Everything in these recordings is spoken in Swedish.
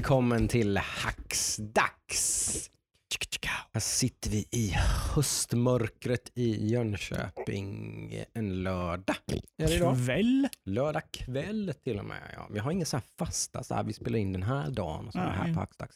välkommen till Hacksdags. Här sitter vi i höstmörkret i Jönköping en lördag. Är det idag? Kväll? Lördag kväll till och med. Ja. Vi har inga så här fasta, så här, vi spelar in den här dagen och så här på Hacksdags.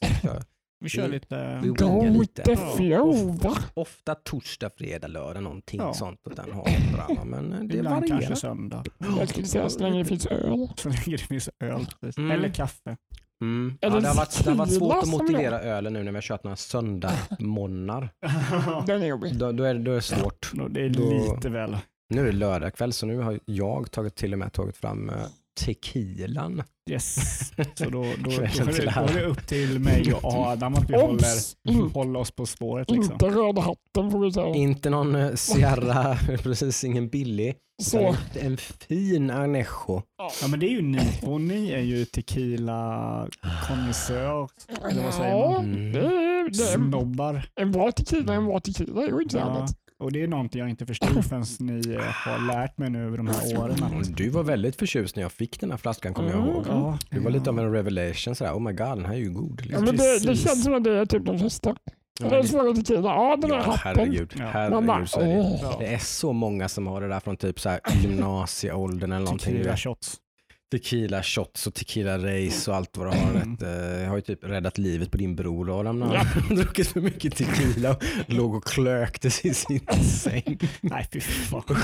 Vi kör Vi- lite... vi Go lite. the flow va? Ofta torsdag, fredag, lördag, någonting Ja. sånt åt den hållet. Men eh, det Ibland varierar. kanske söndag. Jag skulle säga så länge det finns öl. Så länge det finns öl. Mm. Eller kaffe. Mm. Ja, det har varit, det har varit svårt att motivera ölen nu när vi har kört några söndagmorgnar. Den är jobbig. Då, då, är, då är det svårt. det är Då- lite väl. Nu är det lördag kväll så nu har jag tagit, till och med tagit fram eh, tequilan. Yes. Så då, då, då, då är det upp till mig och Adam att vi håller, Obs! In, håller oss på spåret. Liksom. inte röda hatten får vi säga. Inte någon eh, Sierra, precis ingen billig. Så. En fin Anejo. Ja men det är ju ni och ni är ju tequila konnässör, eller vad säger man? Mm. det är, det är snobbar. en bra tequila är en bra tequila. Det är ju inte så Ja. annat. Och det är någonting jag inte förstod förrän ni eh, har lärt mig nu över de här åren. att- Du var väldigt förtjust när jag fick den här flaskan kommer jag Mm. ihåg. Ja, Du var lite av en revelation sådär, oh my god den här är ju god. Ja, Liksom. men det, det känns som att det är typ de flesta. Ja, Det är svåra tequila. Ja, den Ja, hatten. herregud. Ja. Bara, så är det. Ja. Det är så många som har det där från typ så här gymnasieåldern eller någonting. tequila shots. Tequila shots och tequila race och allt vad du har. Mm. Jag har ju typ räddat livet på din bror Adam när Ja. han druckit för mycket tequila och låg och klöktes i sin säng. Nej fy fan.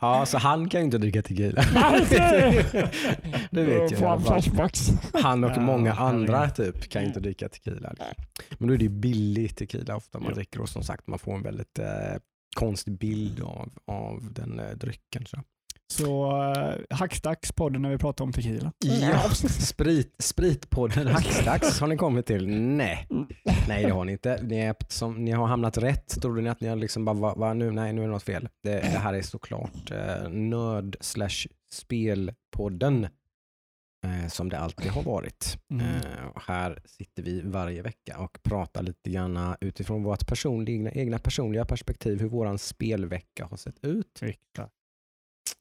Ja, så han kan ju inte dricka tequila. Det- vet jag alla han och många andra typ kan ju inte dricka tequila. liksom. Men då är det ju billig tequila ofta man dricker och som sagt man får en väldigt eh, konstig bild av, av den eh, drycken. Så. Så uh, Hackstacks podden när vi pratar om tequila. Ja, sprit, spritpodden Hackstacks har ni kommit till? Nej. Nej det har ni inte. Ni, är, som, ni har hamnat rätt. Trodde ni att ni har liksom bara, va, va, nu, nej nu är det något fel. Det, det här är såklart eh, nörd slash spelpodden eh, som det alltid har varit. Mm. Eh, och här sitter vi varje vecka och pratar lite grann utifrån vårt personliga, egna personliga perspektiv hur våran spelvecka har sett ut. Riktigt.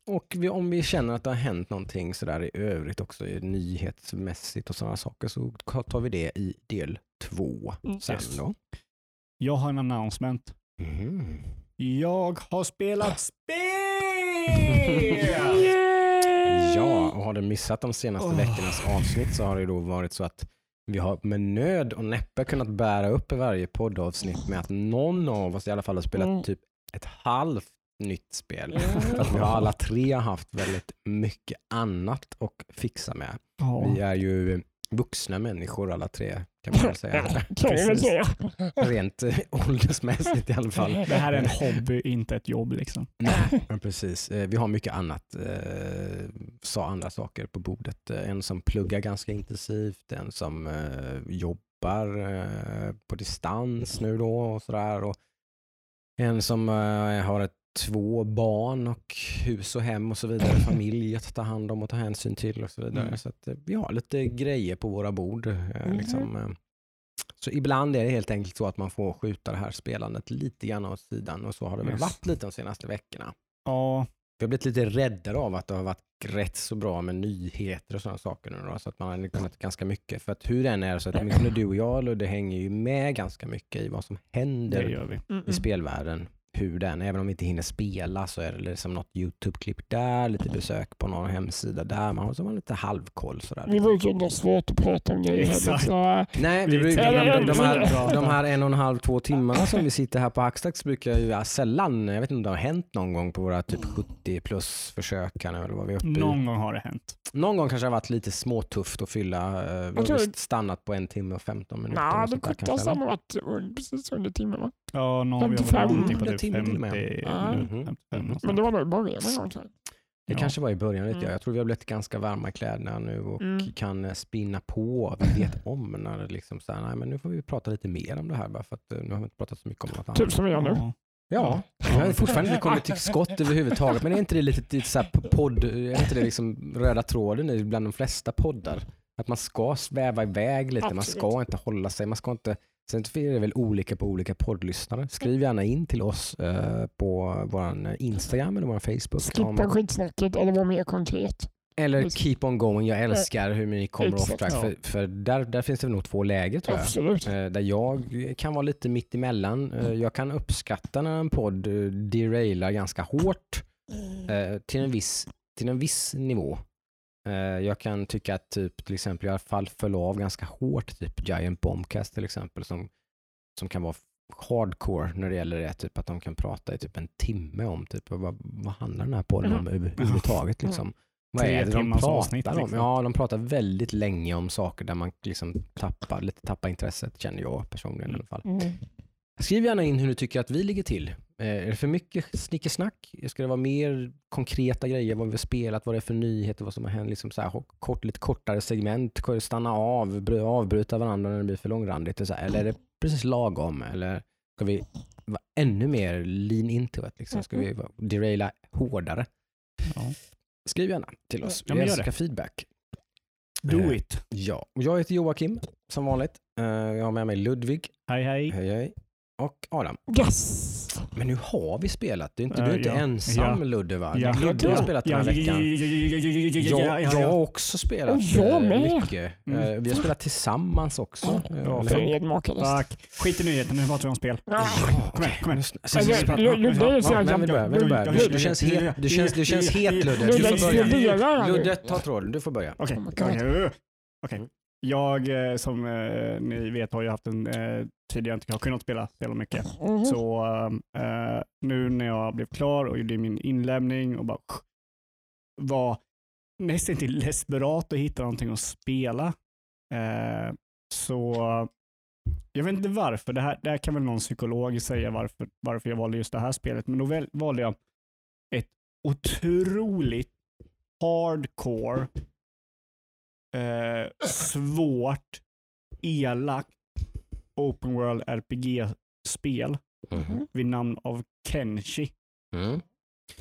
Och vi, om vi känner att det har hänt någonting sådär i övrigt också nyhetsmässigt och sådana saker så tar vi det i del två Mm, sen yes. då. Jag har en announcement. Mhm. Jag har spelat spel! Ja, och har du missat de senaste Åh. veckornas avsnitt så har det då varit så att vi har med nöd och näppe kunnat bära upp varje poddavsnitt med att någon av oss i alla fall har spelat Mm. typ ett halvt nytt spel. För att vi har alla tre haft väldigt mycket annat att fixa med. Ja. Vi är ju vuxna människor alla tre kan man väl säga. Precis. Rent eh, åldersmässigt i alla fall. Det här är en hobby, inte ett jobb liksom. Nej, men precis. Eh, Vi har mycket annat, eh, sa andra saker på bordet. Eh, En som pluggar ganska intensivt, en som eh, jobbar eh, på distans nu då och sådär. En som eh, har ett, två barn och hus och hem och så vidare, familj att ta hand om och ta hänsyn till och så vidare. Mm. Så att eh, vi har lite grejer på våra bord. Mhm. Liksom. eh. Så ibland är det helt enkelt så att man får skjuta det här spelandet lite grann åt sidan och så har det väl Yes. varit lite de senaste veckorna. Ja, Vi har blivit lite räddare av att det har varit rätt så bra med nyheter och sådana saker nu då, så att man har kunnat ganska mycket. För att hur den är så att åtminstone du och jag Ludde hänger ju med ganska mycket i vad som händer. Mm, i spelvärlden. Hur den, även om vi inte hinner spela så är det liksom något YouTube-klipp där, lite besök på någon hemsida där, man har så har man lite halvkoll sådär. Vi brukar inte ha svårt att prata om grejer. Exakt. Så, Nej, vi Vi brukar, de, de, här, de här en och en halv, två timmarna som vi sitter här på Hackstacks brukar ju ja, sällan, jag vet inte om det har hänt någon gång på våra typ 70 plus försök här nu eller vad vi är uppe i. Någon gång har det hänt. Någon gång kanske det har varit lite småtufft att fylla. eh, Vi har stannat på en timme och 15 minuter. Nej, det kortaste kanske, har varit precis under timmen va? Ja, någon, vi har 55 varit någonting på typ timme till och med. 50 Ja. minuter. 55 Mhm. någonstans. Men det var nog i början jag. Det Ja. kanske var i början lite. Mm. Jag tror vi har blivit ganska varma i kläderna nu och Mm. kan eh, spinna på. Vi vet om när det liksom så här, nej men nu får vi prata lite mer om det här bara för att eh, nu har vi inte pratat så mycket om något annat. Typ som vi gör nu. Ja. Jag har fortfarande inte kommit till skott överhuvudtaget. Men är inte det lite, lite så här podd, är inte det liksom röda tråden i bland de flesta poddar? Att man ska sväva iväg lite, man ska Absolut. inte hålla sig, man ska inte Sen är det väl olika på olika poddlyssnare. Skriv gärna in till oss eh, på vår Instagram eller vår Facebook. Skippa skitsnacket eller vara mer konkret. Eller. Keep On Going, jag älskar hur ni kommer off Exakt. track. Ja. För, för där, där finns det nog två läger tror jag. Absolut. Eh, Där jag kan vara lite mitt emellan. Eh, Jag kan uppskatta när en podd eh, derailar ganska hårt eh, till en viss, till en viss nivå. Eh, Jag kan tycka att typ till exempel jag fall föll av ganska hårt, typ Giant Bombcast till exempel, som, som kan vara hardcore när det gäller det, typ att de kan prata i typ en timme om typ vad, vad handlar den här podden om överhuvudtaget liksom. Vad är det de pratar avsnitt, om? liksom. Ja, de pratar väldigt länge om saker där man liksom tappar, lite tappar intresset känner jag personligen i alla fall. Mm. Skriv gärna in hur du tycker att vi ligger till. Eh, är det för mycket snickesnack? Ska det vara mer konkreta grejer? Vad vi har spelat, vad det är för nyheter, vad som har hänt? Liksom så här, kort, lite kortare segment, stanna av, bry- avbryta varandra när det blir för långrandigt. Så här. Eller är det precis lagom? Eller ska vi vara ännu mer lean into it? Liksom? Ska vi vara- deraila hårdare? Ja. Skriv gärna till oss. Ja, Vi gör älskar feedback. Do Eh, it. Ja, jag heter Joakim som vanligt. Eh, Jag har med mig Ludvig, Hej hej. hej hej, och Adam. Yes! Men nu har vi spelat. Du är inte, Eh, du är inte ja. ensam Ja. Ludde va? Ja. Ludde har spelat den här veckan. ja, ja, ja, ja, ja, Jag, ja, jag ja. har också spelat Och jag eh, med. mycket. Mm. Eh, Vi har spelat tillsammans också. eh, Ja? Fredmakarlist. Fuck. Skit i nyheten, nu pratar vi om spel. Kom igen, kom igen. Lu- Ludde är så? Du, känns het, du känns, du känns het Ludde. Du Ludde får börja. Ludde, ta tråden. Du får börja. Okej, Oh okej. Jag, eh, som eh, ni vet, har ju haft en eh, tid jag inte har kunnat spela så jävla mycket. Mhm. Så eh, nu när jag blev klar och gjorde min inlämning och bara var nästan till desperat att hitta någonting att spela. Eh, så jag vet inte varför. Det här, det här kan väl någon psykolog säga varför, varför jag valde just det här spelet. Men då väl, valde jag ett otroligt hardcore, eh, svårt, elakt open world RPG-spel Mhm. vid namn av Kenshi. Mm.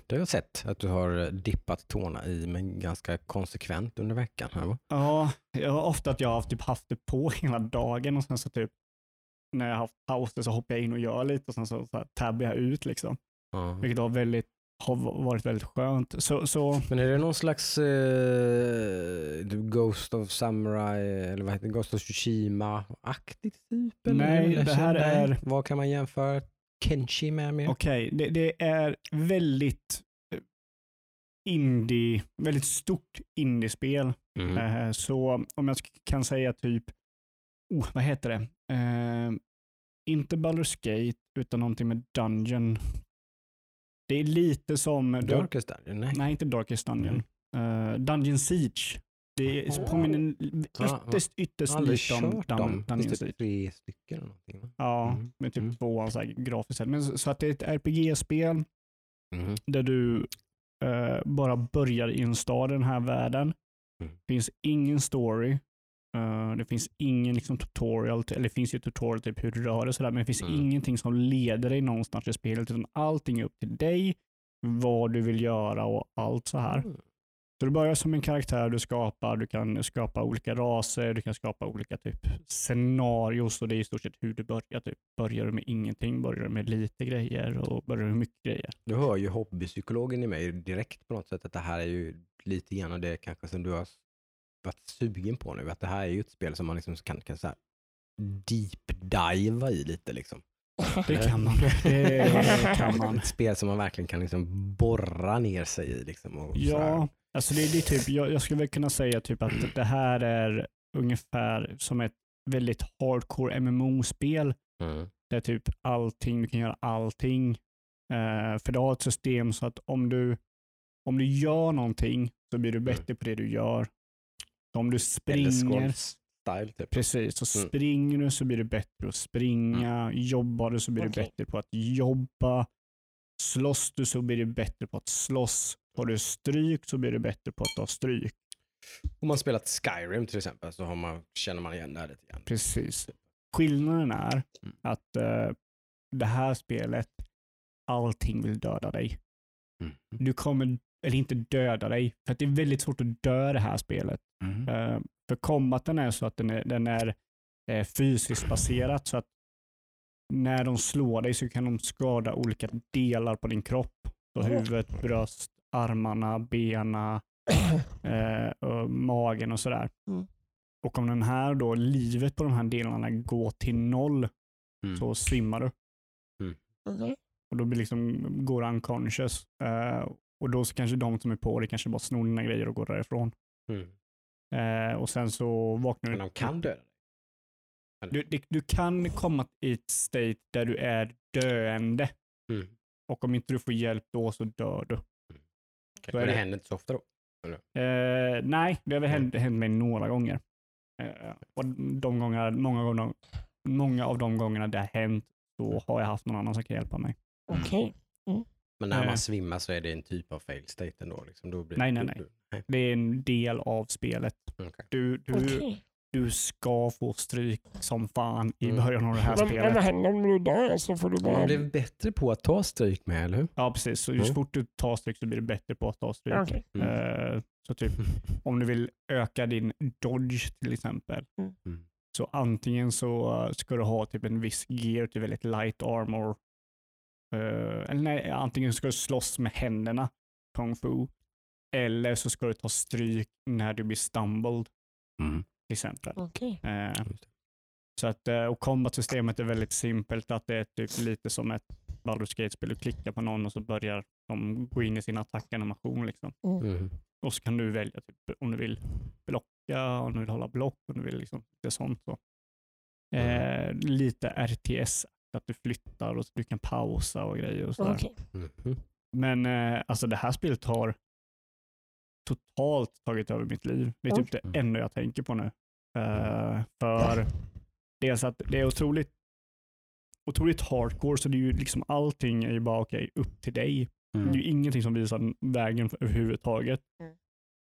Det har jag sett att du har dippat tårna i, men ganska konsekvent under veckan. Här, va? Ja, jag har ofta att jag har typ haft det på hela dagen och sen så typ när jag har haft pauser så hoppar jag in och gör lite och sen så, så tabbar jag ut liksom. Ja. Vilket har, väldigt, har varit väldigt skönt. Så, så Men är det någon slags eh, Ghost of Samurai eller vad heter det? Ghost of Tsushima-aktigt typ? Nej, Eller det här är- Vad kan man jämföra Kenshi med? med? okej, det, det är väldigt eh, indie, väldigt stort indiespel. Mm. Eh, Så om jag kan säga typ, oh, vad heter det? Eh, inte Baldur's Gate, utan någonting med Dungeon. Det är lite som... Darkest Dungeon? Nej. Nej, inte Darkest Dungeon. Eh, Dungeon Siege. Det är, påminner ytterst, ytterst lite om Dun- dem. Dungeon Siege. tre stycken eller någonting? Va? Ja, Mm. med typ Mm. två så här, grafiskt sett. Men så, så att det är ett RPG-spel Mhm. där du eh, bara börjar i en stad i den här världen. Mm. Finns ingen story. Eh, det finns ingen liksom, tutorial, eller det finns ju tutorial typ hur du rör dig sådär, men det finns Mm. ingenting som leder dig någonstans i spelet, utan allting är upp till dig, vad du vill göra och allt så här. Mm. Så du börjar som en karaktär du skapar, du kan skapa olika raser, du kan skapa olika typ scenarios och det är i stort sett hur du börjar. Typ. Börjar du med ingenting, börjar du med lite grejer och börjar du med mycket grejer. Du hör ju hobbypsykologen i mig direkt på något sätt att det här är ju lite grann det kanske som du har varit sugen på nu. Att det här är ju ett spel som man liksom kan, kan så här deep diva i lite liksom. Det kan man. Det kan man. Ett spel som man verkligen kan liksom borra ner sig i. Liksom. Ja, alltså det, det är typ, jag, jag skulle väl kunna säga typ att det här är ungefär som ett väldigt hardcore MMO-spel Mm. där typ allting, du kan göra allting. Eh, för det har ett system så att om du, om du gör någonting så blir du bättre på det du gör. Om du springer, style typ. precis, så Mm. springer du så blir du bättre på att springa. Jobbar du så blir du Okej. bättre på att jobba. Slåss du så blir du bättre på att slåss. Har du stryk så blir du bättre på att ta stryk. Om man spelat Skyrim till exempel så har man, känner man igen det här lite grann. Precis. Skillnaden är Mm. att eh, det här spelet, allting vill döda dig. Mm. Du kommer, eller inte döda dig, för det är väldigt svårt att dö det här spelet. Mm. Eh, för combaten är så att den är, den är eh, fysiskt baserat så att när de slår dig så kan de skada olika delar på din kropp. Så huvudet, bröst, armarna, bena, eh, och magen och sådär. Mm. Och om den här då, livet på de här delarna går till noll Mm. så svimmar du. Okej. Och då blir liksom, går du unconscious. Eh, och då så kanske de som är på dig kanske bara snor dina grejer och går därifrån. Mm. Eh, och sen så vaknar Men du. de kan döda dig. Du, du, kan komma i ett state där du är döende. Mm. Och om inte du får hjälp då så dör du. Okej, Så är Men det det. händer inte så ofta då? Eh, nej, det har väl hänt, hänt mig några gånger. Eh, och de gånger, många, gånger, många av de gångerna det har hänt så har jag haft någon annan som kan hjälpa mig. Okej. Men när Eh. man svimmar så är det en typ av fail state ändå? Liksom. Då blir, Nej, nej, nej. Det är en del av spelet. Okej. Du, du, Okej. du ska få stryk som fan i Mm. början av det här Men, men vad spelet. händer om du dör? Så får du bara... Man blir bättre på att ta stryk med, eller hur? Ja, precis. Så ju Mm. fort du tar stryk så blir du bättre på att ta stryk. Okej. Mm. Eh, så typ om du vill öka din dodge till exempel. Mm. Så antingen så ska du ha typ en viss gear till väldigt light armor. Eh, eller nej, antingen ska du slåss med händerna, kung fu. Eller så ska du ta stryk när du blir stumbled Mm. till exempel. Okej. Eh, så att, eh, och combat-systemet är väldigt simpelt. Att det är typ lite som ett Baldur's Gate-spel. Du klickar på någon och så börjar de gå in i sin attackanimation. Liksom. Mm. Och så kan du välja typ, om du vill blocka, om du vill hålla block, om du vill liksom, det sånt. Så. Eh, lite RTS, att du flyttar och du kan pausa och grejer. Och sådär. Okej. Mhm. Men eh, alltså det här spelet har totalt tagit över mitt liv. Det är typ Mm. det enda jag tänker på nu. Eh, för dels att det är otroligt otroligt hardcore, så det är ju liksom allting är ju bara okej, upp till dig. Det är Mm. ju ingenting som visar vägen för- överhuvudtaget. Mm.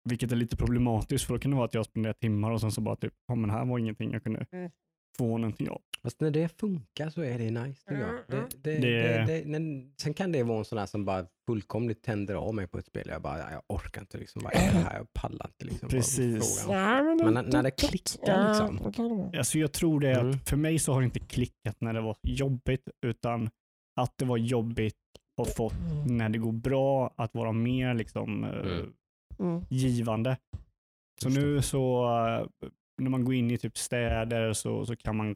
Vilket är lite problematiskt, för då kan det vara att jag spenderar timmar och sen så bara typ, ja men här var ingenting jag kunde Mm. Få någonting av. Fast när det funkar så är det nice tycker jag. Mm, Det, mm. det, Det- det, det, men sen kan det vara en sån här som bara fullkomligt tänder av mig på ett spel. Jag bara, jag orkar inte liksom. Vad är det här? Jag pallar inte liksom. Precis. frågan. Ja, men, Men när- när det klickar, liksom. Alltså jag tror det är Mm. att för mig så har det inte klickat när det var jobbigt, utan att det var jobbigt och fått när det går bra att vara mer liksom eh, Mm. Mm. givande. Så nu så eh, när man går in i typ städer så, så kan man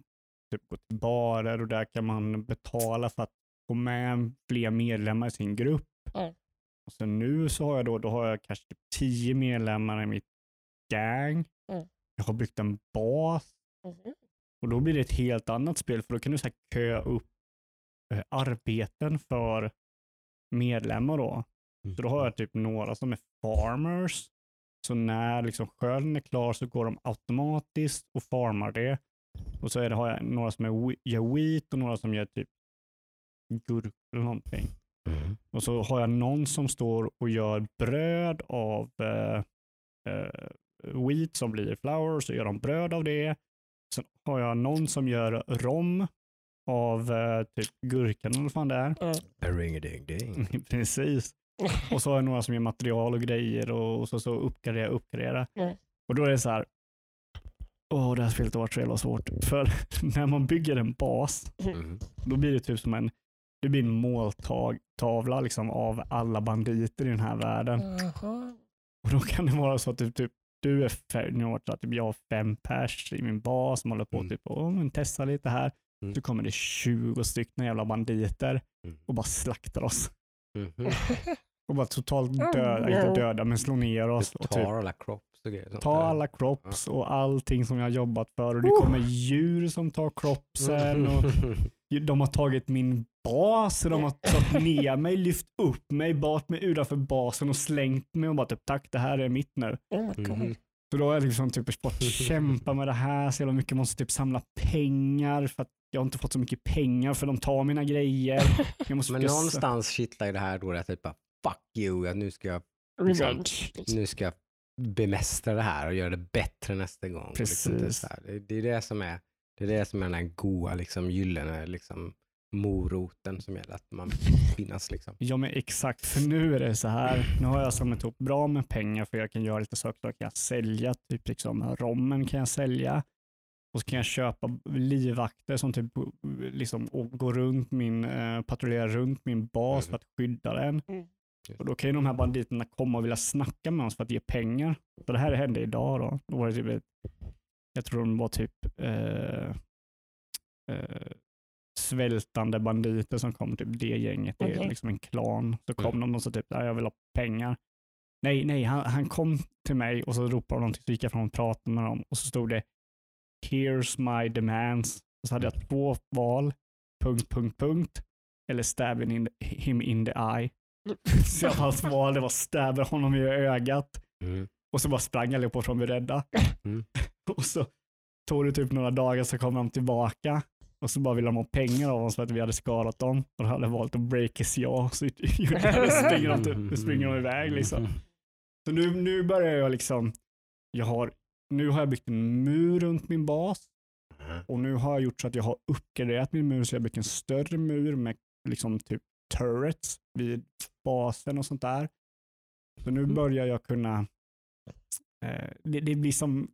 typ gå till barer och där kan man betala för att få med fler medlemmar i sin grupp. Ja. Och sen nu så har jag då, då har jag kanske typ tio medlemmar i mitt gang. Mm. Jag har byggt en bas Mhm. och då blir det ett helt annat spel för då kan du så här köa upp eh, arbeten för medlemmar då. Så då har jag typ några som är farmers. Så när liksom skörden är klar så går de automatiskt och farmar det. Och så är det, har jag några som är, gör wheat och några som gör typ gurka eller någonting. Mm. Och så har jag någon som står och gör bröd av eh, eh, wheat som blir flour, så gör de bröd av det. Sen har jag någon som gör rom av eh, typ gurkan eller vad fan det är. Ring-a-ding-ding. Precis. Och så har jag några som gör material och grejer och, och så, så uppgradera, uppgradera. Ja. Och då är det så här, åh det här spelet har varit så jävla svårt. För när man bygger en bas, Mm. då blir det typ som en, det blir en måltavla liksom av alla banditer i den här världen. Jaha. Och då kan det vara så att typ, typ du är fem, nu har det varit så att typ jag har fem pers i min bas som håller på Mm. typ, åh men testa lite här. Mm. Så kommer det 20 stycken jävla banditer Mm. och bara slaktar oss. Mhm. Och bara totalt Oh, döda, no. inte döda, men slå ner oss. Du Och tar typ, alla crops och grejer. ta alla crops och allting som jag har jobbat för. Och det kommer djur som tar cropsen. Och de har tagit min bas, och de har tagit ner mig, lyft upp mig, bart mig utanför basen och slängt mig och bara typ tack, det här är mitt nu. Oh my god. Mhm. Så då har jag liksom typ fått kämpa med det här så jävla mycket. Jag måste typ samla pengar för att jag har inte fått så mycket pengar för de tar mina grejer. Jag måste Men försöka- någonstans kittlar ju det här då, att typ bara, fuck you, att nu ska jag Revenge. liksom. nu ska jag bemästra det här och göra det bättre nästa gång. Och Liksom det, är Precis. det, det är det som är det är det som är den här goa, liksom, gyllene liksom, moroten som gäller att man finnas. Liksom. Ja men exakt, för nu är det så här. Nu har jag samlat ihop bra med pengar för jag kan göra lite saker. Jag kan sälja, typ liksom rommen kan jag sälja. Och så kan jag köpa livvakter som typ liksom och gå runt min, eh, patrullera runt min bas Mm. för att skydda den. Just Och då kan ju de här banditerna komma och vilja snacka med oss för att ge pengar. Så det här hände idag då. då var det typ ett, jag tror de var typ eh, eh, svältande banditer som kom, typ det gänget. Det är liksom en klan. Så kom Mm. de och så typ, "Ja, jag vill ha pengar. Nej, nej, han, han kom till mig och så ropade de någonting, så gick jag fram och pratade med dem och så stod det Here's my demands. Och så hade jag två val, punkt, punkt, punkt, eller stab in the, him in the eye. Så jag hans val det var honom i ögat Mm. och så bara sprang allihopa från vi rädda. Mm. Och så tog det typ några dagar så kom de tillbaka och så bara ville de ha pengar av oss för att vi hade skadat dem. Och de hade valt att break his jaw. Så springer de, typ, springer de iväg liksom. Så nu, nu börjar jag liksom, jag har, nu har jag byggt en mur runt min bas Mm. och nu har jag gjort så att jag har uppgraderat min mur så jag har byggt en större mur med liksom typ turrets vid basen och sånt där. Så nu Mm. börjar jag kunna, eh, det, det blir som,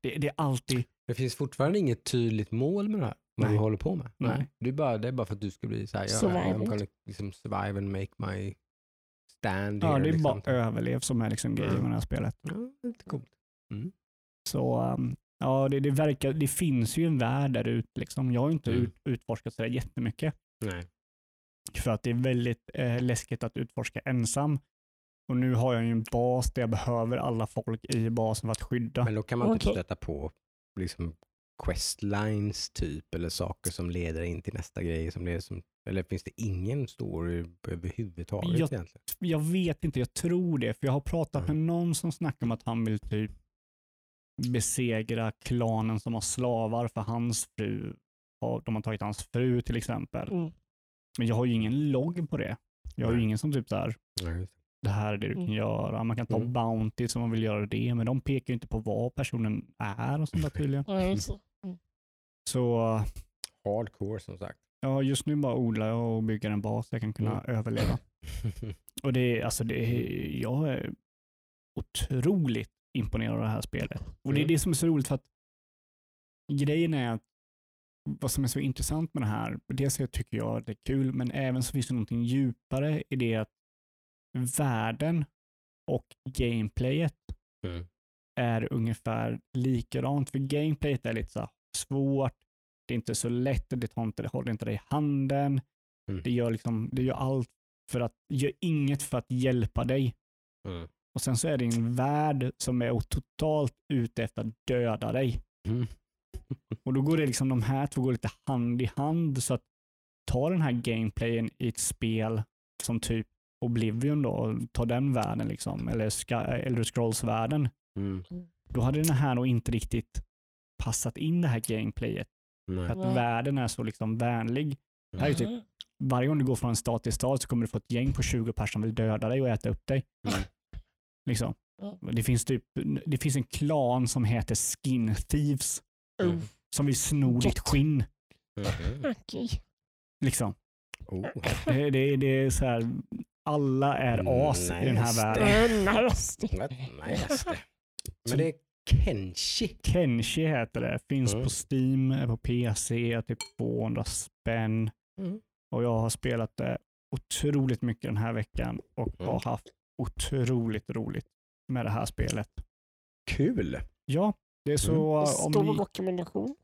det, det är alltid, Det finns fortfarande inget tydligt mål med det här, vad Nej. du håller på med. Nej. Det, är bara, det är bara för att du ska bli så här, jag, gonna liksom survive and make my stand ja here. det är liksom. bara överlev som är liksom grejen Mm. med det här spelet. Ja, lite coolt. Så um, ja, det, det verkar, det finns ju en värld där ute liksom. Jag har inte Mm. ut, utforskat så där jättemycket. Nej. För att det är väldigt eh, läskigt att utforska ensam. Och nu har jag ju en bas där jag behöver alla folk i basen för att skydda. Men då kan man typ Okej. sätta på liksom questlines typ, eller saker som leder in till nästa grej. Som leder som, eller finns det ingen story överhuvudtaget Jag- egentligen? Jag vet inte, jag tror det. För jag har pratat Mm. med någon som snackar om att han vill typ besegra klanen som har slavar för hans fru. har- De har tagit hans fru till exempel. Mm. Men jag har ju ingen logg på det. Jag har ju ingen som typ så här, Nej. det här är det du kan Mm. göra. Man kan ta Mm. Bounty som man vill göra det, men de pekar ju inte på vad personen är och sånt där tydligen. Det. Så Hardcore som sagt. ja, just nu bara odlar jag och bygger en bas jag kan kunna Mm. överleva. Och det är, alltså det är, jag är otroligt imponerad av det här spelet. Och det är Mm. det som är så roligt för att grejen är att vad som är så intressant med det här, dels tycker jag det är kul, men även så finns det någonting djupare i det att världen och gameplayet Mm. är ungefär likadant. För gameplayet är lite så svårt, det är inte så lätt, det, tar inte, det håller inte dig i handen. Mm. Det, gör liksom, det gör allt för att, gör inget för att hjälpa dig. Mm. Och sen så är det en värld som är totalt ute efter att döda dig. Mm. Och då går det liksom, de här två går lite hand i hand. Så att ta den här gameplayen i ett spel som typ Oblivion då, och ta den världen liksom, eller Elder Scrolls-världen. Mm. Då hade den här nog inte riktigt passat in det här gameplayet. Nej. För att Nej. världen är så liksom vänlig. Det här är typ, Mhm. varje gång du går från en stad till stad så kommer du få ett gäng på 20 personer som vill döda dig och äta upp dig. Mm. Liksom. Ja. Det, finns typ, det finns en klan som heter Skin Thieves Oh, som vill sno ditt skinn. Okej. Liksom. Oh. Det, det, det är så här, alla är as i den här världen. Det. Men det är Kenshi. Kenshi heter det. Finns Mm. på Steam, på PC, typ 200 spänn. Mm. Och jag har spelat det otroligt mycket den här veckan och Mm. har haft otroligt roligt med det här spelet. Kul. Ja, det är så om Stor ni, rekommendation.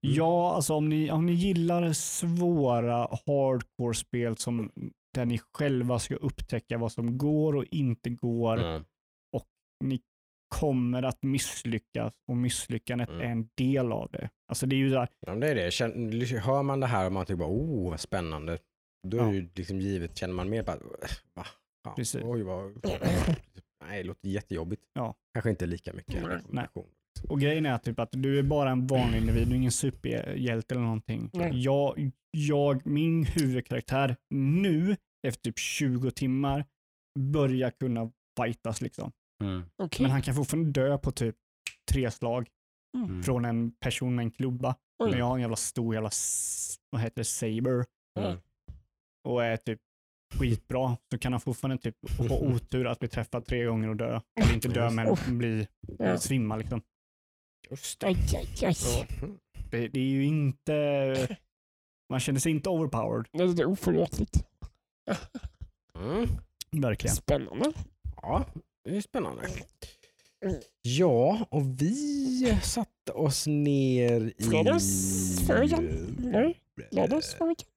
ja, alltså om ni, om ni gillar svåra hardcore-spel som där ni själva ska upptäcka vad som går och inte går. Mm. Ni kommer att misslyckas och misslyckandet Mm. är en del av det. Alltså det är ju där, Ja, det är det. Hör man det här och man tycker bara, oh vad spännande. Då är Ja. ju liksom givet, känner man mer bara, va? Ja, Precis. Oj, vad... Nej, det låter jättejobbigt. Ja. Kanske inte lika mycket Nej. rekommendation. Och grejen är typ att du är bara en vanlig individ, du är ingen superhjälte eller någonting. Nej. Jag, jag, min huvudkaraktär nu, efter typ 20 timmar, börjar kunna fightas liksom. Mm. Okej. Men han kan fortfarande dö på typ tre slag Mm. från en person med en klubba. Oj. Men jag har en jävla stor jävla, vad heter det, saber Mm. och är typ skitbra. Så kan han fortfarande typ ha otur att bli träffad tre gånger och dö. Eller inte dö men bli Ja. svimma liksom. Just det. Aj, aj, aj. Det, det är ju inte, man känner sig inte overpowered. Det är oförlåtligt. Mm. Verkligen. Spännande. Ja, det är spännande. Ja, och vi satte oss ner i... Fredags förra veckan? Nej, lördags förra veckan?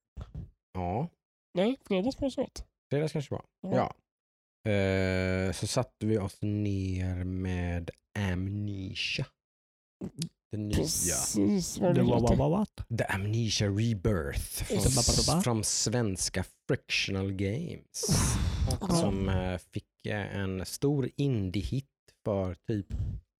Ja, Nej, fredags måste det vara. fredags kanske var. Ja. Ja. Eh, så satte vi oss ner med Amnesia. Det nya. Precis vad Det var? The Amnesia Rebirth från, från svenska Frictional Games. Som eh, fick eh, en stor indie-hit för typ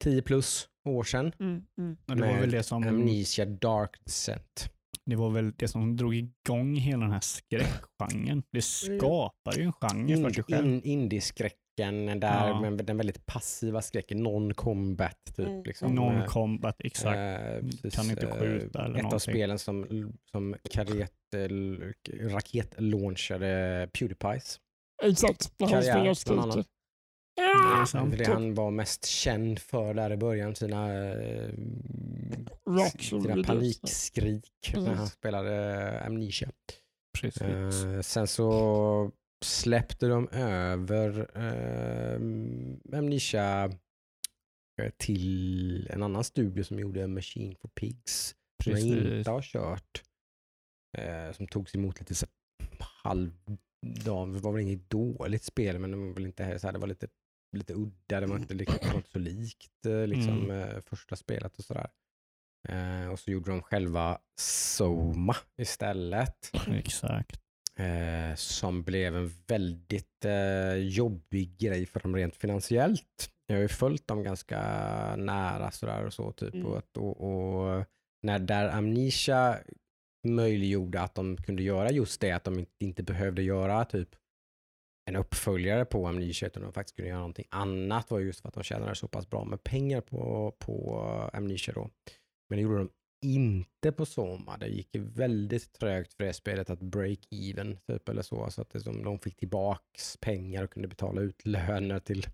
10 plus år sedan. Mm, mm. Det var, Med väl det, som, Amnesia Dark Descent. det var väl det som drog igång hela den här skräckgenren. Det skapar ju en genre för sig själv. in, Indie-skräcken, där, Ja. men den väldigt passiva skräcken, non-combat typ. Mm. Liksom. Non-combat, exakt. Eh, precis, Kan inte eh, skjuta eller Ett av någonting. spelen som, som karet, raketlaunchade Pewdiepies. Exakt, när han springer och skriker. Det Ah, sant. Det han var mest känd för där i början, sina, eh, sina panikskrik när han Precis. spelade Amnesia. Precis. Eh, sen så släppte de över eh, Amnesia till en annan studio som gjorde Machine for Pigs. Som jag Precis. inte har kört. Eh, som togs emot lite så halv... Ja, det var väl inget dåligt spel men det var väl inte så här, det var lite, lite udda, det var inte, liksom, det var inte så likt eh, liksom, eh, första spelet och sådär. Eh, och så gjorde de själva Soma istället. Exakt. Eh, som blev en väldigt eh, jobbig grej för dem rent finansiellt. Jag har ju följt dem ganska nära sådär och så typ. Mm. Och, och, och när där Amnesia möjliggjorde att de kunde göra just det, att de inte, inte behövde göra typ en uppföljare på Amnesia utan de faktiskt kunde göra någonting annat var just för att de tjänade så pass bra med pengar på, på Amnesia då. Men det gjorde de inte på Soma. Det gick väldigt trögt för det spelet att break even typ eller så. Så att det, de fick tillbaks pengar och kunde betala ut löner till eh,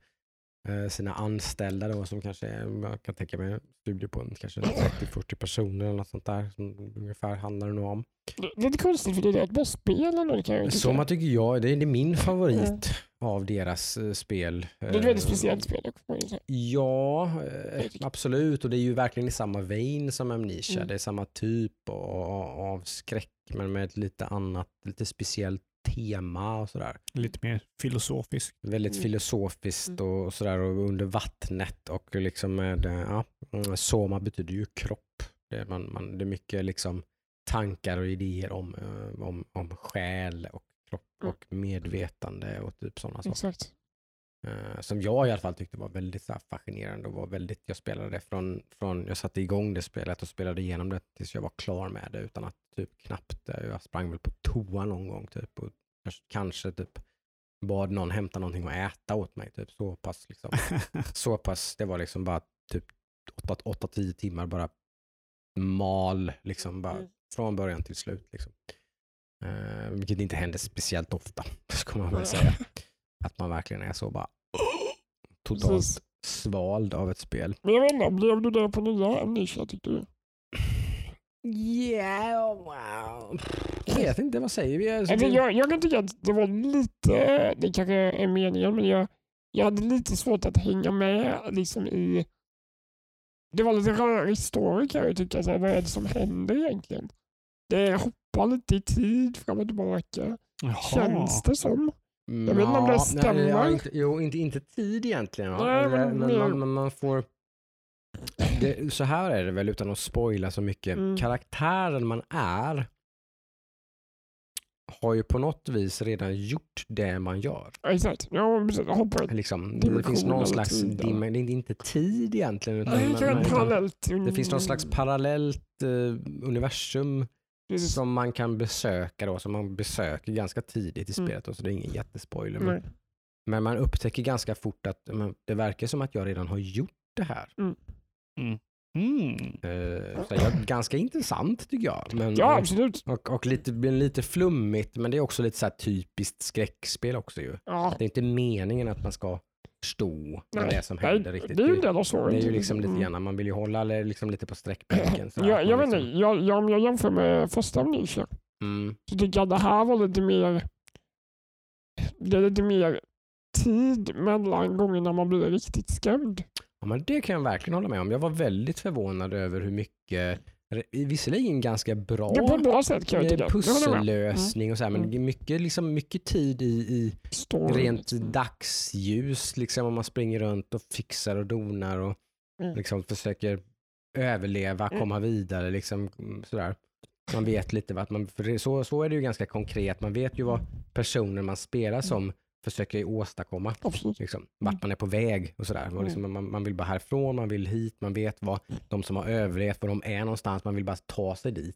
sina anställda då som kanske, är- jag kan tänka mig en studio på en, kanske 30-40 personer eller något sånt där. Som ungefär handlar det nog om. Det är lite konstigt för det är ett bra spel ändå kan jag tycka. Soma tycker jag, det är, det är min favorit av deras eh, spel. Det är ett väldigt Eh, speciellt spel. också. Ja, eh, Jag absolut. Och det är ju verkligen i samma vein som Amnesia. Mm. Det är samma typ av, av skräck men med ett lite annat, lite speciellt tema och sådär. Lite mer filosofiskt. Väldigt Mm. filosofiskt Mm. och sådär och under vattnet och liksom med, eh, ja, mm, soma betyder ju kropp. Det är, man, man, det är mycket liksom tankar och idéer om, eh, om, om själ och kropp Mm. och medvetande och typ sådana saker. Exakt. Eh, som jag i alla fall tyckte var väldigt här, fascinerande och var väldigt, jag spelade det från, från, jag satte igång det spelet och spelade igenom det tills jag var klar med det utan att typ knappt, eh, jag sprang väl på toa någon gång typ och kanske, typ bad någon hämta någonting att äta åt mig typ så pass liksom, så pass, det var liksom bara typ 8-10 timmar bara mal liksom bara Mm. från början till slut liksom. Eh, vilket inte händer speciellt ofta, ska man väl säga. Att man verkligen är så bara totalt Precis. svald av ett spel. Men jag vet inte, blev du där på nya Amnesia tyckte du? Yeah, wow. Jag vet inte, vad säger vi? Alltså, Alltså, det- jag, jag kan tycka att det var lite, det kanske är meningen, men jag, jag hade lite svårt att hänga med liksom i... Det var lite rörig story kan jag tycka. Så här, vad är det som händer egentligen? Det hoppar lite i tid fram och tillbaka. Känns det som. Jag vet inte om det Ja, stämmer. Ja, inte, jo, inte, inte tid egentligen. Va? Nej, men men, man, men man får... Det, så här är det väl utan att spoila så mycket. Mm. Karaktären man är har ju på något vis redan gjort det man gör. Exakt. Ja, precis. Jag hoppar. Liksom, det finns någon slags tid, eller? dim, det är inte tid egentligen. Utan, Nej, men- kanske men- utan parallellt. det finns någon slags parallellt eh, universum Precis. som man kan besöka då, som man besöker ganska tidigt i Mm. spelet. Och så det är ingen jättespoiler. Men, men man upptäcker ganska fort att men, det verkar som att jag redan har gjort det här. Mm. Eh, så jag, ganska intressant tycker jag. Men, Ja, absolut. och, och lite, blir lite flummigt, men det är också lite så här typiskt skräckspel också ju. Ja. Det är inte meningen att man ska förstå vad det är som händer riktigt. det är ju en del av storyn. det är ju liksom lite Mm. grann, man vill ju hålla liksom lite på sträckbänken. här, Jag, vet inte, liksom- jag, jag, om jag jämför med första Amnesia Mm, så tycker jag det här var lite mer det är lite mer tid mellan gångerna man blir riktigt skrämd. Ja, men det kan jag verkligen hålla med om. Jag var väldigt förvånad över hur mycket, visserligen ganska bra är på bra sätt kan jag tycka. Pussellösning och så här, men mycket, liksom, mycket tid i, i Story, rent dagsljus, liksom om man springer runt och fixar och donar och Mm. liksom försöker överleva, Mm. komma vidare. Liksom, mm, sådär. Man vet lite vad man, för det, så, så är det ju ganska konkret, man vet ju vad personer man spelar som försöker åstadkomma. Absolut. Liksom, vart man är på väg och sådär. Och liksom, man, man vill bara härifrån, man vill hit, man vet vad de som har överlevt, var de är någonstans, man vill bara ta sig dit.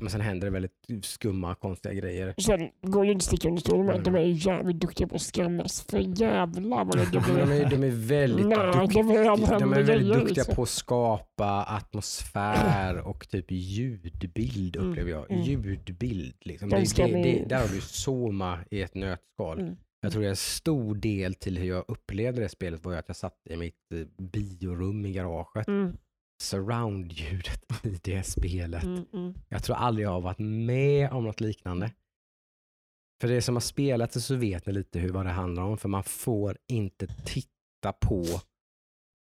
Men sen händer det väldigt skumma, konstiga grejer. Sen går ju inte sticka under stol med att de är jävligt duktiga på att skrämmas. För jävlar vad det De är, de är väldigt Nej, duktiga, de är de är väldigt duktiga liksom. på att skapa atmosfär och typ ljudbild Mm, upplever jag. mm. Ljudbild. Liksom. De Det, det, det, där har du Soma i ett nötskal. Mm. Jag tror det är en stor del till hur jag upplevde det spelet var att jag satt i mitt eh, biorum i garaget. Mm, Surround-ljudet i det spelet. mm, mm. Jag tror aldrig jag har varit med om något liknande. För det som har spelat det så vet ni lite hur vad det handlar om. För man får inte titta på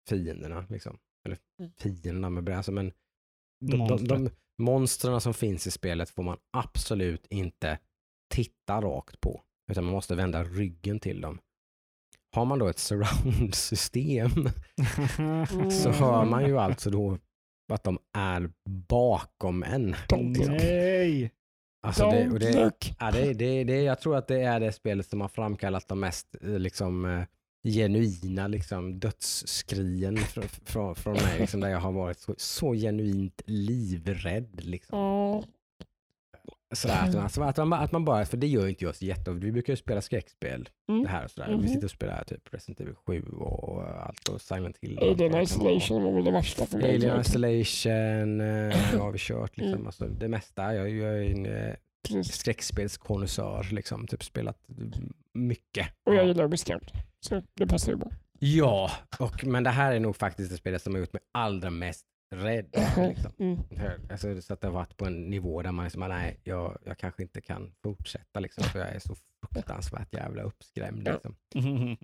fienderna. Liksom. Eller Mm. fienderna med alltså, men de, de, de monstren som finns i spelet får man absolut inte titta rakt på. Utan man måste vända ryggen till dem. Har man då ett surround-system så hör man ju alltså då att de är bakom en. Nej! Alltså det, och det, ja, det, det, det, jag tror att det är det spelet som har framkallat de mest eh, liksom, eh, genuina liksom, dödsskrien från, från, från mig. Liksom, där jag har varit så, så genuint livrädd. Liksom. Sådär, att, man- alltså, att, man, att man bara, för det gör inte jag så jätteofta. Vi brukar ju spela skräckspel. Mm. Det här och sådär. Mhm. Vi sitter och spelar typ Resident Evil 7 och allt och Silent Hill. och Alien vara. Isolation var väl det värsta för mig. Alien Isolation eh, har vi kört. Liksom. Mm. Alltså, det mesta. Jag, jag är en eh, skräckspelskonnässör. Liksom. Typ spelat mycket. Och jag Ja. gillar att bli skrämd. Så det passar ju bra. Ja, och, men det här är nog faktiskt det spelet som har gjort mig allra mest rädd. Liksom. Mm. Alltså, så att det har varit på en nivå där man liksom, nej, jag, jag kanske inte kan fortsätta. Liksom, för jag är så fruktansvärt jävla uppskrämd. Liksom.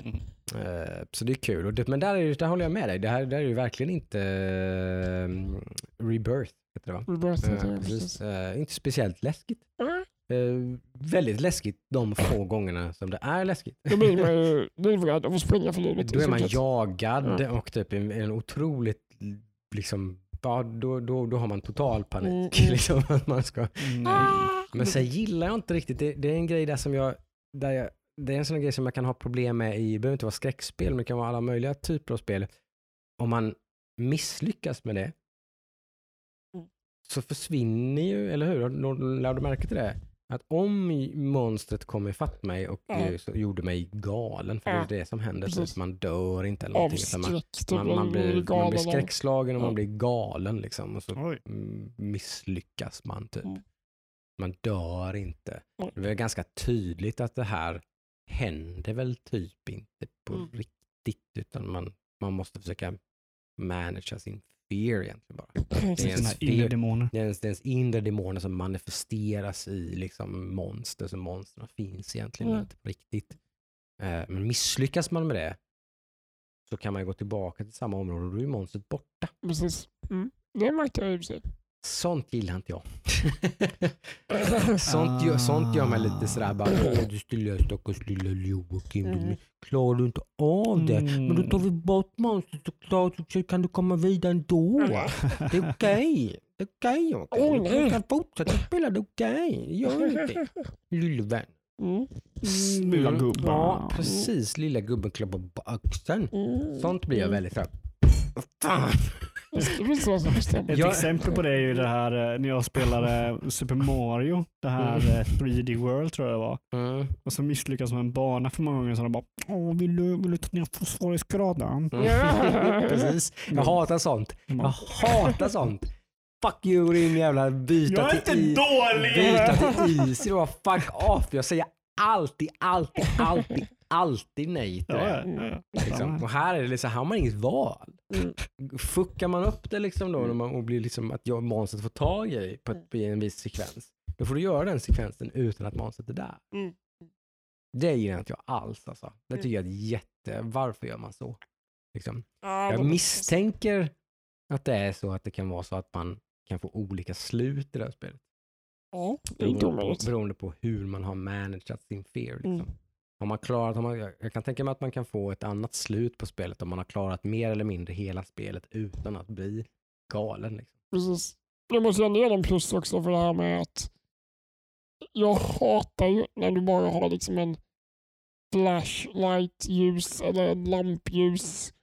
Eh, så det är kul. Och det, men där, är, där håller jag med dig. Det här där är ju verkligen inte eh, Rebirth. Heter det, va? Rebirth, det, precis. Eh, inte speciellt läskigt. Ja, Eh, väldigt läskigt de få gångerna som det är läskigt. Då blir man ju livrädd och får springa för livet. Då är man jagad Ja. och typ en, en otroligt, liksom, ja, då, då, då har man total panik. Mm, mm. Liksom, att man ska. Nej. Men sen gillar jag inte riktigt, det, det är en grej där som jag, där jag, det är en sån grej som jag kan ha problem med i, det behöver inte vara skräckspel, men det kan vara alla möjliga typer av spel. Om man misslyckas med det Mm. så försvinner ju, eller hur? Lade du märke till det? Att om monstret kom ifatt mig och så gjorde mig galen, för det Ja. är det som händer, så Precis. att man dör inte eller någonting. Man, man, man, blir, man blir skräckslagen och man blir galen liksom. Och så Oj. mm, misslyckas man typ. Mm. Man dör inte. Mm. Det är väl ganska tydligt att det här händer väl typ inte på Mm. riktigt, utan man, man måste försöka managera sin fear egentligen bara. Det är ens fear, det är ens, det är ens inre demoner som manifesteras i liksom monster, så monstren finns egentligen Mm. inte riktigt. Eh, men misslyckas man med det så kan man ju gå tillbaka till samma område och då är monstret borta. Precis. Mm. Det märkte jag i och för sig. Sånt gillar inte jag. sånt, gör, sånt gör mig lite sådär bara, åh du stilla stackars lilla Joakim, Mm. klarar du inte av det? Men då tar vi bort monstret så klart så kan du komma vidare ändå. Det är okej. Det är okej Joakim. Du kan fortsätta spela, det är okej. Gör inte lille vän. Mm. Lilla gubben. Ja, precis. Lilla gubben klappar på axeln. Mm. Sånt blir jag väldigt såhär, Ett Jag- exempel på det är ju det här eh, när jag spelade Super Mario. Det här eh, 3D World tror jag det var. Mm. Och så misslyckas med en bana för många gånger så de bara Åh, vill, du, vill du ta ner fosforisgraden? Mm. Ja. Precis. Jag hatar sånt. Jag hatar sånt. Fuck you din jävla byta Jag är till inte i- dålig! Byta till is. Fuck off. Jag säger alltid, alltid, alltid, alltid nej till Ja, det. ja, ja. Liksom. Och här är det liksom, här har man inget val. Mm. Fuckar man upp det liksom då när man, och blir liksom att jag, monstret får tag i på, Mm. ett, i en viss sekvens. Då får du göra den sekvensen utan att monstret är där. Mm. Det gillar inte jag alls alltså. Det tycker jag är jätte... Varför gör man så? Liksom. Ja, Jag misstänker att det är så att det kan vara så att man kan få olika slut i det här spelet. Ja, det är inte Beroende på, omöjligt. beroende på hur man har manageat sin fear. Liksom. Mm. Har man klarat, har man, jag kan tänka mig att man kan få ett annat slut på spelet om man har klarat mer eller mindre hela spelet utan att bli galen. Liksom. Precis. Jag måste ge ner en plus också för det här med att jag hatar ju när du bara har liksom en flashlight-ljus eller en lampljus.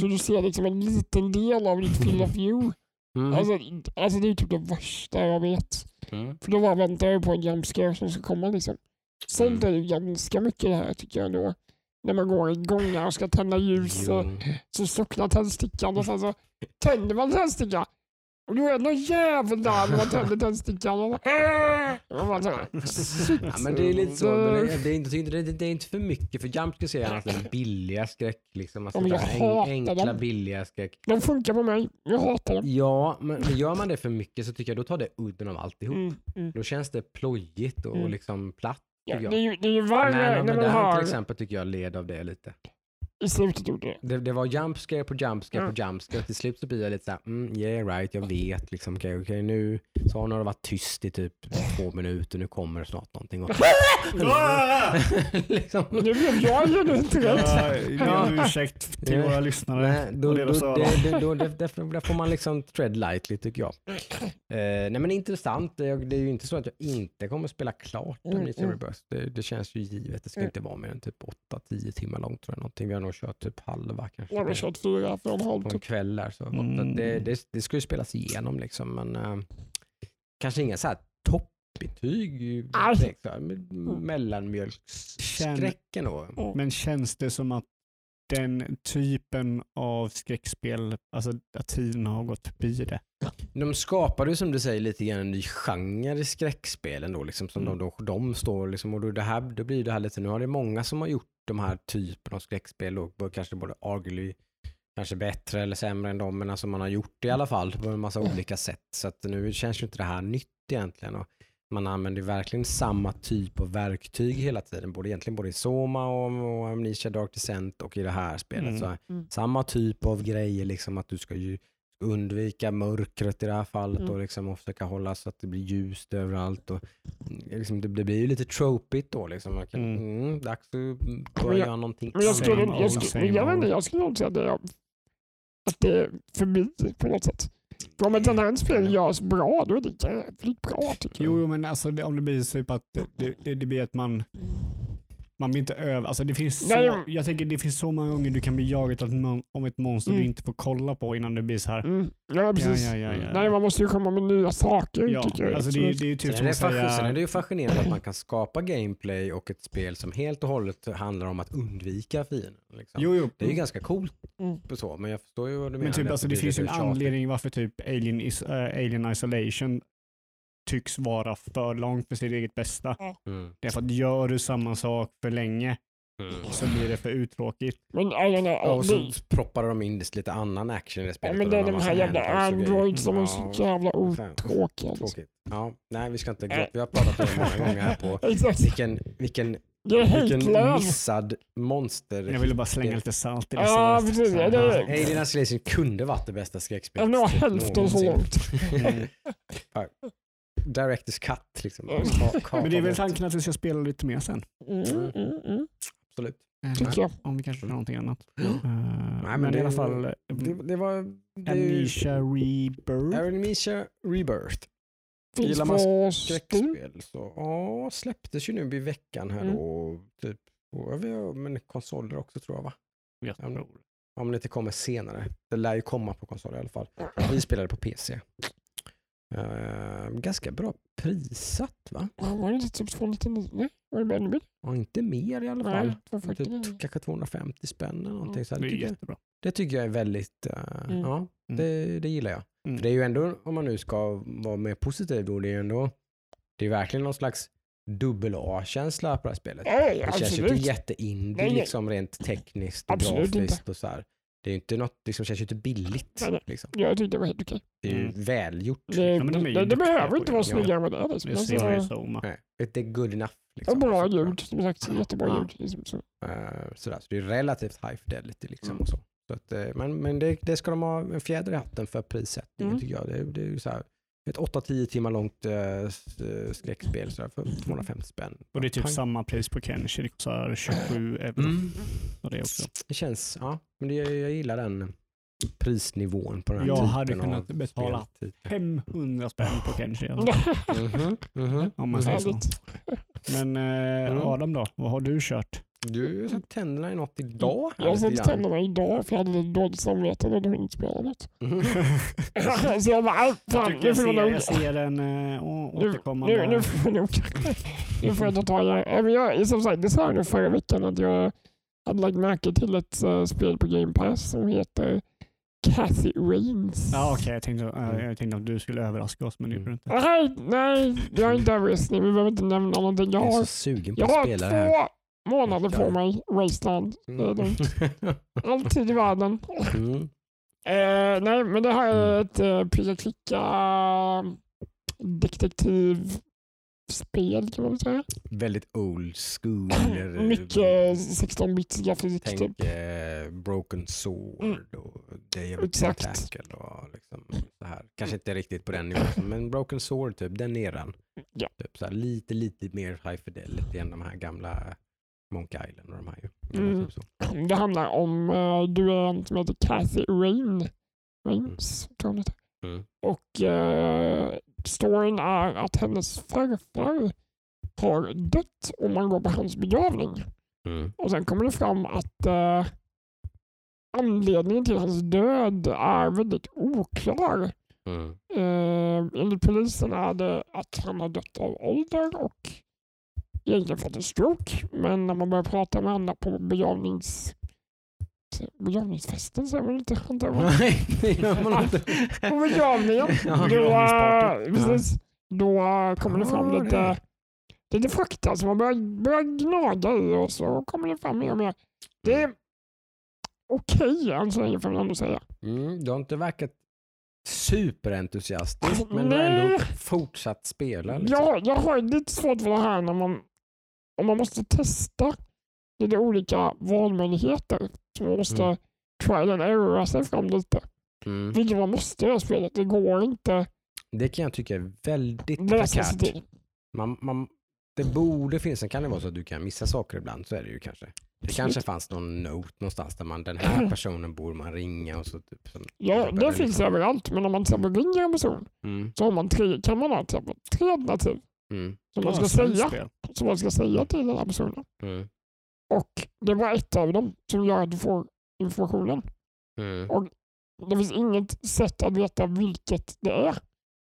Så du ser liksom en liten del av ditt field of view. Mm. Alltså, alltså det är typ det värsta jag vet. Mm. För då bara väntar jag på en jumpscare som ska komma liksom. Sen Mm. är ju ganska mycket det här tycker jag då. När man går i gångar och ska tända ljus och så slocknar tändstickan och sen så tänder man tändstickan. Och då är det någon jävel där man tänder tändstickan. Och och man shit. Ja, men det är lite så. Det, det, är inte, det, det, det är inte för mycket. För Jumpscares är egentligen billiga skräck. Liksom. Alltså, Ja, men jag det här hatar enkla, dem. billiga skräck. De funkar på mig. Jag hatar dem. Ja, men men gör man det för mycket så tycker jag då tar det udden av alltihop. Mm, mm. Då känns det plojigt och Mm. liksom platt. Ja, det, är ju, det är ju värre Men, när man det här till har exempel tycker jag led av det lite. I slutet gjorde det. Det, det var jumpscare på jumpscare Ja. på jumpscare. Till slut så blir jag lite såhär, mm, yeah right, jag vet liksom, okej, okej, nu så har det varit tyst i typ två minuter, nu kommer det snart någonting. Och, liksom, nu blev jag ju inte rätt. Jag ber om ursäkt till våra lyssnare. nej, då, och då, det, det, då, det, där får man liksom tread lightly tycker jag. Eh, nej men intressant, det är, det är ju inte så att jag inte kommer spela klart Mm, Amnesia mm. Rebirth. Det, det känns ju givet, det ska Mm. inte vara mer än typ 8-10 timmar långt tror jag. Någonting. Vi har nog kört typ halva kanske. Jag har kört fyra, fyra och en halv på en typ. kväll där. Så Mm. det, det, det ska ju spelas igenom liksom, men eh, kanske inga så här toppbetyg. Med- Mellanmjölksskräcken då. Men känns det som att den typen av skräckspel, alltså att tiden har gått förbi det? De skapade ju som du säger lite grann en ny genre i skräckspelen då, liksom, som Mm. de, de, de står liksom, och då, det här, då blir det här lite, nu har det många som har gjort de här typen av skräckspel och kanske både arguably kanske bättre eller sämre än dem, men alltså man har gjort det i alla fall på en massa olika sätt. Så att nu känns ju inte det här nytt egentligen. Och man använder verkligen samma typ av verktyg hela tiden, både, egentligen både i Soma och, och Amnesia Dark Descent och i det här spelet. Mm. Så Mm. Samma typ av grejer, liksom att du ska ju undvika mörkret i det här fallet Mm. och, liksom, och försöka hålla så att det blir ljust överallt. Och, mm, liksom, det, det blir ju lite tropigt då. Liksom. Man kan, Mm. mm. dags att Men börja jag- göra någonting Men jag skulle, jag, skulle, jag, vet inte, jag skulle nog säga det, att det är förbi på något sätt. För om ett här spel görs bra, då är det jävligt bra tycker jag. Jo, jo, men alltså, det, om det blir typ att det, det, det blir att man man blir inte över. Alltså det finns Nej, så, jag tänker det finns så många gånger du kan bli jagad av om ett monster Mm. du inte får kolla på innan det blir så här. Mm. Ja, Ja, precis. ja, ja, ja. Nej, man måste ju komma med nya saker Ja, tycker jag. alltså det, är- det är ju typ Sen är, det säga... sen är det ju fascinerande att man kan skapa gameplay och ett spel som helt och hållet handlar om att undvika fienden. Liksom. Jo, jo. Det är ju ganska coolt Mm. på så, men jag förstår ju vad du menar. Men typ, alltså, det blir finns ju en anledning varför typ Alien, is, äh, Alien Isolation tycks vara för långt för sitt eget bästa. Mm. Det är för att gör du samma sak för länge Mm. så blir det för uttråkigt. Men menar, Ja, och så det, proppar de in lite annan action i det ja, spelet. men det är de här jävla. Android som är så Ja, jävla otråkiga. liksom. Tråkigt. Ja, nej vi ska inte gråta. Vi har pratat om det många gånger här på vilken, vilken, vilken missad monster. Jag ville bara slänga lite salt i det Ja, precis. Ja, det är- Alien Isolation kunde varit det bästa Ja, skräckspelet. det var hälften så långt. Mm. Directors cut liksom. Mm. Men det är väl tanken att vi ska spela lite mer sen. Mm, mm, mm. Absolut. Tycker jag. Om vi kanske kör någonting annat. Mm. Eh, men men, det- i alla fall, Det, det var... Det Amnesia Rebirth. Amnesia Rebirth. Finns Gillar man skräckspel. Så, ja, släpptes ju nu i veckan här Mm. då. Typ, och, men konsoler också tror jag va? Jag tror. Om det inte kommer senare. Det lär ju komma på konsol i alla fall. Vi spelade på PC. Eh, ganska bra prissatt va? Ja, Var det inte typ 299? Var det ännu mer? Inte mer i alla fall. Nej, 249. Typ, kanske 250 spänn eller någonting. Så Det det, är tycker jag, jättebra. det tycker jag är väldigt, eh, Mm. ja, det, det gillar jag. Mm. För det är ju ändå, om man nu ska vara mer positiv då, det är ju ändå, det är verkligen någon slags dubbel A-känsla på det här spelet. Nej, Det känns ju inte jätteindie liksom rent tekniskt och Absolut grafiskt och så här. Det är ju inte något, liksom, känns ju inte billigt. Nej, nej. Liksom. Jag tyckte det var helt okej. Det är ju Mm. välgjort. Det, Ja, men de det, det behöver inte vara snyggare än vad det är. Liksom. Det Alltså, Nej, det är good enough. Liksom. bra Så, ljud, som sagt. Jättebra Ja. ljud. Liksom, så. eh, sådär. så det är relativt high fidelity. Liksom, Mm. och så. Så att, eh, men men det, det ska de ha en fjäder i hatten för prissättningen Mm. tycker jag. Det, är- det är så här, ett 8-10 timmar långt äh, skräckspel så här, för 250 spänn. Och det är typ Pang. samma pris på Kenshi. Det kostar 27 euro. Mm. Och det också. Det känns, ja, men det, jag gillar den prisnivån på den här Jag hade kunnat betala speltitlar. 500 spänn på Kenshi. Alltså. Mhm, mhm, Om man säger så. Men eh, Mm. Adam då? Vad har du kört? Du har satt tänderna i något idag. Jag har satt tänderna idag för jag hade lite dåligt samvete när du inte spelade något. Mhm. så jag bara, "Aj, Jag, fan, nu får jag nog... jag ser en äh, Nu, återkommande... nu, nu får jag nog... Nu får jag ta tag i det. som sagt, det sa jag nu förra veckan att jag hade lagt märke till ett eh, spel på Game Pass som heter Cathy Rains. Ja, okej. jag, tänkte, äh, jag tänkte att du skulle överraska oss, men det gjorde du inte. Nej, nej, jag är inte överraskning. Vi behöver inte nämna någonting. Jag Jag är har, så sugen på att har spela det här. Månader på mig, Wasteland. Det är lugnt. All tid i världen. Mm. Eh, nej, men det här är ett eh, picka-klicka detektivspel kan man väl säga. Väldigt old school. eller- Mycket 16-bits grafik Tänk typ. eh, Broken Sword och of the Exakt. Tentacle och liksom så här. Kanske inte riktigt på den nivån, men Broken Sword typ, den eran. Ja. Typ så här, lite, lite mer high fidelity än de här gamla Monkey Island och de här ju. Mm. Typ. Det handlar om, uh, du är en som heter Cathy Rain. Rains, heter. Mm. Och eh, storyn är att hennes farfar har dött och man går på hans begravning. Mm. Och sen kommer det fram att eh, anledningen till hans död är väldigt oklar. Mm. Eh, enligt polisen är det att han har dött av ålder och egentligen fått en stroke. Men när man börjar prata med andra på begravnings... begravningsfesten säger man inte. antar jag. Nej, det gör man inte. På begravningen. Ja. Då, eh, precis, då eh, kommer det fram Ja, lite, det. lite fakta som man börjar, börjar gnaga i och så kommer det fram mer och mer. Det är okej än så länge får man ändå säga. Mm, du har inte verkat superentusiastisk, men du har ändå fortsatt spela. Liksom. Jag, jag har lite svårt för det här när man, om man måste testa lite olika valmöjligheter. Så man måste Mm. trial and errora sig fram lite. Mm. Vilket man måste i det här spelet. Det går inte Det kan jag tycka är väldigt prekärt. Man, man, det borde finnas, sen kan det vara så att du kan missa saker ibland, så är det ju kanske. Det kanske fanns någon note någonstans där man, den här personen borde man ringa och så typ. Som, Ja, det finns liksom. överallt. Men om man till exempel ringer en person Mm, så har man tre, kan man ha tre alternativ mm, som man, ska säga, som man ska säga till den här personen. mm, Och det var ett av dem som gör att du får informationen. mm. Och Det finns inget sätt att veta vilket det är.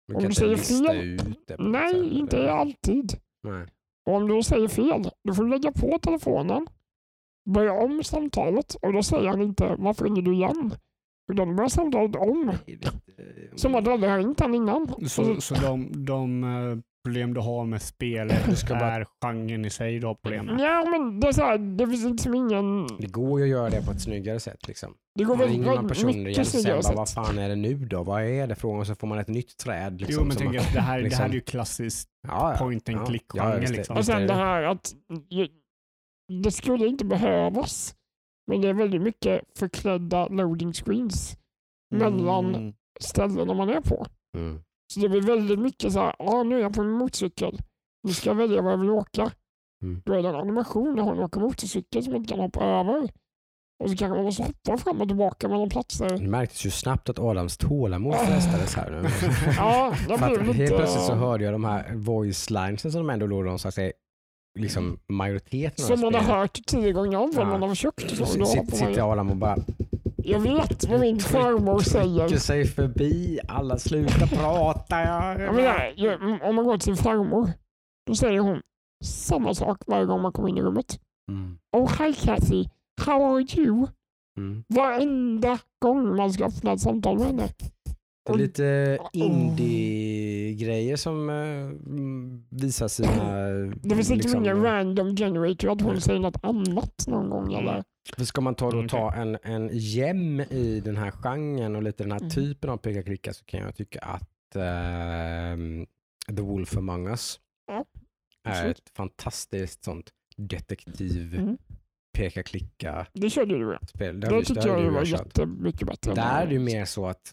Man Om du säger fel- Nej, sätt, inte eller? alltid. Nej. Och om du säger fel, då får du lägga på telefonen, börja om samtalet och då säger han inte varför ringer du igen? Utan börjar samtalet om. Är Som att du aldrig har ringt han innan. Så, så de, de eh, problem du har med spelet Du ska bara- är genren i sig du har problem med? Ja, men det är så här, det finns liksom ingen... Det går ju att göra det på ett snyggare sätt. Liksom. Det går väldigt, ringer man personer igen och säger snyggare bara, vad fan är det nu då? Vad är det frågan? Och så får man ett nytt träd. Liksom, jo, men tänk att det här, det liksom- här är ju klassiskt ja, ja. point and Ja, click-genre. ja, det. liksom. Och sen det det. här att det skulle inte behövas. Men det är väldigt mycket förklädda loading screens mellan Mm. ställena man är på. Mm. Så det blir väldigt mycket så här, ah, nu är jag på en motorcykel. Nu ska jag välja var jag vill åka. Mm. Då är det en animation när hon åker motorcykel som inte kan hoppa över. Och så kanske man måste hoppa fram och tillbaka mellan platser. Det märktes ju snabbt att Adams tålamod frestades här nu. Ja, det blir lite... helt plötsligt så hörde jag de här voice linesen som de ändå låg någon slags liksom majoriteten Som man har hört tio gånger om vad Ja. man har försökt. Så sitter. Adam och bara Jag vet vad min farmor säger. trycker sig förbi. Alla slutar prata. Om man går till sin farmor, då säger hon samma sak varje gång man kommer in i rummet. Mm. Oh hi Kathy, how are you? Mm. Varenda gång man ska öppna ett samtal med henne. Det är lite indie-grejer som eh, visa sina... Det finns inte liksom, ingen random generator att hon säger något annat någon gång Mm. eller? För ska man ta, då, Mm, ta en, en gem i den här genren och lite den här Mm. typen av peka-klicka så kan jag tycka att ehm, The Wolf Among Us Ja, är ett fantastiskt sånt detektiv Mm. peka-klicka Det körde du med. spel. Det, Det tyckte jag var jättemycket bättre. Där det är det ju mer så att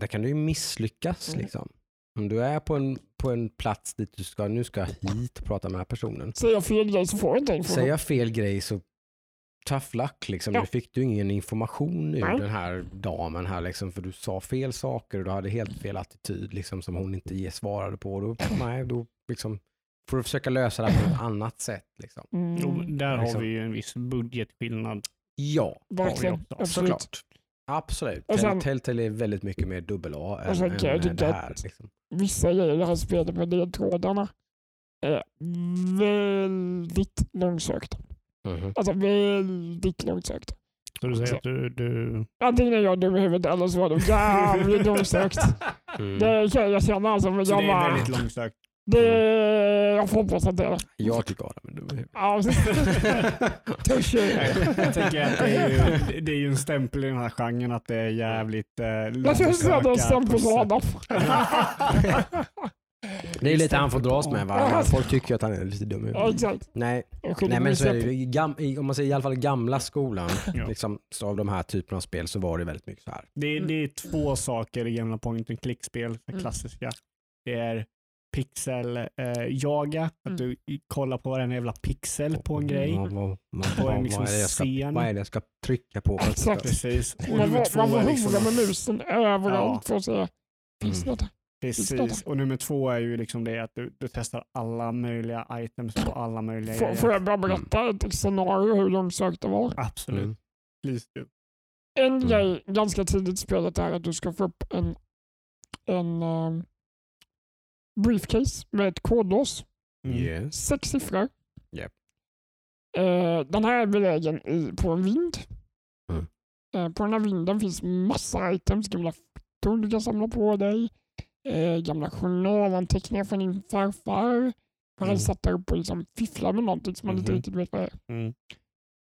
där kan du ju misslyckas. Mm. Liksom. Om du är på en, på en plats dit du ska, nu ska jag hit och prata med den här personen. Säger jag fel grej så får jag inte information. Säger jag fel grej så tough luck. Liksom. Ja. Nu fick du ingen information ur Nej. den här damen här liksom, för du sa fel saker och du hade helt fel attityd liksom, som hon inte svarade på. Då, nej, då liksom, får du försöka lösa det på ett annat sätt. Liksom. Mm. Där har Liksom. vi ju en viss budgetskillnad. Ja, Verkligen. också. Absolut. såklart. Absolut. Och sen- Tell- Telltale är väldigt mycket mer dubbel A än, Och sen än kan jag det här. att- Liksom. Vissa grejer i det här spelet med ledtrådarna är väldigt långsökta. Mhm. Alltså väldigt långsökta. Så du säger Så- att du, du... Antingen är jag dum i huvudet eller så var de jävligt långsökt. Mm. Det kan jag känna alltså. Men Så jag det är bara, väldigt långsökt. Det, jag får hoppas att det är det. Jag tycker Adam är dum i huvudet. Ja, touché. Jag tänker att det är, ju, det är ju en stämpel i den här genren att det är jävligt eh, Jag tror att det är en stämpel på. Adam. Det är lite han får dras med. Va? Ja. Folk tycker att han är lite dum i Ja, huvudet. exakt. Nej, nej men så är det ju. I gam, i, om man säger i alla fall gamla skolan, Ja. liksom, så av de här typerna av spel så var det väldigt mycket så här. Det, det är två saker i gamla point and click-spel, Mm. klassiska. Det är pixel-jaga, att Mm. du kollar på varenda jävla pixel på en grej. Vad, På en liksom vad, är det jag ska, scen. vad är det jag ska trycka på? Exakt. Precis. Och Man nummer får, liksom... med musen överallt Ja. för att se. Finns det Mm. något? Precis. Och nummer två är ju liksom det att du, du testar alla möjliga items på alla möjliga Får, grejer. får jag bara berätta ett scenario hur långsökt det var? Absolut. Mm. Please do. En Mm. grej ganska tidigt i spelet är att du ska få upp en, en ehm, briefcase med ett kodlås. Mm. Yes. Sex siffror. Japp. Eh, den här är belägen i, på en vind. Mm. Eh, på den här vinden finns massa items, gamla foton du kan samla på dig. Eh, gamla journalanteckningar från din farfar. Han Mm. satt där uppe och liksom fifflar med någonting som man inte Mhm. riktigt vet vad det är. Mm.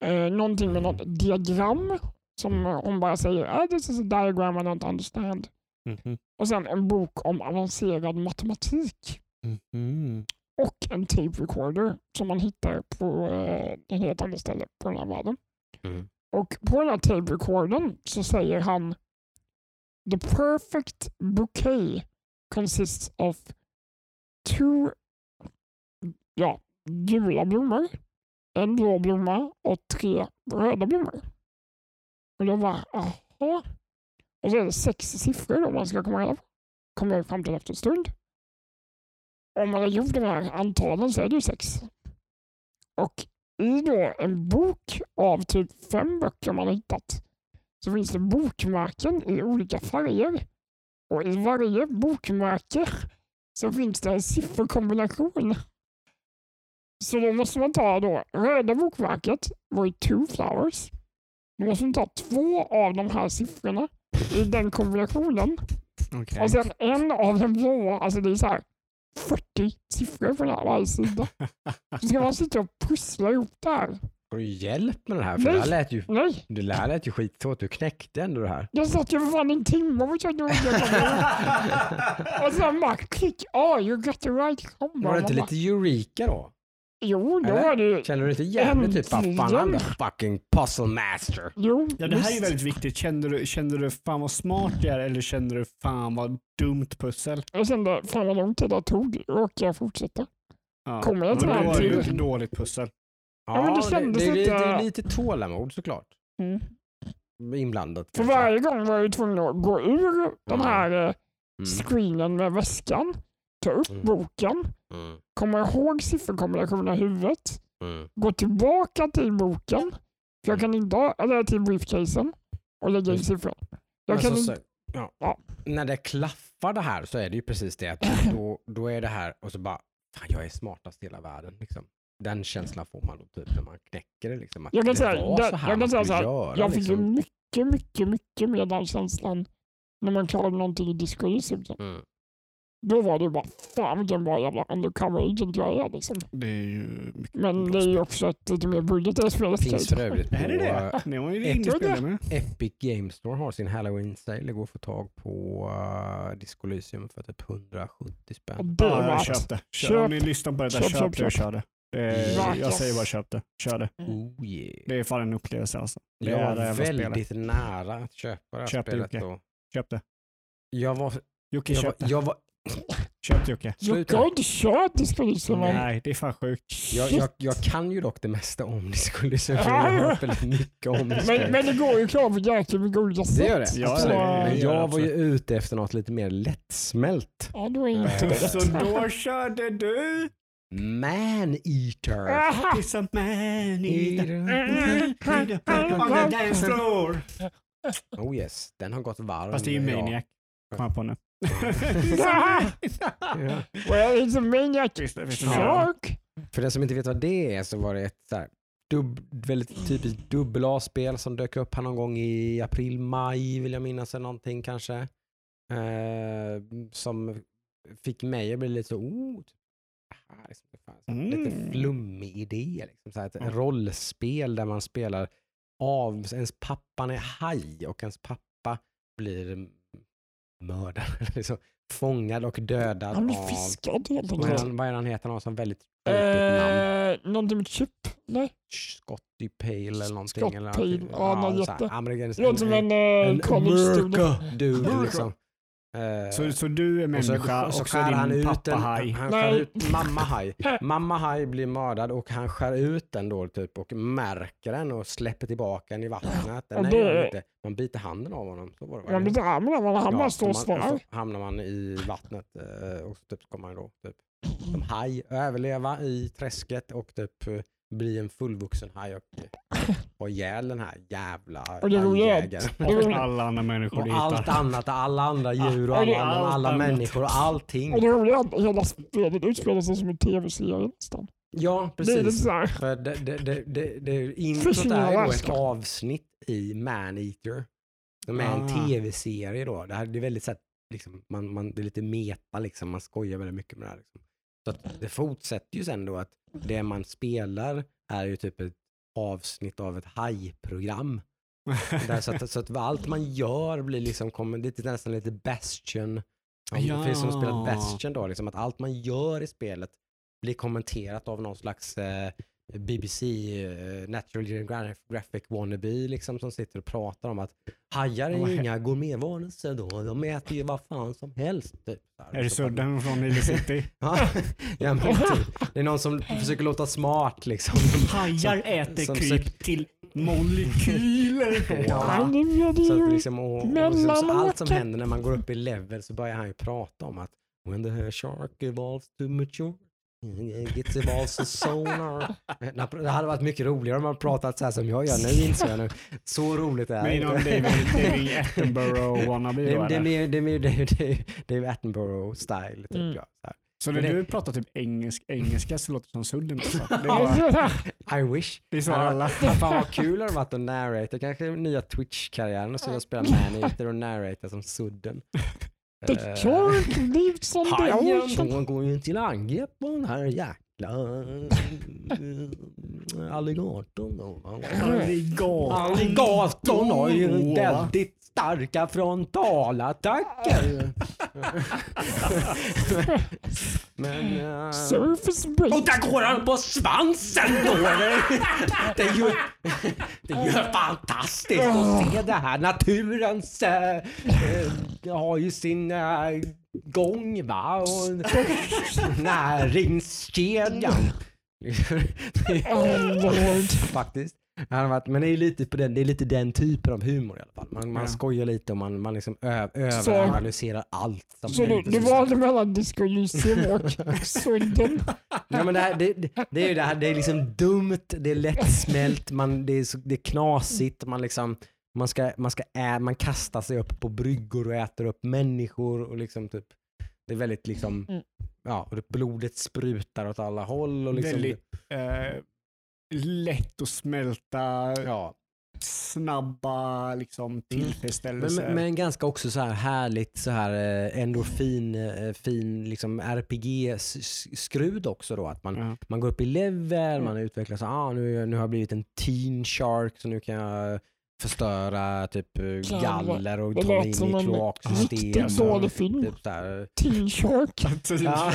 Eh, någonting med något diagram som eh, hon bara säger ah, this is a diagram I don't understand. Mhm. Och sen en bok om avancerad matematik Mhm. och en tape recorder som man hittar på eh, ett helt annat ställe på den här världen. Mm. Och på den här tape recordern så säger han The perfect bouquet consists of two ja, gula blommor, en blå blomma och tre röda blommor. Och då bara, jaha. Och så är det sex siffror då man ska komma ihåg. Kommer jag fram till efter en stund. Om man har gjort de här antalen så är det ju sex. Och i då en bok av typ fem böcker man har hittat så finns det bokmärken i olika färger. Och i varje bokmärke så finns det en sifferkombination. Så då måste man ta då röda bokmärket var ju two flowers. Då måste man ta två av de här siffrorna i den kombinationen. Okej. Och sen en av de blåa, alltså det är så här 40 siffror på här varje sida. Så ska man sitta och pussla ihop det här. Får du hjälp med det här? För Nej. det här lät ju, Nej, det här lät ju skitsvårt. Du knäckte ändå det här. jag satt ju för fan en timme och försökte Och sen bara klick, oh you got the right combo. Var det inte lite eureka då? Jo, då Eller? var det ju... Kände du inte jävligt typ fan han är fucking puzzle master? Jo, Ja, det här är ju visst. väldigt viktigt. Kände du, kände du fan vad smart jag är eller kände du fan vad dumt pussel? Jag kände, fan vad lång tid det tog. Orkar jag fortsätta? Ja. Kommer jag till Men den då är det ju ett dåligt pussel. Ja, men det kändes det, det, lite- det är lite tålamod såklart. Mm. Inblandat. För kanske. varje gång var jag ju tvungen att gå ur den Ja. här eh, Mm. screenen med väskan, ta upp Mm. boken, Mm. komma ihåg sifferkombinationen i huvudet, Mm. gå tillbaka till boken, för jag kan inte ha, eller till briefcasen och lägga in siffror. Jag kan så, inte, så, ja. Ja. När det klaffar det här så är det ju precis det att då, då är det här och så bara, fan jag är smartast i hela världen. Liksom. Den känslan får man då typ när man knäcker det. Liksom, att Jag kan det säga- det- så här jag kan säga skulle så här, göra. jag fick ju liksom. mycket, mycket, mycket mer den känslan när man klarade någonting i Disco Elysium. Mm. Då var det bara, fan vilken bra jävla undercover agent jag är liksom. Det är ju mycket Men det är ju också ett lite mer budget i det spelet. Finns för övrigt på Är det det? Ni har ju Ett- indiespelare med. Epic Game Store har sin Halloween sale. Det går att få tag på uh, Disco Elysium för typ 170 Och spänn. det Ja, jag köpte. Kör, om ni lyssnar på detta, Köp, köp, köp, det och köp. kör det. det är, jag säger bara köp det. Kör det. Oh yeah. Det är fan en upplevelse alltså. Det Jag är var det jävla spelet. väldigt nära att köpa det här Köp det, spelet Jocke. då. Köp det. Jag var, Jocke, jag var, köp det. jag var, Köp det Jocke. Jag Sluta. har inte kört än. Nej, det är fan sjukt. jag, jag, jag kan ju dock det mesta om för Jag har hört väldigt mycket om det. Men, men det går ju klart på jäkligt mycket olika sätt. Det gör det. Ja, det- Men det gör det jag var ju ute efter något lite mer lättsmält. Ja, då är inte det Så rätt. då körde du Man-eater. It's a man eater. Mm. On the dance floor. Oh yes, den har gått varm. Fast det är ju. Maniac. Kom jag på nu. Ja. Well, it's a maniac shark. För den som inte vet vad det är så var det ett så här, dubb, väldigt typiskt dubbel A-spel som dök upp här någon gång i april, maj vill jag minnas eller någonting kanske. Eh, som fick mig att bli lite så, oh, typ, här så här, lite Mm. flummig idé. Liksom, så här, ett Mm. rollspel där man spelar av, ens pappan är haj och ens pappa blir mördad, liksom, fångad och dödad Han av fiskad helt vad är, han, vad är han heter? Han har som väldigt tråkigt namn. Eh, någonting med chip? Nej, Scotty Pale eller någonting. Scott eller Pale, ja, någon jätte- amerikansk- låter som en, en eh, student. mörka dude liksom. Eh, Så, så du är och så, människa och så och så skär han är din ut pappa en, haj. han Nej. skär ut mamma haj. Mamma haj blir mördad och han skär ut den då typ och märker den och släpper tillbaka den i vattnet. Den det- inte, man biter handen av honom. Så var det? Man blir av han bara står och så hamnar man i vattnet eh, och så typ kommer man då typ som haj överleva i träsket och typ eh, bli en fullvuxen haj och ha ihjäl den här jävla det hajjägaren. det Och alla andra människor Och allt annat, alla andra djur och det- alla, alla, allt alla människor och allting. Och det roliga är att hela spelet utspelar sig som en tv-serie nästan. Ja, Det precis. såhär. För det, det, det, det, det, introt är ju då ett avsnitt i Man-Eater. Som är en Ah. tv-serie då. Det, här, det är väldigt så här, liksom, man, man, det är lite meta liksom, man skojar väldigt mycket med det här. Liksom. Så att det fortsätter ju sen då att det man spelar är ju typ ett avsnitt av ett hajprogram. Där, så, att, så att allt man gör blir liksom, kommer, det är nästan lite Bastion. Ja. För som spelat Bastion då, liksom, att allt man gör i spelet blir kommenterat av någon slags eh, BBC, eh, Natural Geographic wannabe liksom, som sitter och pratar om att hajar är ju inga gourmetvarelser då, de äter ju vad fan som helst. Typ. Så. Är det Så bara- sudden från Nile City? Ja, men typ, det är någon som försöker låta smart liksom. Hajar Som- äter som kryp till molekyler. Ja. Så att liksom, och, och liksom, så mellan allt som händer när man går upp i level så börjar han ju prata om att when the shark evolves to mature gets evolves to sonar. Det hade varit mycket roligare om man pratat så här som jag gör nu inser jag nu. Så roligt är Men det inte. David, David Attenborough wannabe Det, då det, är eller? mer, det är mer David, David, David Attenborough style. Typ, Mm. ja, så när Men det- du pratar typ engelsk, engelska så låter det som sudden. I wish. det är så alla. Fan vad kul det hade varit att narrata. Kanske nya Twitch-karriären och så jag spelar och narrata som Sudden. The Eh, shark lives on the Hajen ocean. hon går ju till angrepp på den här jäkla eh, alligatorn. Alligatorn har ju väldigt starka frontalattacker. Men... eh, Surface och break. där går han på svansen då! Det är ju, det är ju fantastiskt att se det här. Naturens äh, har ju sin äh, gång va och näringskedjan. Oh lord. Faktiskt. Han varit, men det är, lite på den, det är lite den typen av humor i alla fall. Man, man Ja. skojar lite och man, man liksom ö, överanalyserar allt. Som Så du, du valde mellan Disco Elysium och Sudden. Ja, men det, här, det, det, det är det här, det är liksom dumt, det är lättsmält, man, det, är, så- det är knasigt, man liksom man ska, man ska ä, man kastar sig upp på bryggor och äter upp människor och liksom typ det är väldigt liksom, Mm. ja, och det- blodet sprutar åt alla håll och liksom, Väldigt eh, lätt att smälta. ja. snabba liksom, Men, tillfredsställelser. men, men ganska också så här härligt så här eh, endorfin, eh, fin liksom RPG-skrud också då. Att man, ja. man går upp i level, man utvecklar så ah, nu, nu har jag blivit en teen shark så nu kan jag förstöra typ eh, galler och det ta mig lät in som i en kloaksystem. riktigt dålig film. Typ så här, Teen Shark. Ja.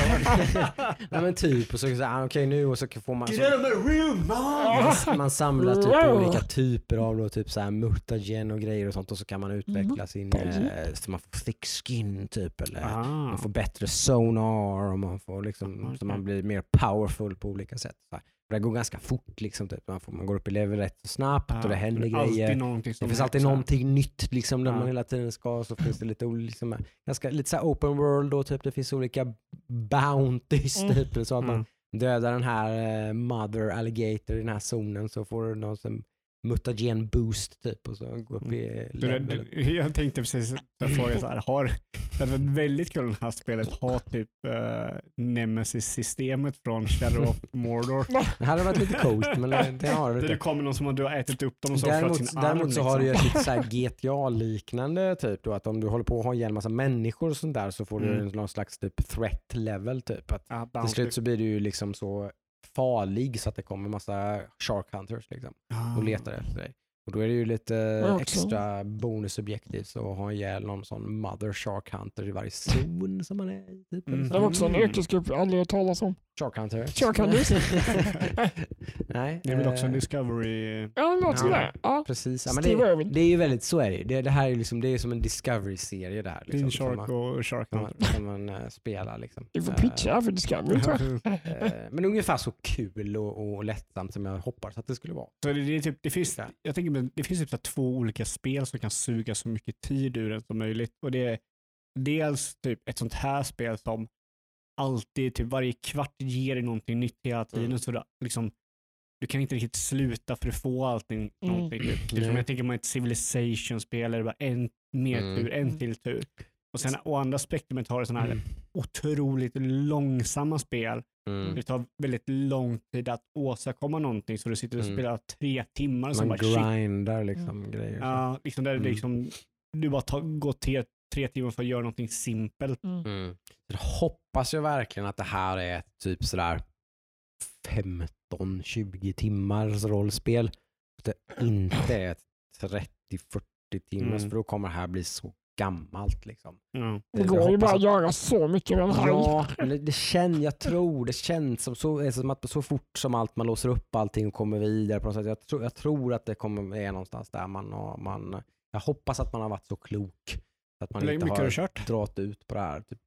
Nej men typ, och så, så ah, okej nu och så får man... Så, man, man samlar typ olika typer av då, typ så här mutagen och grejer och sånt och så kan man utveckla sin, eh, så man får thick skin typ eller Ah. man får bättre sonar och man får liksom, Okej. så man blir mer powerful på olika sätt. Så här. Det går ganska fort liksom, typ. man, får, man går upp i level rätt snabbt och det händer alltid grejer. Det finns alltid någonting nytt liksom när Ja. man hela tiden ska, så finns det lite, liksom, ganska, lite så open world och typ det finns olika bounties Mm. typ. Så att man Mm. dödar den här eh, mother alligator i den här zonen så får du någon som mutagen boost typ och så gå upp i Mm. Du, level. du, jag tänkte precis fråga så här, har, det hade varit väldigt kul om det här spelet har typ uh, Nemesis-systemet från Shadow of Mordor. Det hade varit lite coolt men det, har det Där det inte. kommer någon som har du har ätit upp dem och så Däremot, sin arm. däremot så har du ju liksom. ett lite så här GTA-liknande typ då att om du håller på att ha ihjäl en massa människor och sånt där så får du Mm. någon slags typ threat level typ. Att Ja, till slut så blir du ju liksom så farlig så att det kommer massa shark hunters liksom Ah. och letar efter dig. Och då är det ju lite Ja, extra bonusobjektivt så att ha ihjäl någon sån mother shark hunter i varje zon som man är i. Typ. Mm. Det var också en Mm. yrkesgrupp jag aldrig hört talas om. Shark hunter. Shark hunters. Nej. Det är väl också en eh, Discovery... Ja, det låter Ja. sådär. Ja. Precis. Ja, men Steve det, Irwin. det är ju väldigt, så är det ju. det, det här är ju liksom, det är som en Discovery-serie där. Liksom, Din Shark man, och Shark som Hunter. man, som man eh, spelar. Liksom. Du får Eh, pitcha här för Discovery tror jag. eh, men ungefär så kul och, och lättsamt som jag hoppades att det skulle vara. Så det, det, är typ, det finns, Ja. jag tänker, det finns typ så här två olika spel som kan suga så mycket tid ur en som möjligt. Och det är dels typ ett sånt här spel som alltid, typ varje kvart ger dig någonting nytt hela tiden. Mm. Så det, liksom, du kan inte riktigt sluta för att få allting. Mm. Någonting. Typ. Typ som Nej. jag tänker mig ett Civilization-spel där det bara en mer Mm. tur, en till tur. Och sen å andra spektrumet har du sådana här Mm. otroligt långsamma spel Mm. det tar väldigt lång tid att åstadkomma någonting så du sitter och Mm. spelar tre timmar. Som Man bara, shit. grindar liksom grejer. Ja, liksom där det Mm. liksom, du bara tar, går tre, tre timmar för att göra någonting simpelt. Mm. Mm. Jag hoppas jag verkligen att det här är ett typ sådär 15-20 timmars rollspel. Att det inte är ett 30-40 timmars Mm. för då kommer det här bli så gammalt. Liksom. Ja. Det går ju bara att- göra så mycket med en haj. Ja, men det, känns, jag tror, det känns som, så, som att så fort som allt man låser upp allting och kommer vidare på något sätt. Jag, tror- jag tror att det kommer, är någonstans där man, har- man, jag hoppas att man har varit så klok. Att man Hur inte mycket har har du kört? dragit ut på det här. Typ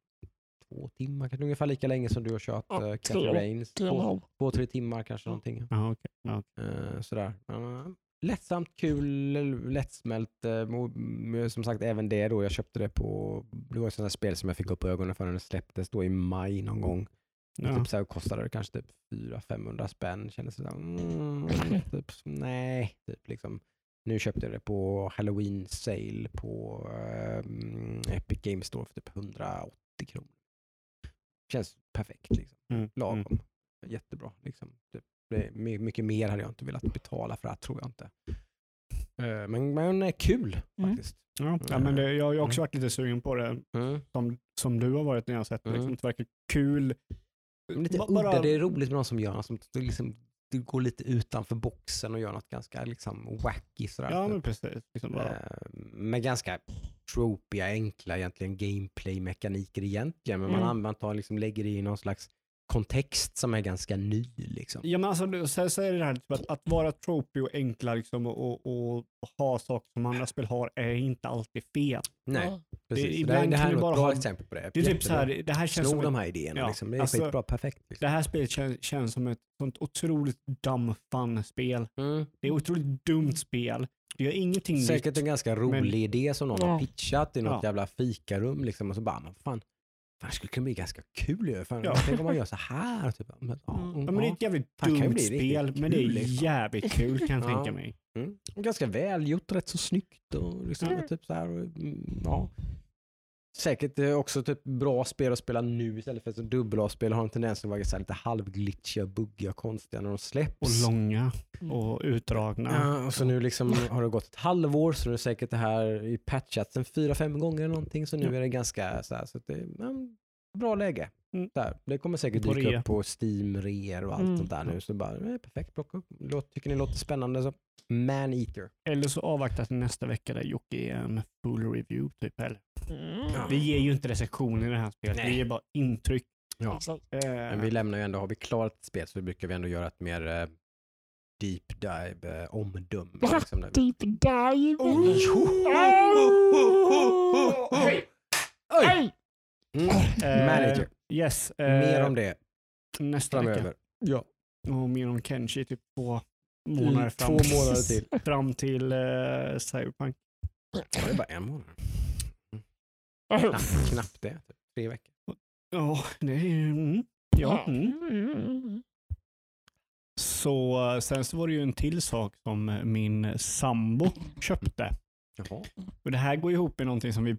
två timmar, kanske ungefär lika länge som du har kört Ja, uh, tre- Cathy Rains. Tre och en Två, halv. två, tre timmar kanske någonting. Ja, okej. Ja. Eh, sådär. Eh, lättsamt, kul, lättsmält. eh, med- som sagt, även det då. Jag köpte det på, det var ett sånt här spel som jag fick upp ögonen för när det släpptes då i maj någon gång. Ja. Typ så här kostade det kanske typ 400-500 spänn. Kändes det så här, mm, typ, nej. Typ liksom. Nu köpte jag det på Halloween sale på ehm, Epic Games Store för typ 180 kronor. Känns perfekt liksom. Mm. Lagom. Mm. Jättebra liksom. Typ, mycket mer hade jag inte velat betala för det tror jag inte. Eh, Men, men kul Mm. faktiskt. Ja, ja, men det, jag har också Mm. varit lite sugen på det Mm. som, som du har varit när jag har sett det. Mm. Liksom, det verkar kul. Men Lite Ba- udda, det är roligt med någon som gör något som liksom, du går lite utanför boxen och gör något ganska liksom wacky sådär. Ja, typ. men precis. Liksom bara, Eh, med ganska tropiga, enkla egentligen gameplay-mekaniker egentligen. Men Mm. man använder, liksom, lägger i någon slags kontext som är ganska ny. Liksom. Ja, men alltså, du- så, så är det det här typ att, att vara tropy och enkla liksom, och, och, och ha saker som andra spel har är inte alltid fel. Nej, Ja. precis. det- Det, ibland det, det kan här du är ett bra ha- exempel på det. Det är typ så här, det här känns Sno som de här idéerna. ja, liksom. Det är alltså, skitbra, perfekt. det Liksom. här spelet känns, känns som ett sånt otroligt dumb fun-spel. Mm. Det är ett otroligt dumt spel. Det gör ingenting Säkert nytt. en ganska rolig idé som någon Ja. har pitchat i något Ja. jävla fikarum. Liksom, och så bara, men fan, fan det skulle kunna bli ganska kul ju. Fan, Ja. Tänk om man gör så här. Typ. Men, ja, Mm. Ja, men det är ett jävligt Fan, dumt spel, men det är kul, liksom. jävligt kul kan jag Ja. tänka mig. Mm. Ganska välgjort, rätt så snyggt och liksom, Mm. typ så här, och, mm, ja. Säkert eh, också typ bra spel att spela nu istället för att dubbel-A-spel har en tendens att vara så lite halvglitchiga, buggiga, konstiga när de släpps. Och långa och utdragna. Ja, och så nu liksom har det gått ett halvår så nu är det säkert det här i patchat sen fyra, fem gånger eller någonting så nu Ja. är det ganska så här, så att det är ja, bra läge. Mm. Där. Det kommer säkert dyka rea. upp på Steam, reor och allt Mm. sånt där nu. Så bara, eh, perfekt, plocka upp. Låt, tycker ni låter spännande så Man-Eater. Eller så avvakta till nästa vecka där Jocke ger en full review. Typ. Eller, Mm. vi ger ju inte recensioner i det här spelet, Nej. vi ger bara intryck. Ja. Eh, Men vi lämnar ju ändå, har vi klarat ett spel så brukar vi ändå göra ett mer eh, deep dive eh, omdöme. Liksom, Deep dive. Hej! Hej! Mm. eh, Manager. Yes. eh, Mer om det nästa vecka. framöver. Ja. Och mer om Kenshi typ två månader Två fram. månader till. Fram till eh, Cyberpunk. Ja, det är bara en månad. Knappt, knappt det. Typ. Tre veckor. Ja, det är. Mm. Ja. Mm. Mm. Så eh, sen så var det ju en till sak som min sambo köpte. Jaha. Och det här går ihop med någonting som vi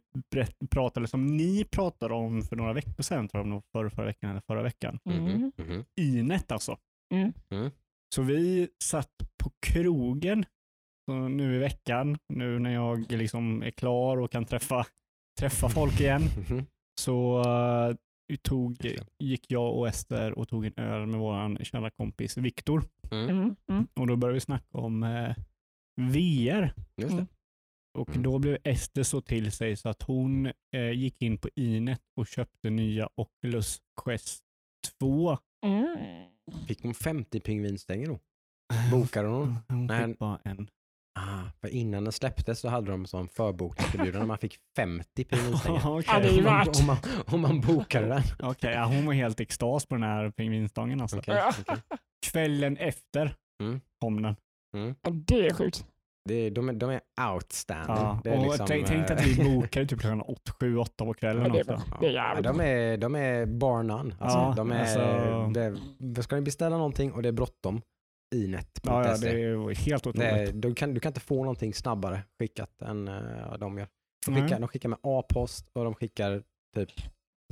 pratade, som ni pratade om för några veckor sedan, tror jag, förra, förra veckan eller förra veckan. Mm. Mhm, mhm. Inet alltså. Mm. Mm. Så vi satt på krogen så nu i veckan, nu när jag liksom är klar och kan träffa, träffa folk igen, Mhm. så vi tog, gick jag och Ester och tog en öl med vår kära kompis Viktor. Mm. Mm. Mm. Och då började vi snacka om eh, VR. Just det. Mm. Och Mm. då blev Ester så till sig så att hon eh, gick in på Inet och köpte nya Oculus Quest 2. Mm. Fick hon 50 pingvinstänger då? Bokade hon? Hon Nej. fick bara en. Ah, för innan den släpptes så hade de sån förbokningserbjudande. Man fick 50 pingvinstänger. Ju om, man, om, man, om man bokade den. Okej, ja, hon var helt extas på den här pingvinstången alltså. Okej, okej. Kvällen efter Mm. kom den. Ja, det är sjukt. Det är, de, är, de är outstanding. Ja, det är och liksom, tänk, eh, att vi bokade typ klockan 7-8 på kvällen Ja, det är. Det är Ja, de, är, de är bar none. Alltså, Ja, de är, alltså- det, ska ni beställa någonting och det är bråttom, inet.se. Ja, ja, det var helt otroligt. är, du, kan, du kan inte få någonting snabbare skickat än uh, de gör. De skickar, de skickar med A-post och de skickar typ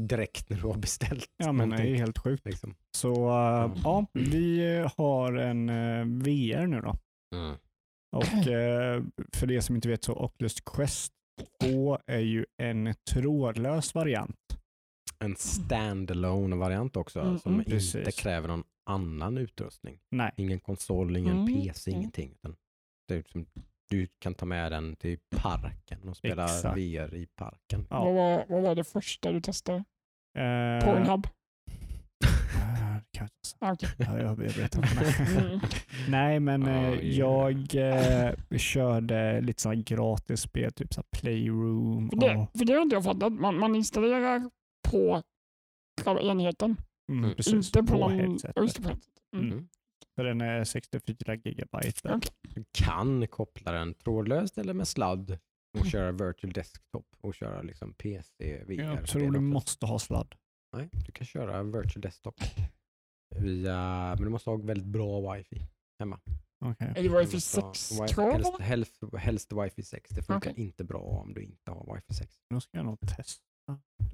direkt när du har beställt. Ja, men det är helt sjukt. liksom. Så uh, ja, vi eh, har en uh, VR nu då. Mm. Och eh, för det som inte vet så Oculus Quest 2 är ju en trådlös variant. En standalone variant också Mm, som mm. inte Precis. kräver någon annan utrustning. Nej, Ingen konsol, ingen Mm, PC, ingenting. Utan det är som, du kan ta med den till parken och spela Exakt. VR i parken. Ja. Vad, var, vad var det första du testade? eh, Pornhub? Det kan jag. Ja, jag berättar. Mm. Nej, men eh, Oh, jag eh, körde lite sådana gratis spel, typ så Playroom. För, det, Och, för det har inte jag fattat. Man, man installerar på själva enheten. mm, Mm. precis, inte på, på någon... headsetet. Ja. Mm. Mm. Så den är 64 gigabyte. Okej. Du kan koppla den trådlöst eller med sladd och Mm. köra virtual desktop och köra liksom PC, VR. Jag tror du måste ha sladd. Nej, du kan köra virtual desktop via, men du måste ha väldigt bra wifi hemma. Okej. Är det wifi måste ha 6 wi- krav? helst, helst, helst wifi 6. Det funkar Okej. inte bra om du inte har wifi 6. Nu ska jag nog testa.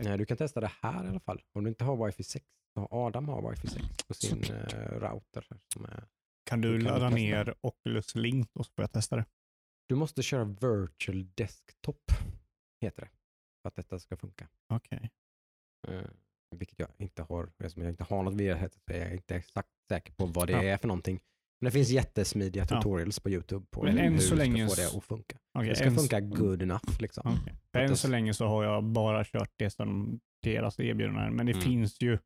Nej, du kan testa det här i alla fall. Om du inte har wifi 6, så har Adam har wifi 6 på sin eh, router. är, Kan du Du kan ladda ner Oculus Link och så får jag testa det? du måste köra virtual desktop, heter det, för att detta ska funka. Okej. Eh, vilket jag inte har, eftersom jag inte har något VR-headset så är jag inte exakt säker på vad det Ja. är för någonting. Men det finns jättesmidiga Ja. tutorials på YouTube på Men än hur så du länge ska få det att funka. Okej, Det ska funka good enough liksom. Att än det- så länge så har jag bara kört det som deras erbjudanden. Men det Mm. finns ju,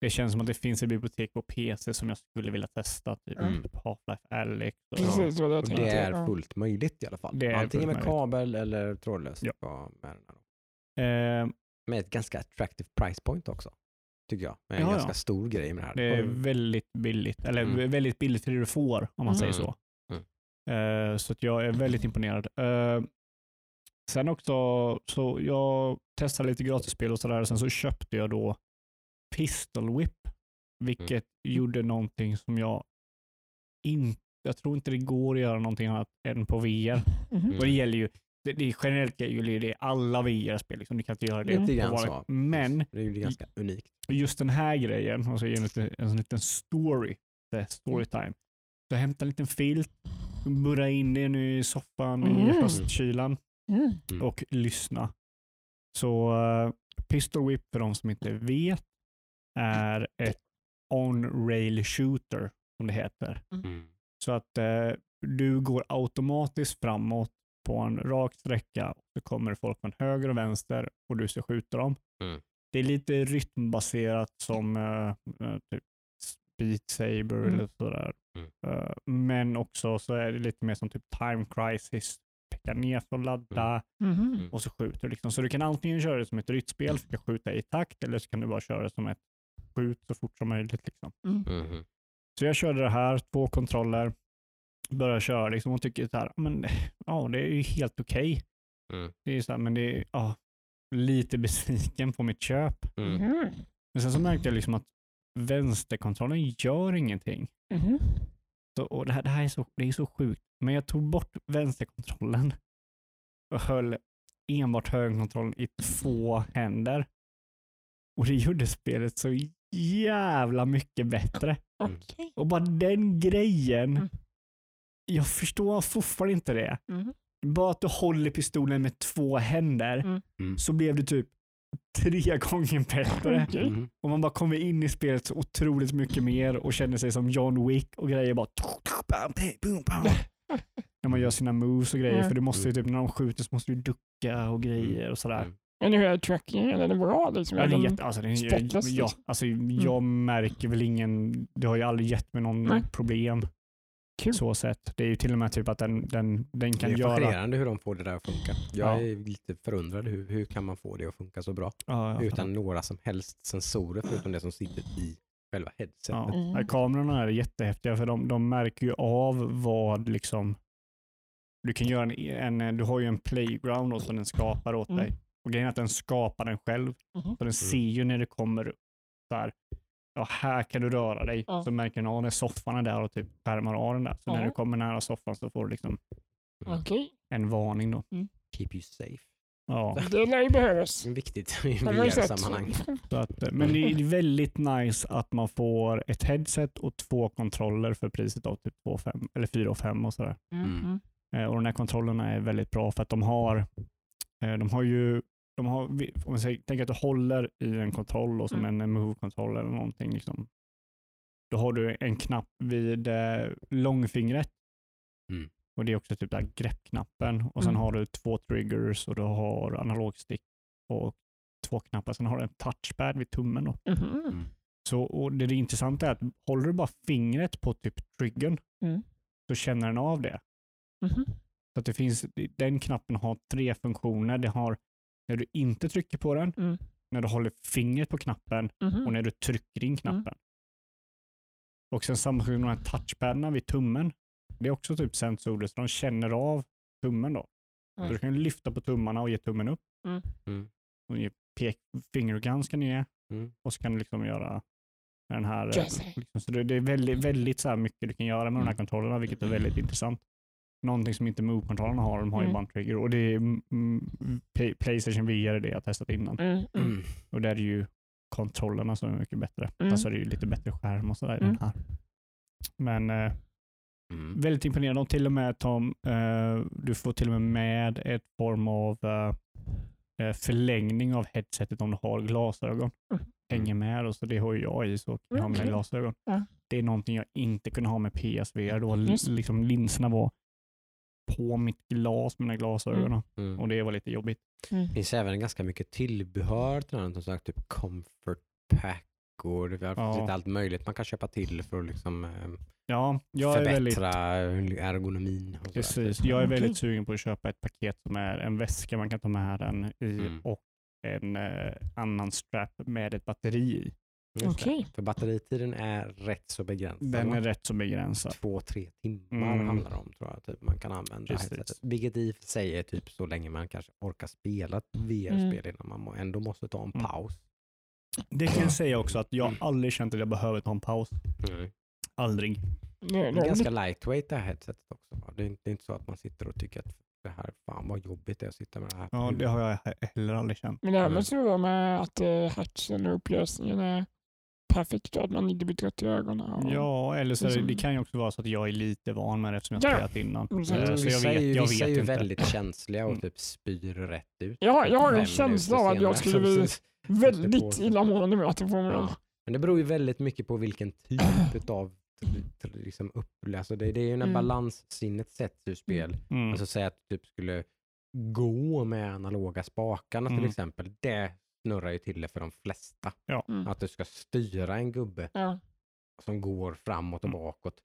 det känns som att det finns ett bibliotek på PC som jag skulle vilja testa. Typ Mm. Half-Life Alyx. och- Precis, det det Och det är Ja. fullt möjligt i alla fall. Det är Antingen med möjligt. kabel eller trådlöst. Ja. Ja. Med, den här då. Eh, med ett ganska attractive price point också. Tycker jag. Med en Ja, ja. ganska stor grej med det här. det är Mm. väldigt billigt, eller Mm. väldigt billigt för det du får om man säger Mm. så. Mm. Eh, så att jag är väldigt imponerad. Eh, sen också, så jag testade lite gratisspel och sådär. Sen så köpte jag då Pistol Whip, vilket Mm. gjorde någonting som jag inte, jag tror inte det går att göra någonting annat än på VR. Mhm. Och det gäller ju, det, det är generellt är ju det alla VR-spel. Liksom. Du kan inte göra det. Mm. Lite på grann så. Men Det är ju ganska unikt. just den här grejen, och så ger en liten, en liten story, är storytime. Så hämta en liten filt, burra in det nu i soffan i Mm. höstkylan Mm. Mm. och lyssna. Så uh, Pistol Whip, för de som inte vet, är ett on-rail shooter, som det heter. Mm. Så att eh, du går automatiskt framåt på en rak sträcka och så kommer folk från höger och vänster och du ska skjuta dem. Mm. Det är lite rytmbaserat som eh, typ Beat Saber Mm. eller sådär. Mm. Eh, men också så är det lite mer som typ Time Crisis. Peka ner för att ladda Mhm. och så skjuter du. Liksom. Så du kan antingen köra det som ett rytspel, försöka skjuta i takt, eller så kan du bara köra det som ett skjut så fort som möjligt. Liksom. Mhm. Så jag körde det här, två kontroller, började köra liksom och tycker så här, men ja, det är ju helt okej. Mm. Det är så här, men det är ja, lite besviken på mitt köp. Mm. Mhm. Men sen så märkte jag liksom att vänsterkontrollen gör ingenting. Mhm. Så, och det, här, det här är så, det är så sjukt. Men jag tog bort vänsterkontrollen och höll enbart högerkontrollen i två händer. Och det gjorde spelet så jävla mycket bättre. Okej. Och bara den grejen. Mm. Jag förstår fortfarande inte det. Mhm. Bara att du håller pistolen med två händer Mm. Mm. så blev det typ tre gånger bättre. Mhm. Och man bara kommer in i spelet så otroligt mycket mer och känner sig som John Wick och grejer bara. När man gör sina moves och grejer. Mm. För du måste ju typ när de skjuter så måste du ducka och grejer och sådär. Mm. Men hur är trackingen? Är den bra? Liksom? Ja, det är Är den- jätte, alltså, det är, spotless, ja, liksom. alltså, jag märker väl ingen, det har ju aldrig gett mig någon Nej. problem. Kul. Så sett. Det är ju till och med typ att den, den, den Det kan är göra... fascinerande hur de får det där att funka. Jag Ja. är lite förundrad. Hur, hur kan man få det att funka så bra? Ja, ja, Utan några som helst sensorer förutom det som sitter i själva headsetet. Ja. Mm. Kamerorna är jättehäftiga för de, de märker ju av vad liksom du kan göra en, en du har ju en playground då, som den skapar åt Mm. dig. Och grejen är att den skapar den själv. Mhm. Så den ser ju när det kommer så här, ja här kan du röra dig. Ja. Så märker av när soffan är där och typ skärmar av den där. Så när Ja. du kommer nära soffan så får du liksom Okej. en varning då. Keep you safe. Ja, Det lär ju behövas. Det är viktigt i. VR-sammanhang. eh, men det är väldigt nice att man får ett headset och två kontroller för priset av typ 2 5, eller 4 och 5 och sådär. Mhm. Eh, Och de här kontrollerna är väldigt bra för att de har, eh, de har ju, de har, om man säger, tänker att du håller i en kontroll och som Mm. en move-kontroll eller någonting. Liksom. Då har du en knapp vid eh, långfingret. Mm. Och Det är också typ där greppknappen. Och Sen Mm. har du två triggers och du har analogstick och två knappar. Sen har du en touchpad vid tummen. Då. Mhm. Så, och det, det intressanta är att håller du bara fingret på typ triggern Mm. så känner den av det. Mhm. Så att det finns, den knappen har tre funktioner. Det har när du inte trycker på den, Mm. när du håller fingret på knappen Mhm. och när du trycker in knappen. Och sen samma sak med de här touchpaddarna vid tummen. Det är också typ sensorer, så de känner av tummen då. Mm. Så du kan lyfta på tummarna och ge tummen upp. Mm. Mm. Och ge pekfingerguns ska ni ge. Mm. Och så kan du liksom göra den här. eh. Liksom, så det, det är väldigt, väldigt så här mycket du kan göra med de här Mm. kontrollerna, vilket är väldigt intressant. Någonting som inte Move-kontrollerna har, de har ju Mm. bara en trigger. Och det är mm, mm, Play- Playstation VR är det jag har testat innan. Mm. Mm. Mm. Och där är ju kontrollerna som är mycket bättre. Mm. Alltså det är ju lite bättre skärm och sådär i Mm. den här. Men eh, Mm. väldigt imponerande. Och till och med Tom, eh, du får till och med med ett form av eh, eh, förlängning av headsetet om du har glasögon. Mm. Hänger med och så det har ju jag i så jag ha mina Okej. glasögon. Ja. Det är någonting jag inte kunde ha med PSVR. Då liksom linserna var på mitt glas, mina glasögon. Mm. Och det var lite jobbigt. Det finns även ganska mycket tillbehör till den, som sagt typ comfort pack och det finns Ja. lite allt möjligt man kan köpa till för att liksom, eh, Ja, jag är väldigt förbättra ergonomin. Precis. Jag är Okej. väldigt sugen på att köpa ett paket som är en väska man kan ta med den i Mm. och en eh, annan strap med ett batteri i. Just. Okej. För batteritiden är rätt så begränsad. Den är rätt så begränsad. Två, tre timmar Mm. handlar det om tror jag. Typ, man kan använda Precis. headsetet. Vilket i och för sig är typ så länge man kanske orkar spela ett VR-spel innan man må- ändå måste ta en Mm. paus. Det kan jag säga också att jag aldrig känt att jag behöver ta en paus. Mm. Aldrig. Det, är ganska lightweight det här headsetet också. Det är, inte, det är inte så att man sitter och tycker att det här, fan vad jobbigt det är att sitta med det här. Ja, det har jag he- heller aldrig känt. Men det här Mm. måste ju vara med att uh, hatchen och upplösningen är perfekt att man inte blir trött i ögonen. Och, Ja, eller så det, liksom- det kan ju också vara så att jag är lite van med det eftersom jag Ja. spelat innan. Mm, Så, Mm, så vissa jag är ju, vet, jag vissa är vet ju inte. väldigt känsliga och Mm. typ spyr rätt ut. Jag, jag har en känsla av att jag skulle bli väldigt illamående med att får mig. Ja. Men det beror ju väldigt mycket på vilken typ av liksom upp, alltså det, det är ju när Mm. balanssinnet sätts ur spel. Mm. Alltså säga att du typ skulle gå med analoga spakarna till Mm. exempel. Det snurrar ju till det för de flesta. Mm. Att du ska styra en gubbe Ja. som går framåt och Mm. bakåt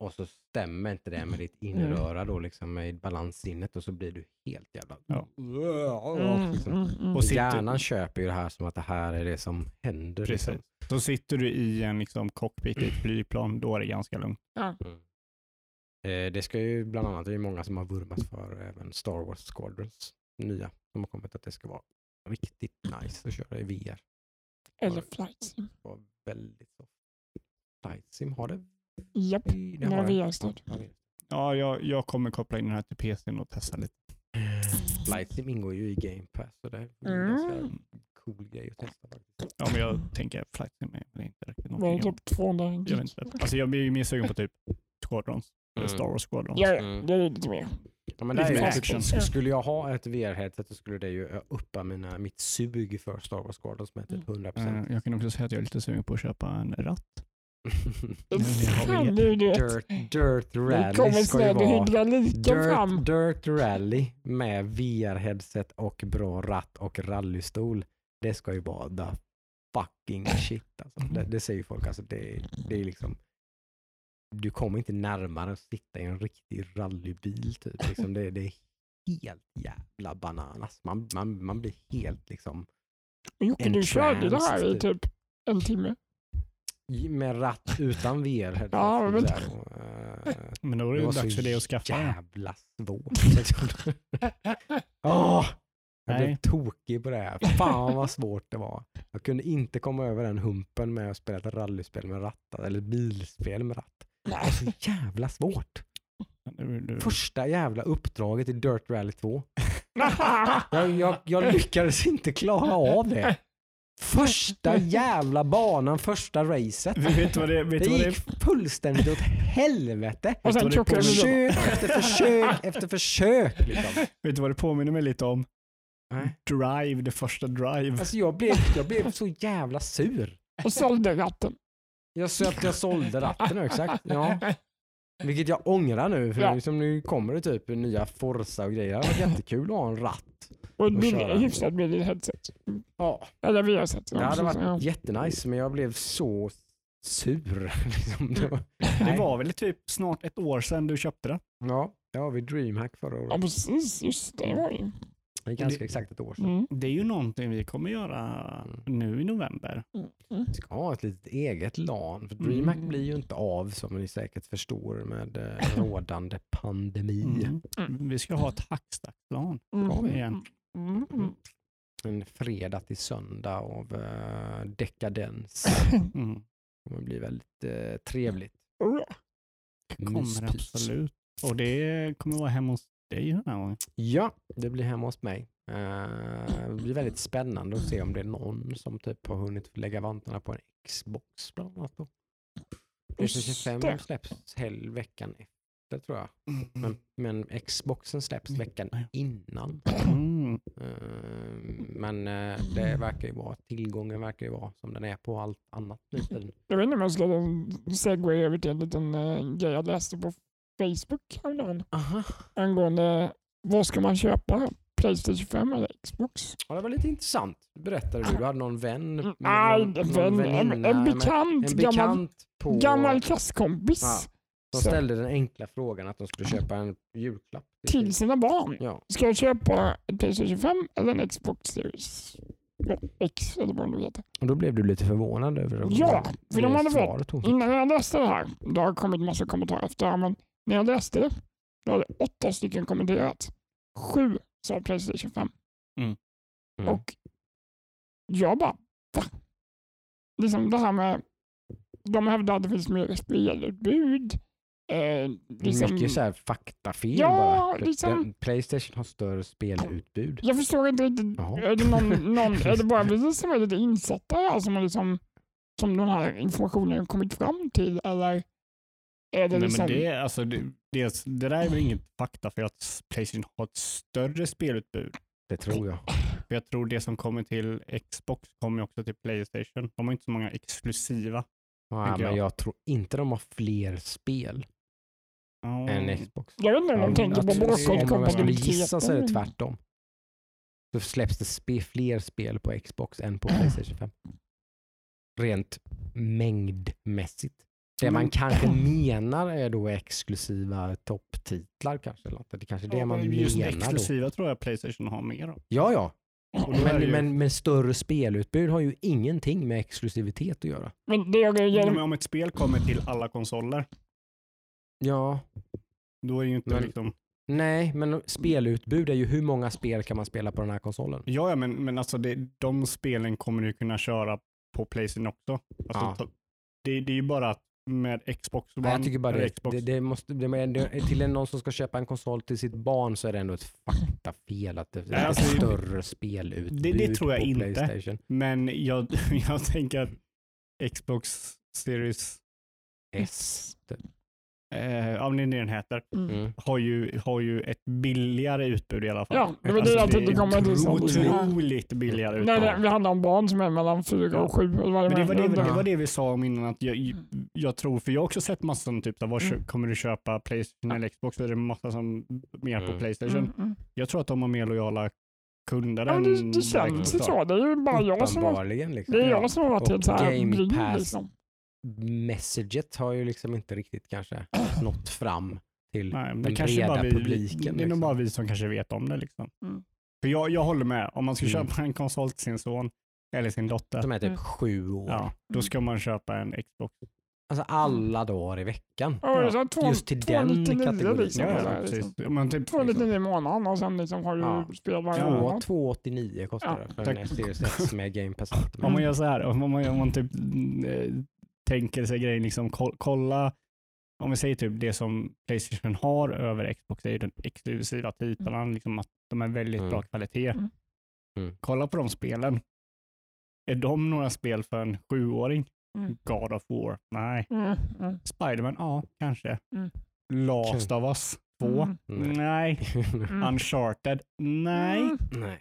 och så stämmer inte det med ditt inröra då liksom med balanssinnet och så blir du helt jävla... Ja. Mm, Liksom. mm, mm. Och Hjärnan köper ju det här som att det här är det som händer. Precis. Liksom. Så sitter du i en liksom, cockpit i ett flygplan, då är det ganska lugnt. Mm. Eh, det ska ju bland annat, det är många som har vurmat för även Star Wars Squadrons nya som har kommit att det ska vara riktigt nice att köra i VR. Eller flight sim. Det var väldigt så. Flight Sim har det? Japp, i- det har. VR-stöd. Ja. Ja, jag, jag kommer koppla in den här till PCn och testa lite. Flight Sim ingår ju i Game Pass så det är en Mm. ganska cool grej att testa faktiskt. Ja, men jag tänker Flight Sim är väl inte riktigt är någonting. det, typ 200 Jag, jag gig? vet inte. Alltså jag blir ju mer sugen på typ Squadrons. Mm. Star Wars Squadrons. Ja, Mm. det är lite mer. Ja, men Lite där är mer det action. typ, skulle jag ha ett VR-headset så skulle det ju uppa mina, mitt sug för Star Wars Squadrons med typ 100%. Eh, jag kan också säga att jag är lite sugen på att köpa en ratt. Fan, du vet. Dirt, dirt Nu Rally kommer ska ju snart vara hydrauliken fram. Dirt, dirt Rally med VR-headset och bra ratt och rallystol. Det ska ju vara the fucking shit. Alltså. Det, det säger folk, alltså det, det är liksom du kommer inte närmare att sitta i en riktig rallybil. Typ. Liksom det, det är helt jävla bananas. Man, man, man blir helt liksom Jocke, du körde det här i entranced, typ en timme. med ratt utan VR. Ja, men- Men då är det, det var dags för dig att skaffa den. jävla svårt. liksom. Åh, jag blev tokig på det här. Fan vad svårt det var. Jag kunde inte komma över den humpen med att spela ett rallyspel med ratt, eller ett bilspel med ratt. Det var så jävla svårt. Du, du, Första jävla uppdraget i Dirt Rally 2. Jag, jag, jag lyckades inte klara av det. Första jävla banan, första racet. vet vad det, vet Det vad det gick fullständigt åt helvete. Och sen det Försök efter försök efter försök. Liksom. Vet du vad det påminner mig lite om? Nej. Drive, det första Drive. Alltså jag blev, jag blev så jävla sur. Och sålde ratten. Jag sökte, jag sålde ratten nu, exakt. Ja. Vilket jag ångrar nu, för Ja. liksom nu kommer det typ nya Forza och grejer. Det hade jättekul att ha en ratt. Och Och är hyfsat med ditt headset. Ja, Eller VR-set. det hade varit Ja. jättenice, men jag blev så sur. Liksom. Det var, Det var väl typ snart ett år sedan du köpte det? ja, det har vi DreamHack förra Ja, året. precis. Just det. var ju. Det är ganska exakt ett år sedan. Mm. Det är ju någonting vi kommer göra nu i november. Mm. Vi ska ha ett litet eget LAN. För DreamHack Mm. blir ju inte av som ni säkert förstår med eh, rådande pandemi. Mm. Vi ska ha ett hackstackplan Mm. igen. Mm. Mm. En fredag till söndag av eh, dekadens. Mm. Det kommer bli väldigt eh, trevligt. Det kommer Myspys. absolut. Och det kommer vara hemma hos dig den här gången. Ja, det blir hemma hos mig. Eh, det blir väldigt spännande att se om det är någon som typ har hunnit lägga vantarna på en Xbox bland annat. Då. PS25 det. släpps hel veckan efter tror jag. Mm. Men, men Xboxen släpps Mm. veckan innan. Mm. Eh, men eh, det verkar ju vara, tillgången verkar ju vara som den är på allt annat nu. Jag vet inte om jag ska segway över till en liten uh, grej jag läste på Facebook häromdagen. Angående vad ska man köpa? Playstation 5 eller Xbox? Ja, det var lite intressant. Berättade du, du hade någon vän? med Nej, någon, vän, en, väninna en bekant, en gammal, bekant på... gammal klasskompis Ja, De ställde den enkla frågan att de skulle köpa en julklapp. till sina barn. Ja. Ska jag köpa en Playstation 5 eller en Xbox Series X eller vad det heter? Och då blev du lite förvånad över Ja, för det de hade fick. Innan jag läste det här, det har kommit massa kommentarer efter, men när jag läste det, då hade åtta stycken kommenterat. Sju sa Playstation 5. Mm. Och jag bara, va? Liksom det här med, de hävdar att det finns mer spelutbud Eh, liksom, Mycket så här faktafel Ja, bara. Liksom- Playstation har större spelutbud. jag förstår inte riktigt. Är det, någon, någon, är det bara vi som är lite insatta här som, liksom, som den här informationen har kommit fram till? Eller är det Nej, liksom... men det, är- alltså, det, det, det där är väl inget fakta för att Playstation har ett större spelutbud. Det tror jag. För jag tror det som kommer till Xbox kommer också till Playstation. De har inte så många exklusiva. Ja, Tänker men jag. jag tror inte de har fler spel Ja. än Xbox. Jag inte om de tänker på att- Om man skulle gissa så är det tvärtom. Så släpps det spe, fler spel på Xbox än på Playstation 5. Rent mängdmässigt. Det man kanske menar är då exklusiva topptitlar kanske. Det är kanske är det Ja, man men just menar då. exklusiva tror jag Playstation har mer av. Ja, ja. Det Men, ju- men, men större spelutbud har ju ingenting med exklusivitet att göra. Men det Ja, reagerar men om ett spel kommer till alla konsoler, Ja, då är ju inte Men- liksom... nej, men spelutbud är ju hur många spel kan man spela på den här konsolen? Ja, ja men, men alltså det, de spelen kommer du kunna köra på Playstation också. Alltså, Ja. det, det är ju bara att med Xbox One, Nej, jag tycker bara det, Xbox, det, det måste, det, det, till en- någon som ska köpa en konsol till sitt barn så är det ändå ett faktafel att det, det är alltså, större spelutbud det- det tror jag på inte. Playstation. Men jag, jag tänker att Xbox Series, S. eh, det det den heter, Mm. Mm. har ju, har ju ett billigare utbud i alla fall. Ja, det var det Alltså, jag tänkte komma till. Otroligt billigare utbud. Nej, nej, vi handlar om barn som är mellan fyra och sju. Eller vad Men det var det, var. det var det vi sa om innan, att jag, jag tror, för jag har också sett massor som typ, var Mm. kommer du köpa Playstation eller Xbox? Är det massa som mer på Mm. Playstation. Mm, mm. Jag tror att de har mer lojala kunder Ja, än det, det känns så. Det är ju bara jag som har. Liksom. det är jag som har varit helt så här Game blind. Pass. Liksom. Messaget har ju liksom inte riktigt kanske nått fram till Nej, men den det kanske bara breda vi, publiken. Det är nog liksom. bara vi som kanske vet om det. Liksom. Mm. För jag, jag håller med, om man ska Mm. köpa en konsol till sin son eller sin dotter, De är typ Mm. sju år. ja, då ska man köpa en Xbox. Alltså alla dagar i veckan. Ja, två- Just till den 299 kategorin. liksom. Ja, ja, liksom. Typ, 299 i månaden och sen liksom har du Ja. spel varje Två- månad. 289 kostar Ja, det för tack. en Series X med Game Pass. Om man gör så här, om man, om man typ eh, tänker sig grejen, liksom ko- kolla, om vi säger typ det som Playstation har över Xbox, det är ju den exklusiva titlarna, liksom att de är väldigt Mm. bra kvalitet. Mm. Mm. Kolla på de spelen. Är de några spel för en sjuåring? Mm. God of War? Nej. Mm, mm, Spiderman? Ja, kanske. Mm. Last of Us 2? mm, Nej. Nej. mm. Uncharted? Nej. Mm. Nej.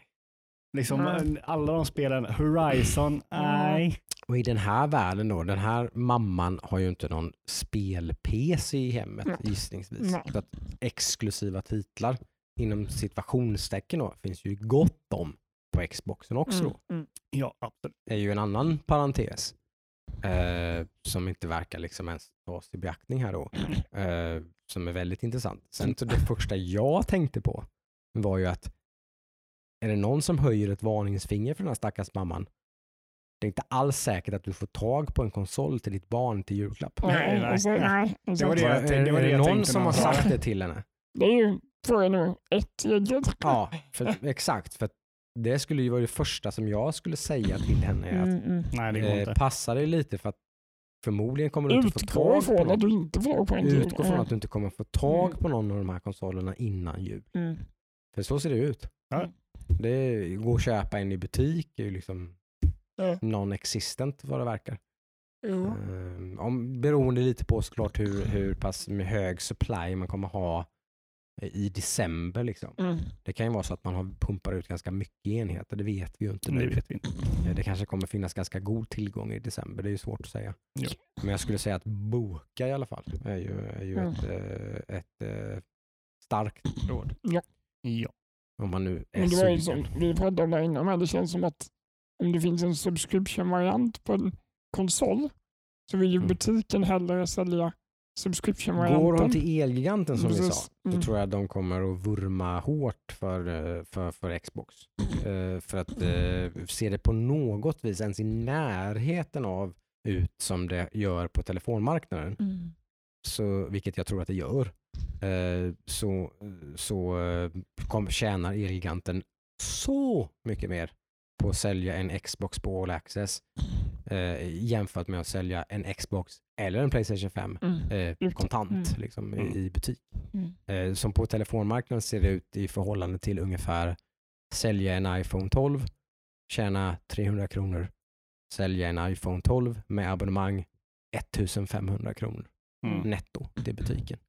Liksom Nej. alla de spelen. Horizon? Nej. Och i den här världen då, den här mamman har ju inte någon spel-PC i hemmet Nej. gissningsvis. Nej. Så att exklusiva titlar inom situationstecken då, finns ju gott om på Xboxen också då. Mm, mm. Ja, absolut. är ju en annan parentes eh, som inte verkar liksom ens tas i beaktning här då. Eh, som är väldigt intressant. Sen så det första jag tänkte på var ju att är det någon som höjer ett varningsfinger för den här stackars mamman? Det är inte alls säkert att du får tag på en konsol till ditt barn till julklapp. Nej, Nej, nej, alltså, nej. Det var det Är, jag tänkte- det var är det någon som har sagt det till henne? Det är ju frågan nu, ett eget. Ja, för, exakt. För det skulle ju vara det första som jag skulle säga till henne. Är att, Mm, mm. Nej, det går eh, inte. passa dig lite för att förmodligen kommer du inte få tag på någon. att du inte får på. Utgå från att du inte kommer få tag Mm. på någon av de här konsolerna innan jul. Mm. För så ser det ut. Ja. Det är, gå och köpa en i butik är ju liksom Ja. non-existent vad det verkar. Jo. Um, om, beroende lite på såklart hur, hur pass med hög supply man kommer ha i december. Liksom. Mm. Det kan ju vara så att man har pumpar ut ganska mycket enheter, det vet vi ju inte Det nu. vet vi inte. Eh, Det kanske kommer finnas ganska god tillgång i december, det är ju svårt att säga. Ja. Men jag skulle säga att boka i alla fall är ju, är ju Mm. ett, eh, ett eh, starkt råd. Ja. Om man nu är Men det var ju som vi pratade om där innan, men det känns som att om det finns en subscription-variant på en konsol så vill ju Mm. butiken hellre sälja Går de subscription-varianten. till Elgiganten som vi sa, Precis. så Mm. tror jag att de kommer att vurma hårt för, eh, för, för Xbox. Eh, för att eh, se det på något vis ens i närheten av ut som det gör på telefonmarknaden, Mm. så, vilket jag tror att det gör, så, så eh, kom, tjänar Elgiganten så mycket mer på att sälja en Xbox på All Access eh, jämfört med att sälja en Xbox eller en Playstation 5 Mm. eh, kontant Mm. liksom, Mm. i, i butik. Mm. Eh, som på telefonmarknaden ser det ut i förhållande till ungefär sälja en iPhone 12, tjäna 300 kronor, sälja en iPhone 12 med abonnemang 1500 kronor Mm. netto till butiken.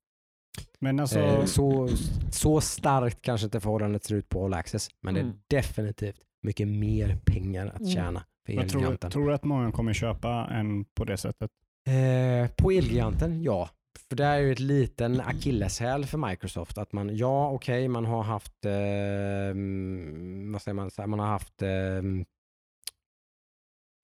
Men alltså, Eh, så, så starkt kanske inte förhållandet ser ut på All Access, men det Mm. är definitivt mycket mer pengar att Mm. tjäna för jag tror, Elgiganten. tror du att många kommer köpa en på det sättet? Eh, på Elgiganten, ja. För det är ju ett liten akilleshäl för Microsoft. Att man, ja okej, man har haft, eh, mm, vad säger man, man har haft, eh,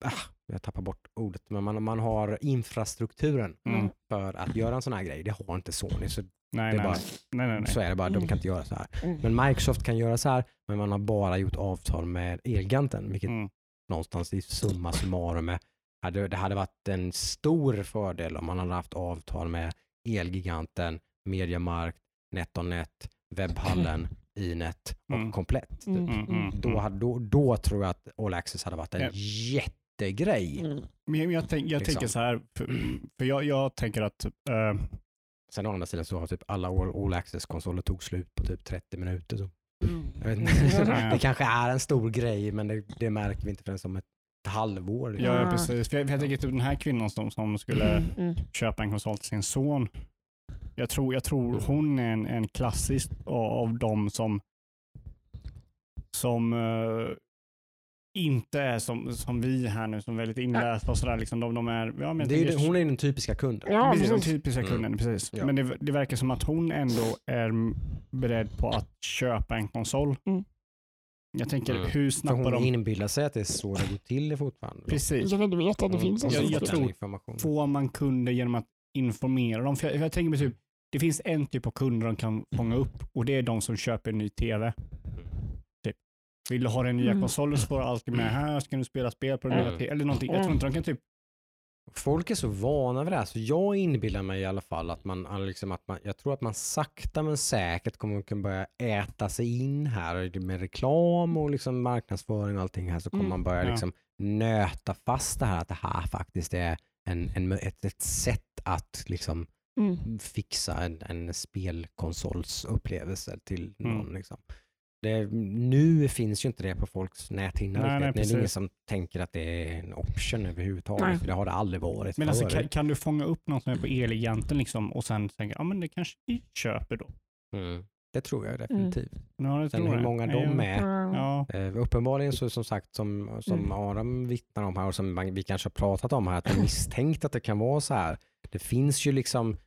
ah, jag tappar bort ordet, men man, man har infrastrukturen Mm. för att göra en sån här grej. Det har inte Sony, så, Nej, Det är nej, bara- nej, nej, nej. så är det bara. De Mm. kan inte göra så här. Mm. Men Microsoft kan göra så här, men man har bara gjort avtal med Elgiganten, vilket Mm. någonstans i summa summarum är- hade, det hade varit en stor fördel om man hade haft avtal med Elgiganten, Mediamarkt, NetOnNet, Webbhallen, Inet och Mm. Komplett. Typ. Mm. Mm, mm, Då, då, då tror jag att All Access hade varit en Ja. Jättegrej. Mm. Men jag, tänk, jag Liksom. tänker så här, för, för jag, jag tänker att eh, Sen å andra sidan så har typ alla All, All Access-konsoler tog slut på typ 30 minuter. Så. Mm. Jag det kanske är en stor grej men det, det märker vi inte förrän som ett halvår. Ja, ja, Ja. precis. För jag, för jag tänker typ den här kvinnan som, som skulle Mm. Mm. köpa en konsol till sin son. Jag tror, jag tror hon är en, en klassisk av, av de som, som eh, inte är som, som vi här nu, som är väldigt inlästa och sådär. Liksom, de, de är, ja, men Det är, det- hon är den typiska kunden. Ja, precis, den typiska Mm. kunden. Precis. Ja. Men det, det verkar som att hon ändå är beredd på att köpa en konsol. Mm. Jag tänker, Mm. hur För snappar hon de? inbillar sig att det är så det går till fortfarande. Precis. Jag vet inte veta att det Mm. finns en Jag- sån jag tror- information. Får man kunder genom att informera dem? För jag, för jag tänker mig typ, det finns en typ av kunder de kan fånga upp och det är de som köper en ny tv. Vill du ha den nya Mm. konsolen så får du alltid med här, ska du spela spel på den nya Mm. tv? Eller någonting. Jag tror inte de kan typ, Folk är så vana vid det här så jag inbillar mig i alla fall att man, liksom att man jag tror att man sakta men säkert kommer kunna börja äta sig in här med reklam och liksom marknadsföring och allting här så kommer Mm. man börja Ja. liksom nöta fast det här att det här faktiskt är en, en, ett, ett sätt att liksom Mm. fixa en, en spelkonsolsupplevelse till Mm. någon. Liksom. Det, nu finns ju inte det på folks näthinnor. Nej, nej, det är ingen som tänker att det är en option överhuvudtaget. Nej. För det har det aldrig varit men alltså, kan, kan du fånga upp någon som är på Elgiganten liksom, och sen tänka, ja men det kanske vi köper då. Mm. Det tror jag definitivt. Ja, det Sen tror hur jag. många Ja, de är. Ja. Eh, uppenbarligen så som sagt som, som Mm. Aram vittnar om här och som vi kanske har pratat om här, att de misstänkt att det kan vara så här. Det finns ju liksom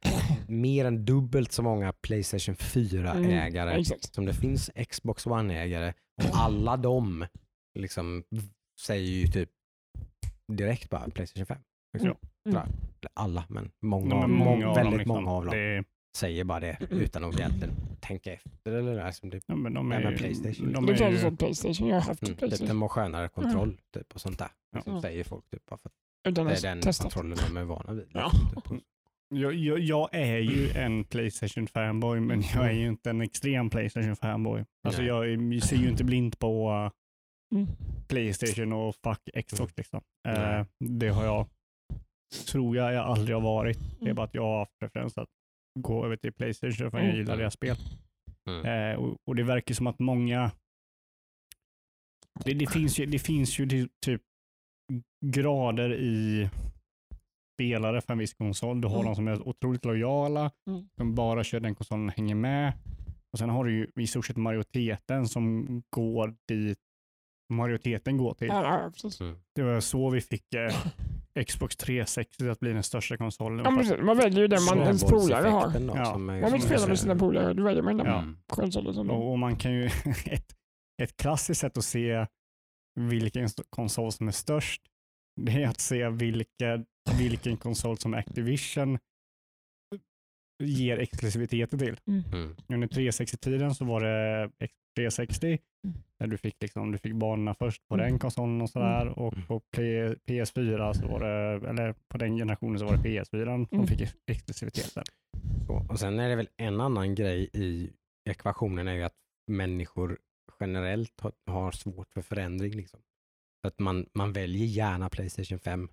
mer än dubbelt så många Playstation 4-ägare Mm, som det finns Xbox One-ägare och alla de liksom säger ju typ direkt bara Playstation 5. Liksom. Mm. Eller Alla, men många, av, många många av väldigt dem. Liksom. många av dem Det säger bara det Mm. utan att egentligen tänka efter. Eller liksom det, ja, men de är, Playstation. De Det är känns ju, som Playstation. Jag har haft mm, typ, Playstation. den har skönare kontroll typ, och sånt där. Ja. Som säger folk typ, bara för att Utan det är den testa. kontrollen de är vana vid. Ja. Jag, jag, jag är ju en Playstation-fanboy, men jag är ju inte en extrem Playstation-fanboy. Alltså Nej. jag, ser ju inte blint på uh. Playstation och fuck Xbox. Liksom. Nej. det har jag, tror jag, jag aldrig har varit. Det är Mm. bara att jag har haft preferens att gå över till Playstation för jag Mm. gillar deras spel. Mm. Eh, och, och det verkar som att många... Det, det, finns, ju, det finns ju ty- typ grader i spelare för en viss konsol. Du har Mm. de som är otroligt lojala, Mm. som bara kör den konsolen och hänger med. Och Sen har du ju i stort sett majoriteten som går dit majoriteten går till. Mm. Det var så vi fick eh, Xbox 360 att bli den största konsolen. Ja, precis. Man väljer ju den man ens polare har. Då, Ja. Man vill spela med sina polare. Då väljer man den Ja. Mm. konsolen som. Och, och man kan ju, ett, ett klassiskt sätt att se vilken konsol som är störst, det är att se vilka, vilken konsol som Activision ger exklusiviteter till. Mm. Under 360-tiden så var det Xbox 360, Mm. där du fick, liksom, du fick banorna först på Mm. den konsolen och sådär. Och Mm. på P- PS4, så var det, eller på den generationen så var det PS4 som Mm. fick ex- exklusiviteten. Så, och sen är det väl en annan grej i ekvationen är ju att människor generellt har, har svårt för förändring. Liksom. Så att man, man väljer gärna Playstation 5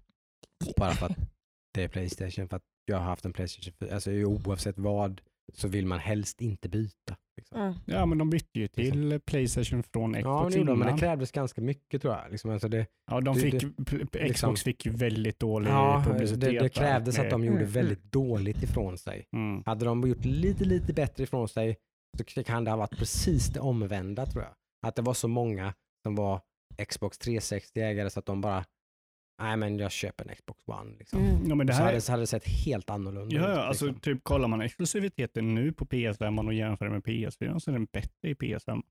bara för att det är Playstation. För att jag har haft en Playstation 4. Alltså oavsett vad så vill man helst inte byta. Liksom. Ja. Ja, men de bytte ju till Playstation från Ja, Xbox men, det de, men innan. det krävdes ganska mycket tror jag. Liksom, alltså det, Ja, de fick, det- p- liksom- Xbox fick ju väldigt dålig ja, publicitet. det, det där krävdes att med- de gjorde Mm, väldigt dåligt ifrån sig. Mm. Hade de gjort lite, lite bättre ifrån sig så kan det ha varit precis det omvända tror jag. Att det var så många som var Xbox 360-ägare så att de bara, nej men jag köper en Xbox One. Liksom. Mm. Ja, men det så, här, hade, så hade det sett helt annorlunda ja, ut. ja, alltså liksom. typ kollar man exklusiviteten nu på PS5 och jämför med PS4 så är den bättre i PS5.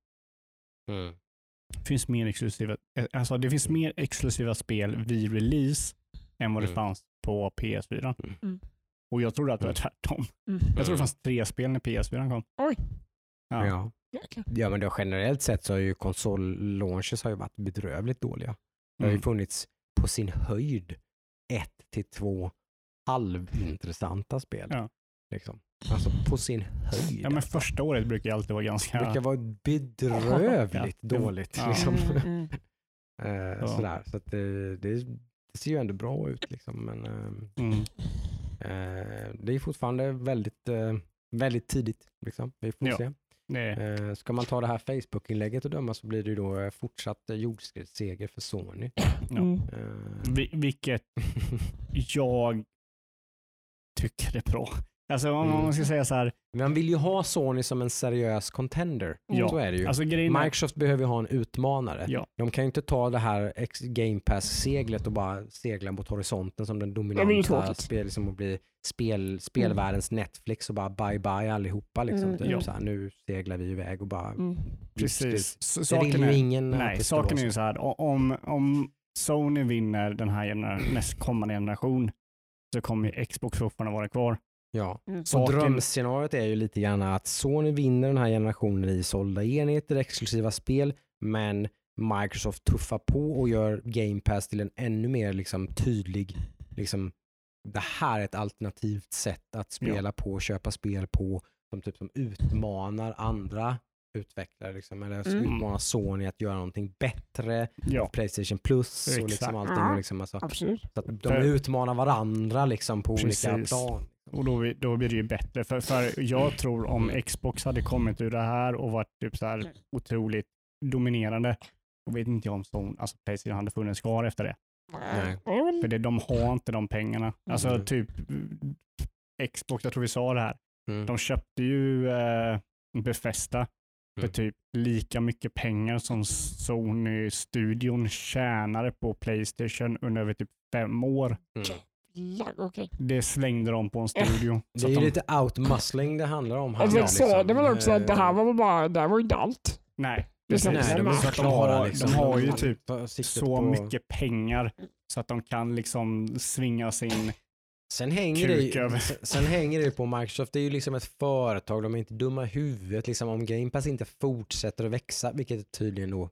mm. Det finns mer exklusiva, eh, alltså det finns mer exklusiva spel vid release än vad det Mm. fanns på PS4. Mm. Och jag trodde att det var Mm. tvärtom. Mm. Jag tror det Mm. fanns tre spel när PS4 kom. Oj. Ja. Ja. Men då generellt sett så har ju konsol-launches har ju varit bedrövligt dåliga. Det har ju Mm. funnits på sin höjd ett till två halvintressanta spel. Ja. Liksom. Alltså på sin höjd. Ja, men första året brukar ju alltid vara ganska... Det brukar vara bedrövligt Ja, dåligt. ja. Liksom. Mm, mm. Eh, Ja. sådär. Så att det, det, det ser ju ändå bra ut. Liksom. Men, eh, Mm. eh, det är fortfarande väldigt, eh, väldigt tidigt. Liksom. Vi får Ja. se. Det, Eh, ska man ta det här Facebook-inlägget och döma så blir det ju då eh, fortsatt eh, jordskredsseger för Sony. Ja. Mm. Vi, vilket jag tycker är bra. Alltså om Mm. man ska säga så här, Man vill ju ha Sony som en seriös contender. Ja. Så är det ju. alltså är, Microsoft behöver ju ha en utmanare. Ja. De kan ju inte ta det här Game Pass-seglet och bara segla mot horisonten som den dominanta spel, liksom och bli spel, spelvärldens Netflix och bara bye bye allihopa. Liksom. Mm, typ ja. så här, nu seglar vi iväg och bara... Mm. precis. Så, Det saken är, ingen nej, det saken är ju så. här, om, om Sony vinner den här gener- nästkommande generation så kommer ju Xbox fortfarande vara kvar. Ja. Mm. Saken- drömscenariot är ju lite grann att Sony vinner den här generationen i sålda enheter, exklusiva spel, men Microsoft tuffar på och gör Game Pass till en ännu mer liksom, tydlig, liksom, det här är ett alternativt sätt att spela på och köpa spel på som, typ, som utmanar andra utvecklare, liksom, eller Mm. utmanar Sony att göra någonting bättre, Ja, Playstation Plus och liksom allting. Ja. Och liksom, alltså, så att de För- utmanar varandra liksom, på olika Precis. plan. Och då, då blir det ju bättre. För, för jag tror om Mm. Xbox hade kommit ur det här och varit typ så här otroligt dominerande, då vet inte jag om Sony, alltså Playstation hade funnits kvar efter det. Nej. För det, de har inte de pengarna. Alltså Mm. typ Xbox, jag tror vi sa det här, Mm. de köpte ju eh, Bethesda för Mm. typ lika mycket pengar som Sony-studion tjänade på Playstation under över typ fem år. Mm. Okej. Det slängde de på en studio. Det är de, lite outmuscling det handlar om. här, Alltså, jag liksom. sa det väl också att det här Eh, var väl bara, det här var ju inte allt. nej, Liksom, precis. Nej, de är de klara. har- liksom. de har ju typ så på- mycket pengar så att de kan liksom svinga sin... Sen hänger, det, kuk ju- över. sen- sen hänger det ju på Microsoft. Det är ju liksom ett företag. De är inte dumma i huvudet. Liksom, om Game Pass inte fortsätter att växa, vilket tydligen då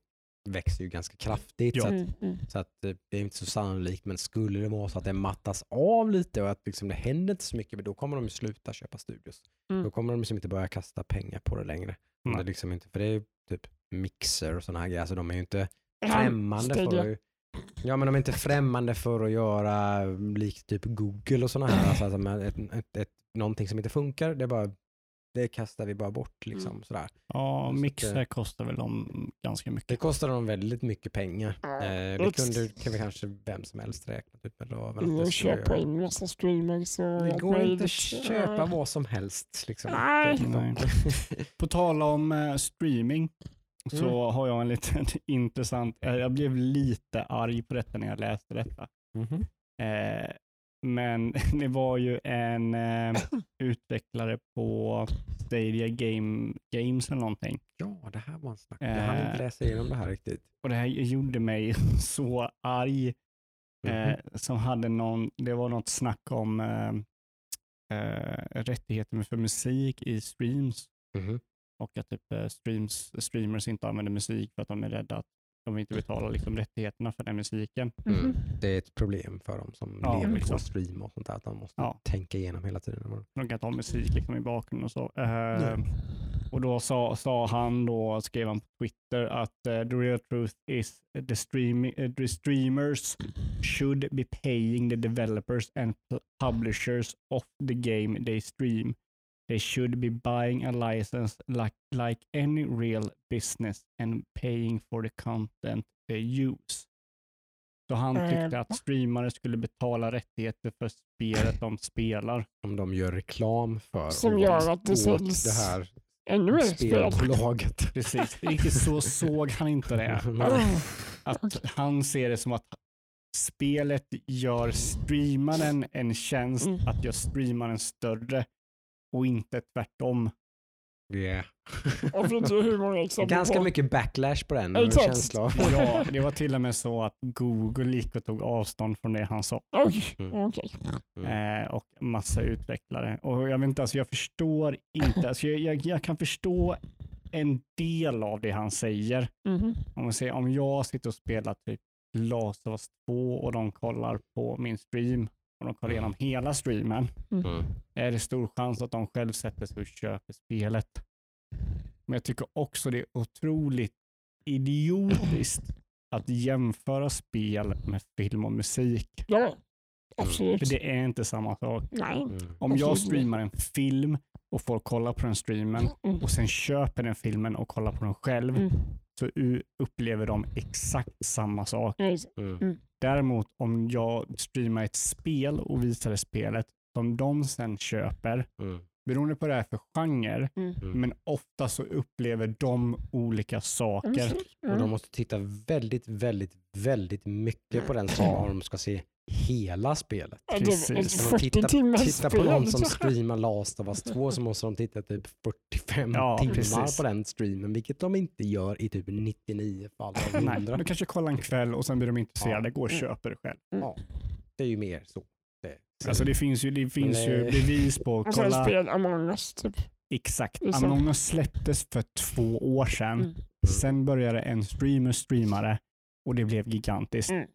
växer ju ganska kraftigt. Ja. Så, att, Mm, mm. så att eh, det är inte så sannolikt. Men skulle det vara så att det mattas av lite och att liksom det händer inte så mycket, då kommer de ju sluta köpa studios. Mm. Då kommer de liksom inte börja kasta pengar på det längre. Nej. Det är liksom inte, för det är ju typ mixer och sådana här grejer. Så de är ju inte främmande för att, Ja men de är inte främmande för att göra likt typ Google och sådana här. Alltså, alltså, ett, ett, ett, någonting som inte funkar, det, är bara, det kastar vi bara bort. Liksom, Mm. sådär. Ja, att, Mixer eh, kostar väl dem ganska Det mycket. kostar dem väldigt mycket pengar. Eh, det kunde, kan vi kanske vem som helst räkna ut med röven. att Mm, det Och skulle köpa in massa streamers och Det går inte att köpa Ja. vad som helst. Liksom. Nej. Det- Nej. På tal om eh, streaming så Mm. har jag en liten intressant, eh, jag blev lite arg på detta när jag läste detta. Mhm. Eh, men det var ju en eh, utvecklare på Stadia Game, Games eller någonting. Ja, det här var en snack. Jag hann inte Eh. läsa igenom det här riktigt. Och det här gjorde mig så arg. Eh, Mhm. som hade någon, det var något snack om eh, eh, rättigheter för musik i streams Mhm. och att typ, streams, streamers inte använder musik för att de är rädda att de inte betalar liksom, rättigheterna för den musiken. Mm. Mhm. Det är ett problem för dem som Ja, lever liksom. på stream och sånt där. Att de måste Ja. tänka igenom hela tiden. De kan ha musik liksom, i bakgrunden och så. Eh, Nej. Och då sa, sa han då, skrev han på Twitter att uh, the real truth is the, stream, uh, the streamers should be paying the developers and pu- publishers of the game they stream. They should be buying a license like, like any real business and paying for the content they use. Så han Eh, tyckte att streamare skulle betala rättigheter för spelet de spelar. Om de gör reklam för Som gör att det säljs det här Ännu mer spel. spelbolaget. Precis, riktigt så såg han inte det. Oh, Att han ser det som att spelet gör streamaren en tjänst Mm. att göra streamaren större och inte tvärtom. Yeah. Jag vet inte hur många exempel Ganska på- mycket backlash på den. Exakt. Ja, det var till och med så att Google gick och tog avstånd från det han sa. Oj, Mm. okej. Mm. Eh, och massa utvecklare. Och jag vet inte, alltså jag förstår inte, alltså jag, jag, jag kan förstå en del av det han säger. Mhm. Om, man säger, om jag sitter och spelar typ Last of Us 2 och de kollar på min stream och de kollar igenom hela streamen, Mm. är det stor chans att de själv sätter sig och köper spelet. Men jag tycker också det är otroligt idiotiskt att jämföra spel med film och musik. Ja, absolut. För det är inte samma sak. Nej. Mm. Om jag streamar en film och folk kollar på den streamen Mm. och sen köper den filmen och kollar på den själv Mm. Så upplever de exakt samma sak. Yes. Mm. Däremot om jag streamar ett spel och visar det spelet som de sen köper, Mm. Beroende på vad det är för genre, Mm. Mm. men ofta så upplever de olika saker. Absolut. Och de Mm. måste titta väldigt, väldigt, väldigt mycket på den om de ska se hela spelet. Ja, precis. Om de 40 tittar, tittar på någon som streamar Last of Us 2 så måste de titta typ 45 Ja, timmar precis. på den streamen, vilket de inte gör i typ 99 fall av Nej, 100. du kanske kollar en kväll och sen blir de intresserade, går och Mm. köper det själv. Ja, det är ju mer så. Det, så. Alltså det finns ju, det finns ju bevis på, Och sen kolla, spel Among us typ. exakt. Det så. Among us släpptes för två år sedan. Mm. Sen började en streamer streamare och det blev gigantiskt. Mm.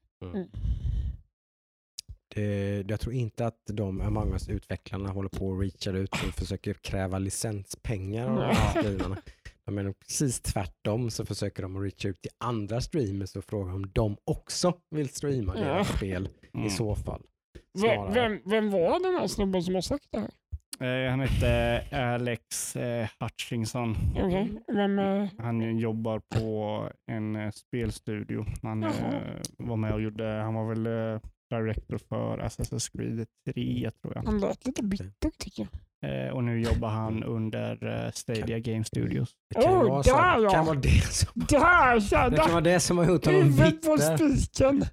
det, jag tror inte att de Among us-utvecklarna håller på och reachar ut och försöker kräva licenspengar av de här streamarna. Är nog precis tvärtom så försöker de att reacha ut till andra streamers och fråga om de också vill streama deras spel Mm. i så fall. Vem, vem, vem var den här snubben som har sagt det här? Eh, han hette Alex eh, Hutchinson. Okej, vem... eh, Han jobbar på en eh, spelstudio. Han eh, var med och gjorde, han var väl eh, director för Assassin's Creed 3 tror jag. Han lät lite bitter tycker jag. Eh, och nu jobbar han under eh, Stadia Game Studios. Det kan, Oj, vara, så, där, ja. kan vara det som, Där det kan vara det som har gjort honom Huvudet på bitter. spiken.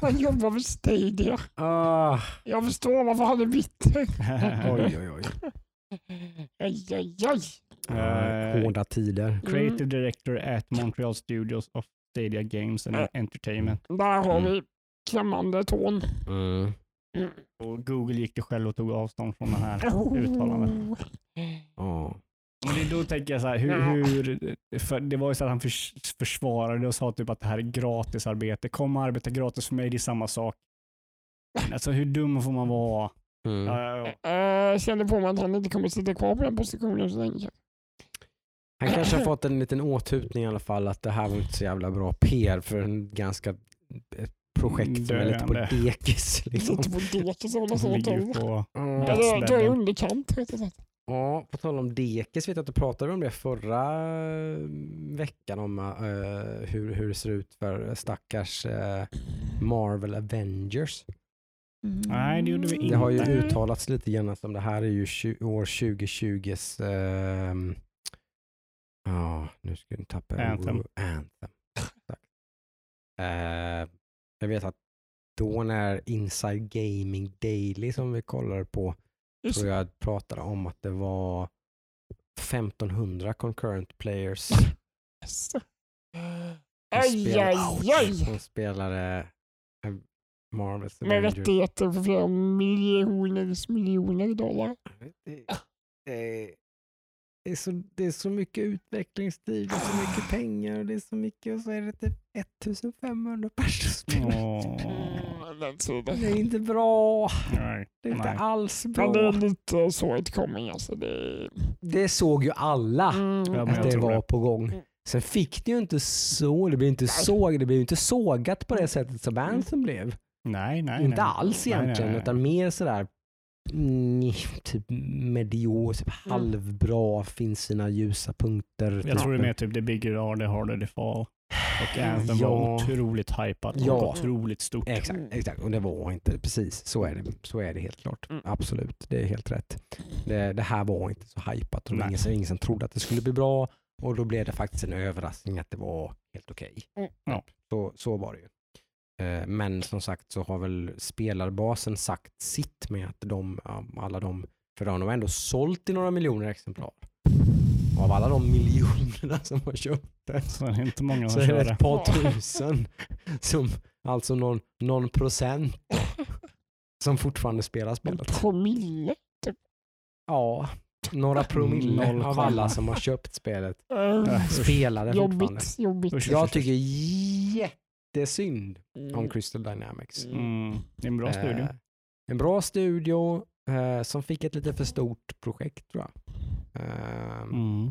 Han jobbar med Stadia. Ah, Jag förstår varför han är bitter. oj, oj, oj. Aj, aj, aj. Ah, hårda tider. Creative Director at Montreal Studios of Stadia Games and Mm. Entertainment. Där har Mm. vi klämmande tån. Mm. Mm. Och Google gick det själv och tog avstånd från det här uttalandet. Ja. Och det, då tänker jag så här, hur, Ja. hur, för det var ju så att han förs, försvarade och sa typ att det här är gratisarbete. Kom och arbeta gratis för mig, det är samma sak. Alltså hur dum får man vara? Mm. Ja, ja, ja. Jag känner på mig att han inte kommer sitta kvar på den positionen så länge. Han kanske har fått en liten åthutning i alla fall att det här var inte så jävla bra PR för en ganska projekt som är lite på dekis. Liksom. Lite på dekis och hålla så åt Ligger dem. på Ja, Ja, det, är underkant. Vet jag. Ja, på tal om dekis vet jag att du pratade om det förra eh, veckan om eh, hur, hur det ser ut för stackars eh, Marvel Avengers. Nej, det gjorde vi Det har ju Mm. uttalats lite grann som det här är ju år 2020s ehm, Ja, nu ska jag tappa Anthem. Anthem. Exakt. Jag vet att då när Inside Gaming Daily som vi kollar på Just tror jag pratade om att det var 1500 concurrent players Yes. som Aj, aj, aj. som spelade eh, Marvels Med Avengers. rättigheter för flera miljoners miljoner dollar. Det, det, det är, så, det är så mycket utvecklingstid och så mycket pengar och det är så mycket och så är det typ 1500 personer. Mm, den tiden. Det är inte bra. Nej. Det är inte Nej. alls Men det är bra. lite så ett coming alltså. Det, Det såg ju alla mm, Ja, att det var det. på gång. Sen fick det ju inte så, det blev inte, såg, det blev inte sågat på det sättet som Anthem blev. Nej, nej. inte nej. alls Nej, nej, egentligen, nej. utan mer sådär mm, typ medior, typ halvbra, finns sina ljusa punkter. Jag tror det är typ. mer typ the bigger are, the harder the fall. Och Anthem Ja. var otroligt hypat och Ja. otroligt stort. Exakt, exakt, och det var inte precis, så är det, så är det helt klart. Mm. Absolut, det är helt rätt. Det, det här var inte så hypat och ingen, som- ingen som trodde att det skulle bli bra och då blev det faktiskt en överraskning att det var helt okej. Mm. Ja. Så, så var det ju. Eh, Men som sagt så har väl spelarbasen sagt sitt med att de, alla de, för de har ändå sålt i några miljoner exemplar. Och av alla de miljonerna som har köpt det Så det är inte många så som är det det. ett par tusen, som, alltså någon, någon procent som fortfarande spelar en spelet. promille. Ja, några promille Noll av alla som har köpt spelet spelar det fortfarande. jobbigt, jobbigt. Jag tycker jättesynd om Mm. Crystal Dynamics. Mm, det är en bra studio. Eh, en bra studio eh, som fick ett lite för stort projekt tror jag. Eh, Mm.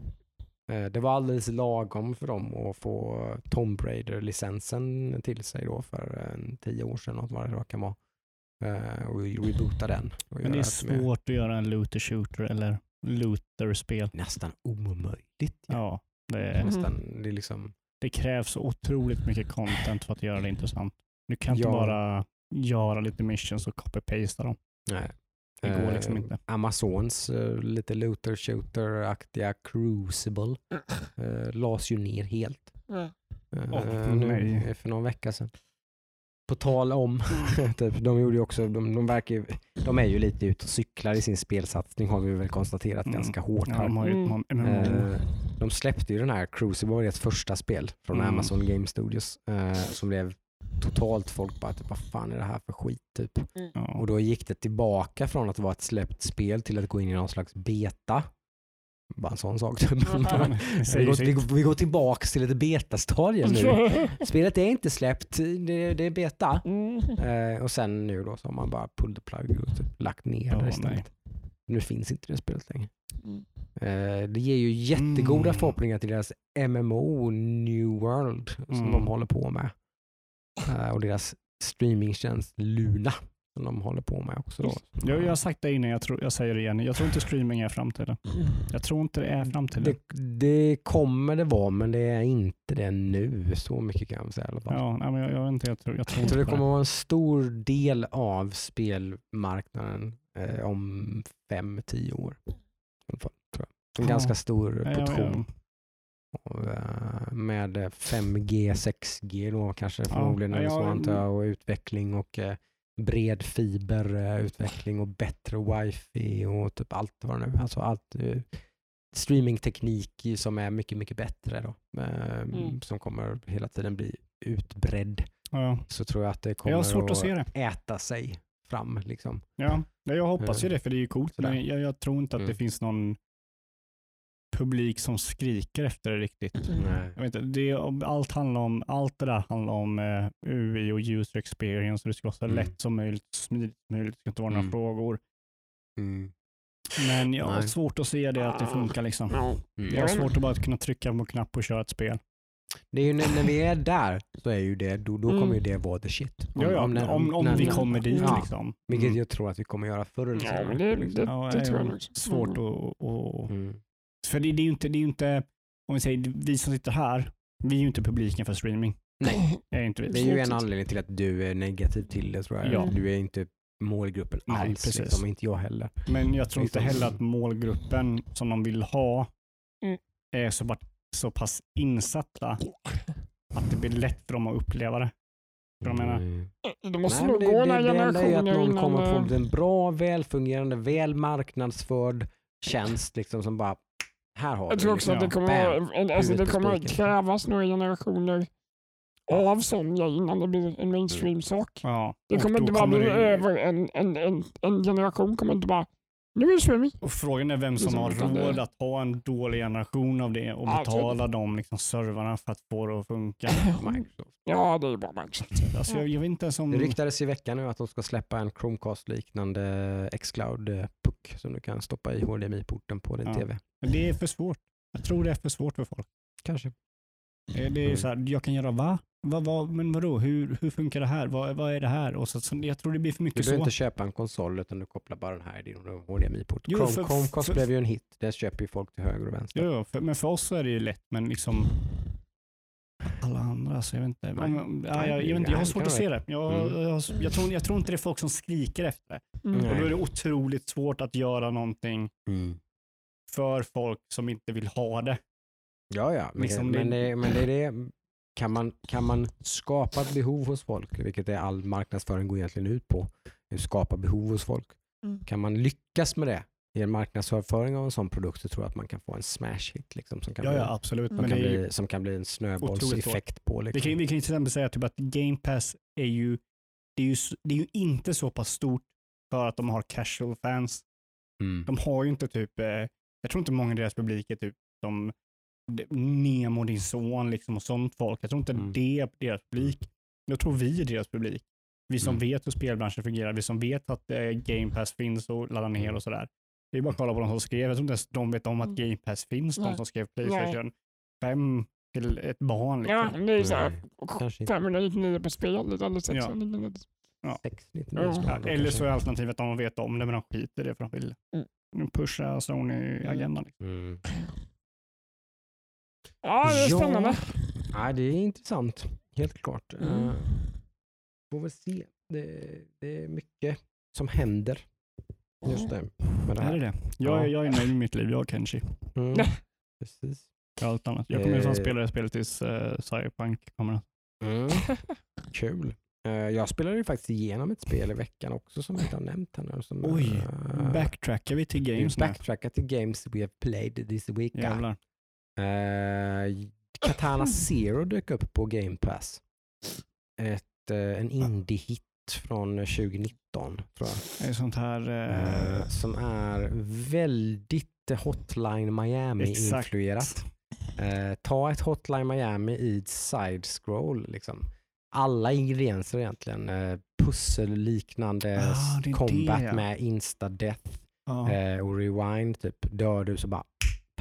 eh, det var alldeles lagom för dem att få Tomb Raider-licensen till sig då för en tio år sedan, något vad det kan vara. Eh, och reboota den. Och Men det är svårt att göra en looter shooter eller looter-spel. Nästan omöjligt. Ja. Ja, det, är, Mm. Nästan, det är liksom, det krävs så otroligt mycket content för att göra det intressant. Du kan inte Ja. bara göra lite missions och copy-pasta dem. nej. Det går Eh, liksom inte. Amazons eh, lite looter shooter-aktiga Crucible uh, lades ju ner helt. Eh, Åh, nu, nej. eh, för någon vecka sedan. På tal om, typ, de gjorde ju också, de, de verkar ju, de är ju lite ute och cyklar i sin spelsatsning har vi väl konstaterat Mm. ganska hårt Ja, här. de har ju Mm. de. Eh, släppte ju den här Crucible, deras första spel från Mm. Amazon Game Studios eh, som blev totalt folk bara typ, vad fan är det här för skit typ. ja. Och då gick det tillbaka från att vara ett släppt spel till att gå in i någon slags beta. Bara en sån sak. Typ. Vi, går, vi, tillbaka till ett betastadie nu. Spelet är inte släppt, det, det är beta. Mm. Eh, och sen nu då så har man bara pulled the plug och typ lagt ner Ja, det nej. istället. Nu finns inte det spelet längre. Mm. Eh, det ger ju jättegoda Mm. förhoppningar till deras MMO New World som Mm. de håller på med. Eh, och deras streamingtjänst Luna som de håller på med också. Då. Jag, jag har sagt det innan, jag, tror, jag säger det igen. Jag tror inte streaming är framtiden. Jag tror inte det är framtiden. Det, det kommer det vara men det är inte det nu. Så mycket kan jag säga i alla fall. ja, nej, men jag, jag inte, jag tror, jag tror inte det kommer vara en stor del av spelmarknaden eh, om fem, tio år. I alla fall, tror jag. En Ja. ganska stor portion. ja. Eh, med 5G, 6G då kanske förmodligen ja, eller så ja, antar jag och utveckling och eh, bred fiberutveckling och bättre wifi och typ allt vad det nu alltså allt eh, streamingteknik som är mycket, mycket bättre då. Eh, Mm. Som kommer hela tiden bli utbredd. Ja. Så tror jag att det kommer Jag att det. äta sig fram liksom. Ja, jag hoppas ju Eh, det för det är ju coolt. sådär. Men jag, jag tror inte att det Mm. finns någon publik som skriker efter det riktigt. Nej. Jag vet inte, det, allt, handlar om, allt det där handlar om eh, UI och user experience och det ska vara så Mm. lätt som möjligt, smidigt som möjligt. Det ska inte vara några Mm. frågor. Mm. Men jag har Nej. svårt att se det att det funkar liksom. Ja. Mm. Jag har svårt att bara kunna trycka på en knapp och köra ett spel. Det är ju när, när vi är där så är ju det, då, då Mm. kommer ju det vara the shit. Ja, ja, om, när- om, när- vi kommer dit Ja, liksom. Vilket Mm. jag tror att vi kommer göra förr eller Ja, senare. det, liksom. det, Ja, det är tror jag. Svårt Mm. att... att- Mm. För det, det är ju inte, det är inte, om vi säger vi som sitter här, vi är ju inte publiken för streaming. Nej, Det är inte vi. det är ju en anledning till att du är negativ till det tror jag. Ja. Du är inte målgruppen Nej, alls, precis. liksom, inte jag heller. Men jag tror inte heller att målgruppen som de vill ha Mm. är så, bara, så pass insatta att det blir lätt för dem att uppleva det. Menar, Mm. Det måste Nej, nog men gå det, några det, det enda är att generationer någon innan... kommer få en bra, välfungerande, väl marknadsförd tjänst liksom som bara, här har Jag du tror också liksom. att det kommer, Bam. alltså det kommer spiken. krävas några generationer av grej innan det blir en mainstream-sak. ja. Det kommer inte bara bli det- över en, en, en, en generation kommer inte bara Nu är det streaming. Och frågan är vem som Liksom, har det- råd att ha en dålig generation av det och Ja, betala de liksom servrarna för att få det att funka. Microsoft. Ja, det är bara Microsoft. Alltså, jag, jag vet inte ens om... Det ryktades i veckan nu att de ska släppa en Chromecast-liknande Xcloud-puck som du kan stoppa i HDMI-porten på din Ja. TV. Men Det är för svårt. Jag tror det är för svårt för folk. Kanske. Det det är Mm. så här, jag kan göra va? va, va men vadå, hur, hur funkar det här? Vad, vad är det här? Och så, så, jag tror det blir för Du mycket behöver så. inte köpa en konsol utan du kopplar bara den här i din HDMI-port. Chromecast blev ju en hit. Det köper ju folk till höger och vänster. Jo, för, men för oss så är det ju lätt, men liksom alla andra, så jag vet inte. Nej. Men, Nej, jag, jag, vet inte, jag har svårt att se det. Jag, Mm. jag, jag, tror, jag tror inte det är folk som skriker efter det. Mm. Och då är det otroligt svårt att göra någonting Mm. för folk som inte vill ha det. Ja, ja. Men, Liksom men, det, men det är det. Kan man, kan man skapa ett behov hos folk, vilket är all marknadsföring går egentligen ut på, att skapa behov hos folk. Mm. Kan man lyckas med det i en marknadsföring av en sån produkt så tror jag att man kan få en smash hit liksom, som, kan Ja, bli, ja absolut. som kan bli, som kan bli en snöbollseffekt på. vi, Liksom. kan, vi kan ju till exempel säga typ att Game Pass är ju, det är ju, det är ju inte så pass stort för att de har casual fans. Mm. De har ju inte typ, eh, jag tror inte många i deras publik är typ som d- Nemo, din son liksom och sånt folk. Jag tror inte Mm. det är deras publik. Jag tror vi är deras publik. Vi som Mm. vet hur spelbranschen fungerar, vi som vet att eh, Game Pass finns och ladda ner Mm. och sådär. Det är bara att kolla på de som skrev. Jag tror inte ens de vet om att Mm. Game Pass finns, de Nej. som skrev Playstation 5 till ett barn. Liksom. Ja, det är så här. Nej, kanske inte. 599 på spelet eller 699. Ja. 699 Ja. Ja, eller så är alternativet att de vet om det men de skiter i det för de vill Mm. pusha Sony-agendan. Liksom. Mm. Ja, det är Ja. spännande. Ja, det är intressant, helt klart. Mm. Uh, får väl se. Det, det är mycket som händer just nu med det Är här. det det? Jag, Ja. jag är nöjd med mitt liv, jag och Kenshi. Mm. Precis. Allt annat. Jag kommer Eh. att spela det spelet tills uh, Cyberpunk kommer. Mm. Kul. Eh, jag spelade ju faktiskt igenom ett spel i veckan också som jag inte har nämnt här nu. Som, Oj, eh, Backtrackar vi till vi games nu? backtrackar till games we have played this week. Jävlar. Eh, Katana Zero dök upp på Game Pass. Ett, eh, en indie-hit från 2019 tror jag. Är sånt här... eh, Eh, som är väldigt Hotline Miami-influerat. Eh, ta ett Hotline Miami i side-scroll. Liksom. Alla ingredienser egentligen. Eh, pusselliknande Ah, combat det, med insta-death ja, eh, och rewind. Typ. Dör du så bara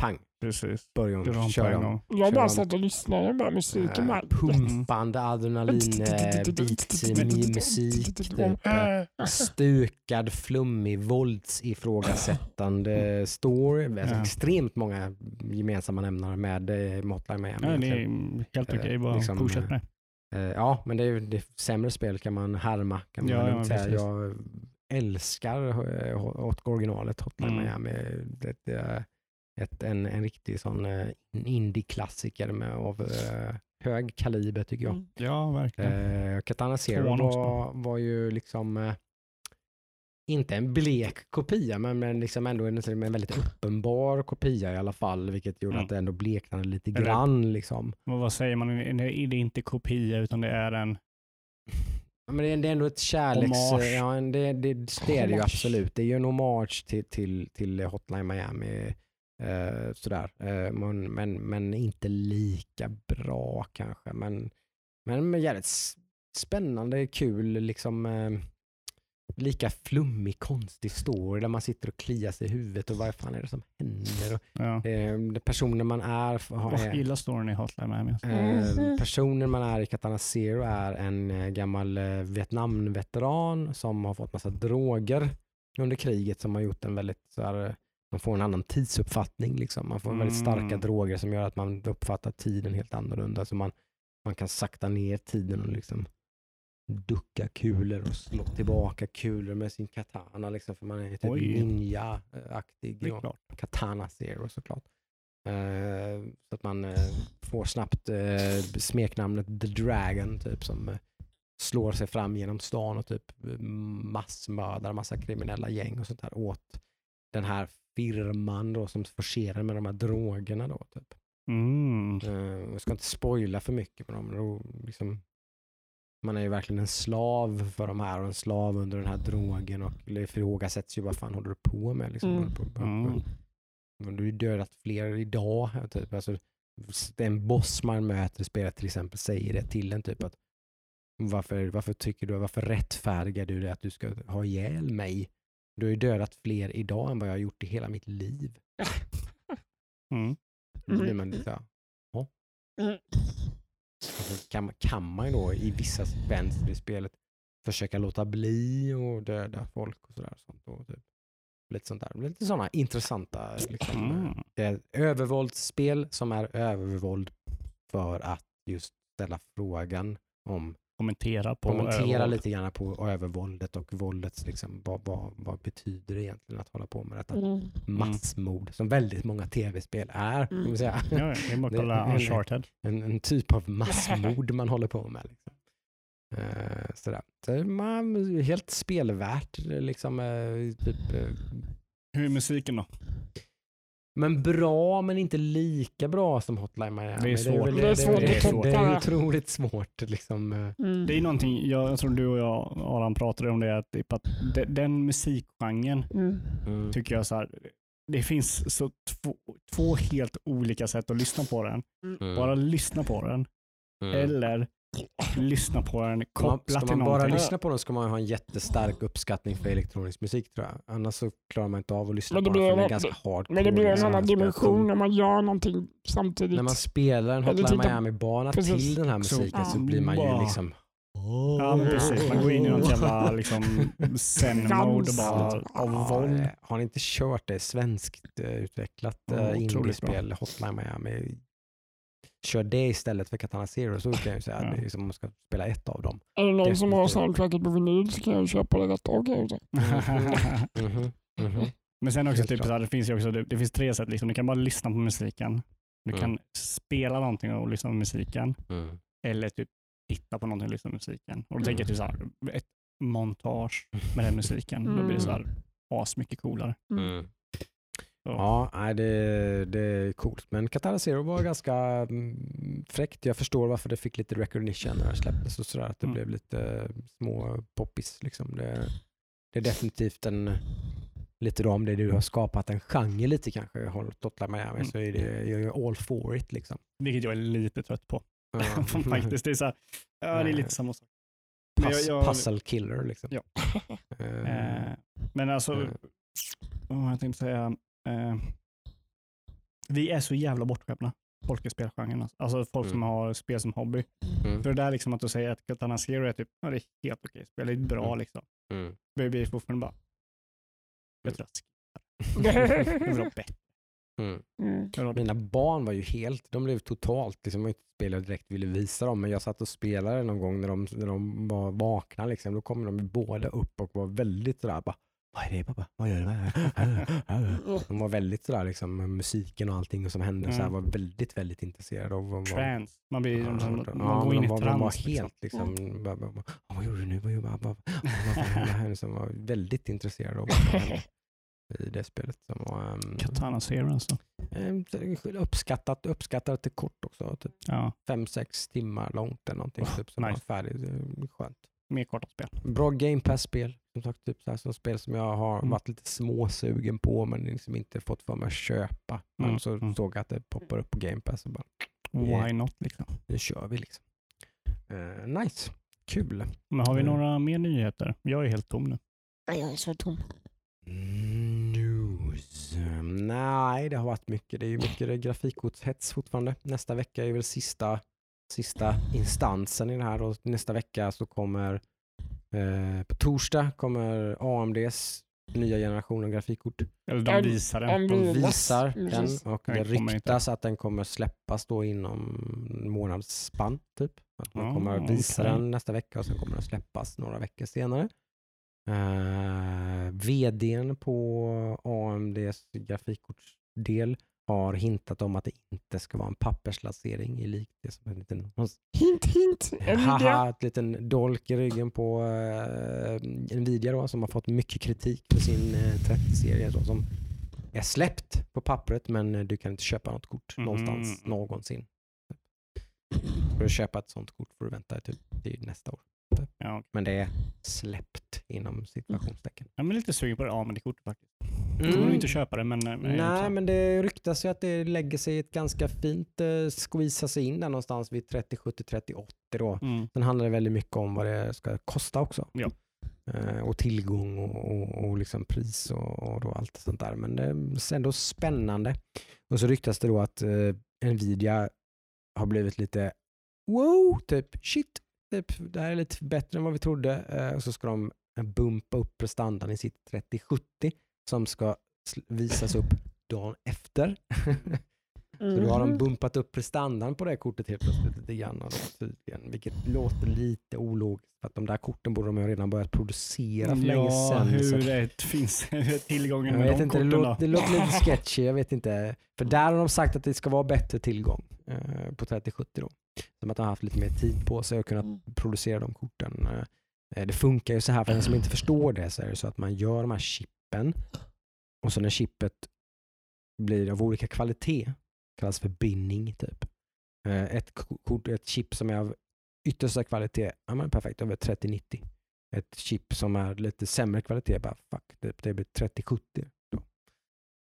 pang, precis. börjar Det var om, en på kör en om. gång. Jag bara satt och lyssnade bara musiken Eh, bara. pumpande adrenalin-beats i musik. Typ. eh, Stukad, flummig, våldsifrågasättande story. Alltså Ja. Extremt många gemensamma nämnare med eh, Hotline Miami. Ja, det är helt Eh, okej, bara liksom, fortsätt med Eh, Ja, men det är, det är sämre spel kan man härma. Kan man Ja, ja, säga. Jag älskar eh, originalet Hotline Mm. Miami. Det, det är ett, en, en riktig sån eh, indie-klassiker med, av eh, hög kaliber tycker jag. Mm. Ja, verkligen. Eh, Katana Zero var, var ju liksom eh, inte en blek kopia men, men liksom ändå en, en väldigt uppenbar kopia i alla fall vilket gjorde Mm. att det ändå bleknade lite Eller- grann. Liksom. Vad, säger man? Det är det är inte kopia utan det är en... Men det är, det är ändå ett kärleks... Hommage. Ja, det, det, det är det ju absolut. Det är ju en hommage till, till, till Hotline Miami. Eh, sådär. Eh, men, men, men inte lika bra kanske. Men, men, jävligt spännande, kul, liksom eh, lika flummig, konstig story där man sitter och kliar sig i huvudet och vad fan är det som händer? Och, Ja. eh, de personer man är, har, Jag är gillar storyn i Hotline Miami. alltså. Eh, personen man är i Katana Zero är en eh, gammal eh, Vietnamveteran som har fått massa droger under kriget som har gjort en väldigt så här, eh, man får en annan tidsuppfattning. Liksom. Man får väldigt starka Mm. droger som gör att man uppfattar tiden helt annorlunda. Så man, man kan sakta ner tiden och liksom ducka kulor och slå tillbaka kulor med sin katana. Liksom, för man är typ ninja-aktig. Katana Zero såklart. Eh, så att man eh, får snabbt eh, smeknamnet The Dragon typ som slår sig fram genom stan och typ massmördar massa kriminella gäng och sånt där åt den här firman då som förser en med de här drogerna då. Typ. Mm. Eh, jag ska inte spoila för mycket med dem. Då, liksom, Man är ju verkligen en slav för de här och en slav under den här drogen och det ifrågasätts ju vad fan håller du på med? Liksom, Mm. Håller på- Mm. Men Du har ju dödat fler idag. Typ. Alltså, en boss man möter i spelet till exempel säger det till en typ att varför, varför tycker du, varför rättfärdigar du det att du ska ha ihjäl mig? Du har ju dödat fler idag än vad jag har gjort i hela mitt liv. Mm. Då blir man lite, ja. Mm. Alltså, kan, kan man ju då i vissa sekvenser i spelet försöka låta bli och döda folk och sådär. Sånt, och typ. Lite sånt där. Lite sådana intressanta liksom, Mm. det är övervåldsspel som är övervåld för att just ställa frågan om, Kommentera på kommentera övervåld. lite grann på övervåldet och våldets, liksom, vad, vad, vad betyder det egentligen att hålla på med detta Mm. massmord som väldigt många tv-spel är. Man säga. Ja, det är bara att kolla det- Uncharted. En, en typ av massmord man håller på med. Liksom. Eh, sådär. Så man, helt spelvärt. Liksom, eh, typ, eh, Hur är musiken då? Men bra, men inte lika bra som Hotline Miami. Det är svårt. väl- Det är svårt det, att det, toppa. det är otroligt svårt. Liksom. eh. Mm. Det är någonting, jag, jag tror du och jag Aran pratade om det, att, typ att de, den musikgenren Mm. Mm. tycker jag så här, det finns så två, två helt olika sätt att lyssna på den. Mm. Bara lyssna på den Mm. eller lyssna på den Ska man, kopplat ska till man bara någonting. lyssna på den ska man ha en jättestark uppskattning för elektronisk musik tror jag. Annars så klarar man inte av att lyssna på den för den är ganska hardcore. Men det blir en liksom. annan dimension när man gör någonting samtidigt. När man spelar en Hotline Miami-bana till den här musiken så, blir man ju liksom... Ja, men precis. Man går in i något jävla liksom, zen-mode och bara av våld. har ni inte kört det svenskt eh, utvecklat otroligt indiespel, Hotline Miami, kör det istället för Katana Zero så kan jag ju säga Ja. att det är som om man ska spela ett av dem. Är det någon som har soundtracket på vinyl så kan jag köpa det rätt av kanske. Mhm, mhm. Men sen också, typ, så här, det finns ju också, det, det finns tre sätt. Liksom. Du kan bara lyssna på musiken. Du Mm. kan spela någonting och lyssna på musiken. Mm. Eller typ titta på någonting och lyssna på musiken. Och då tänker jag Mm. typ så här, ett montage med den musiken. Då blir det så här asmycket coolare. Mm. Ja, nej, det, det är coolt. Men Katana Zero var ganska mm, fräckt. Jag förstår varför det fick lite recognition när det släpptes och sådär. Att det Mm. blev lite små poppis. Liksom. Det, det är definitivt en, lite då om det du har skapat en genre lite kanske, har Hotline Miami, Mm. så är det jag är all for it. Liksom. Vilket jag är lite trött på. Ja. Faktiskt. Det är, så här, ja, det är lite samma sak. Puss, jag- jag- Puzzle killer liksom. Ja. Eh, Eh, men alltså, eh, vad jag tänkte säga. Eh, vi är så jävla bortskämda, folk i spelgenren. Alltså, alltså folk som Mm. har spel som hobby. mm, För det där liksom att du säger att Katana Zero är typ, ja, det är helt okej spel, det är bra Mm. liksom. mm. Det blir fortfarande bara, jag tror Mm. jag skippar. Jag vill ha bättre. Mm. Mm. Jag. Mina barn var ju helt, de blev totalt, liksom, jag spelade direkt ville visa dem, men jag satt och spelade någon gång när de, när de var vakna, liksom, då kom de båda upp och var väldigt sådär, bara, vad är det pappa? Vad gör du? De var väldigt sådär, liksom, med musiken och allting som hände, så här, Mm. var väldigt, väldigt intresserade. Och var, Trans. Man, blir, Ja, man, man ja, går in i var, de var trans. liksom. helt liksom, bara, bara, bara, "Ja, vad gjorde du nu? Vad gjorde, vad, vad, vad, vad? Liksom, var väldigt intresserade av i det spelet. Som var, um, Katana Zero alltså. Ehm, Uppskattat, uppskattat till kort också. Typ Ja, fem, sex timmar långt eller någonting. Oh, typ, som nice. var färdigt. Skönt. Mer korta spel. Bra Game Pass-spel. Som sagt, typ så här, spel som jag har Mm. varit lite småsugen på men liksom inte fått för mig att köpa. Men Mm, så mm. såg jag att det poppar upp på Game Pass och bara, Why not liksom. nu kör vi liksom. Eh, nice. Kul. Men har vi Mm. några mer nyheter? Jag är helt tom nu. Nej, Jag är så tom. News. Nej, det har varit mycket. Det är ju mycket grafikkortshets fortfarande. Nästa vecka är väl sista, sista instansen i det här och nästa vecka så kommer eh, på torsdag kommer AMDs nya generation av grafikkort. Eller de visar den. en- De visar den och det ryktas att den kommer släppas då inom månadsspann typ. Att man kommer att visa den nästa vecka och sen kommer den släppas några veckor senare. Uh, vdn på AMDs grafikkortsdel har hintat om att det inte ska vara en papperslansering i likt det som en liten Hint, hint. En haha, ett liten dolk i ryggen på uh, Nvidia då, som har fått mycket kritik för sin uh, 30-serie då, som är släppt på pappret men eh, du kan inte köpa något kort Mhm. någonstans någonsin. För att köpa ett sånt kort får du vänta typ till nästa år. Typ. Ja, okej. Men det är släppt inom situationstecken. Jag är lite sugen på det AMD-kortet faktiskt. Jag kommer nog inte köpa det, men... men jag är Mm. Nej, men det ryktas ju att det lägger sig ett ganska fint, eh, squeezar sig in där någonstans vid 30, 70, 30, 80 då. Mm. Sen handlar det väldigt mycket om vad det ska kosta också. Ja. Eh, och tillgång och, och, och liksom pris och, och allt sånt där. Men det är ändå spännande. Och så ryktas det då att eh, Nvidia har blivit lite wow, typ shit, typ, det här är lite bättre än vad vi trodde. Eh, och så ska de eh, bumpa upp prestandan i sitt 3070 som ska visas upp dagen efter. Så då har de Mhm. bumpat upp prestandan på det kortet helt plötsligt lite grann. Då, tydligen, vilket låter lite ologiskt. För att de där korten borde de ju redan börjat producera för länge Ja, sedan. så hur det finns hur tillgången jag med vet de inte, det, korten låter, det då? låter lite sketchy, jag vet inte. För där har de sagt att det ska vara bättre tillgång eh, på 3070 då. Som att de har haft lite mer tid på sig att kunna Mm. producera de korten. Eh, det funkar ju så här, för den som inte förstår det så är det så att man gör de här chippen och så när chippet blir av olika kvalitet, kallas för binning typ. Eh, ett, ko- kort, ett chip som är av yttersta kvalitet, ja men perfekt, över 3090. Ett chip som är lite sämre kvalitet, bara fuck, det, det blir 3070. Då.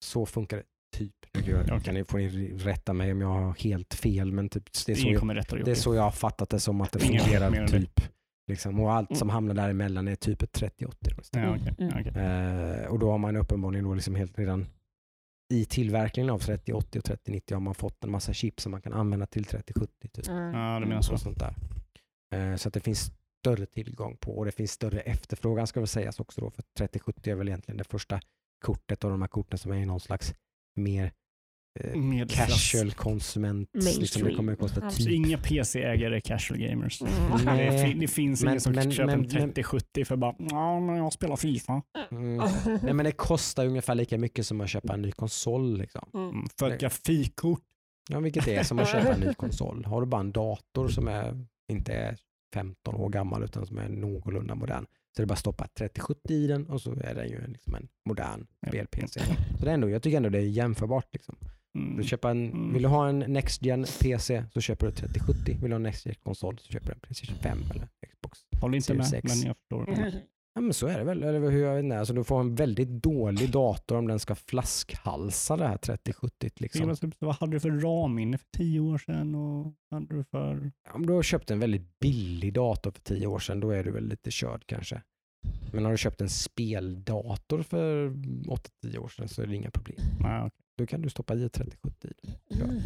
Så funkar det typ. Okej. kan ni, får ni rätta mig om jag har helt fel, men typ, det, är så Ingen jag, det är så jag har fattat det som att det fungerar typ. Liksom, och allt som hamnar däremellan är typ ett 3080. då istället. Ja, okej. Mm. Eh, och då har man uppenbarligen då liksom helt redan i tillverkningen av 3080 och 3090 har man fått en massa chip som man kan använda till 3070. Typ. Mm. Ja, du menar så. Och sånt där. Eh, så att det finns större tillgång på och det finns större efterfrågan ska väl sägas också då för 3070 är väl egentligen det första kortet av de här korten som är någon slags mer eh, casual konsument. Liksom, det kommer att kosta Ja, Så typ inga PC-ägare är casual gamers. Mm. Det, Nej, det finns men- ingen som men- köper en men- men- 3070 för bara ja, men jag spelar Fifa. Mm. Nej, men det kostar ungefär lika mycket som att köpa en ny konsol. Liksom. Mm. Mm, För ett grafikkort. Ja, vilket är som att köpa en ny konsol. Har du bara en dator som är, inte är 15 år gammal utan som är någorlunda modern så är det bara att stoppa 3070 i den och så är den ju liksom en modern spel-PC. Så det är ändå, jag tycker ändå det är jämförbart. Liksom. Mm. Du köper en, Mm. Vill du ha en Next Gen PC så köper du 3070. Vill du ha en Next Gen konsol så köper du en Playstation 5 eller Xbox. Håller inte med, Series X. men jag förstår. Ja men så är det väl. Eller hur jag vet inte. Alltså, du får en väldigt dålig dator om den ska flaskhalsa det här 3070. Det Liksom. var typ, vad hade du för RAM-minne för tio år sedan? Och hade du för... Om du har köpt en väldigt billig dator för tio år sedan, då är du väl lite körd kanske. Men har du köpt en speldator för 8-10 år sedan så är det inga problem. Nej, okej. Då kan du stoppa i ett 3070 i den. Mm.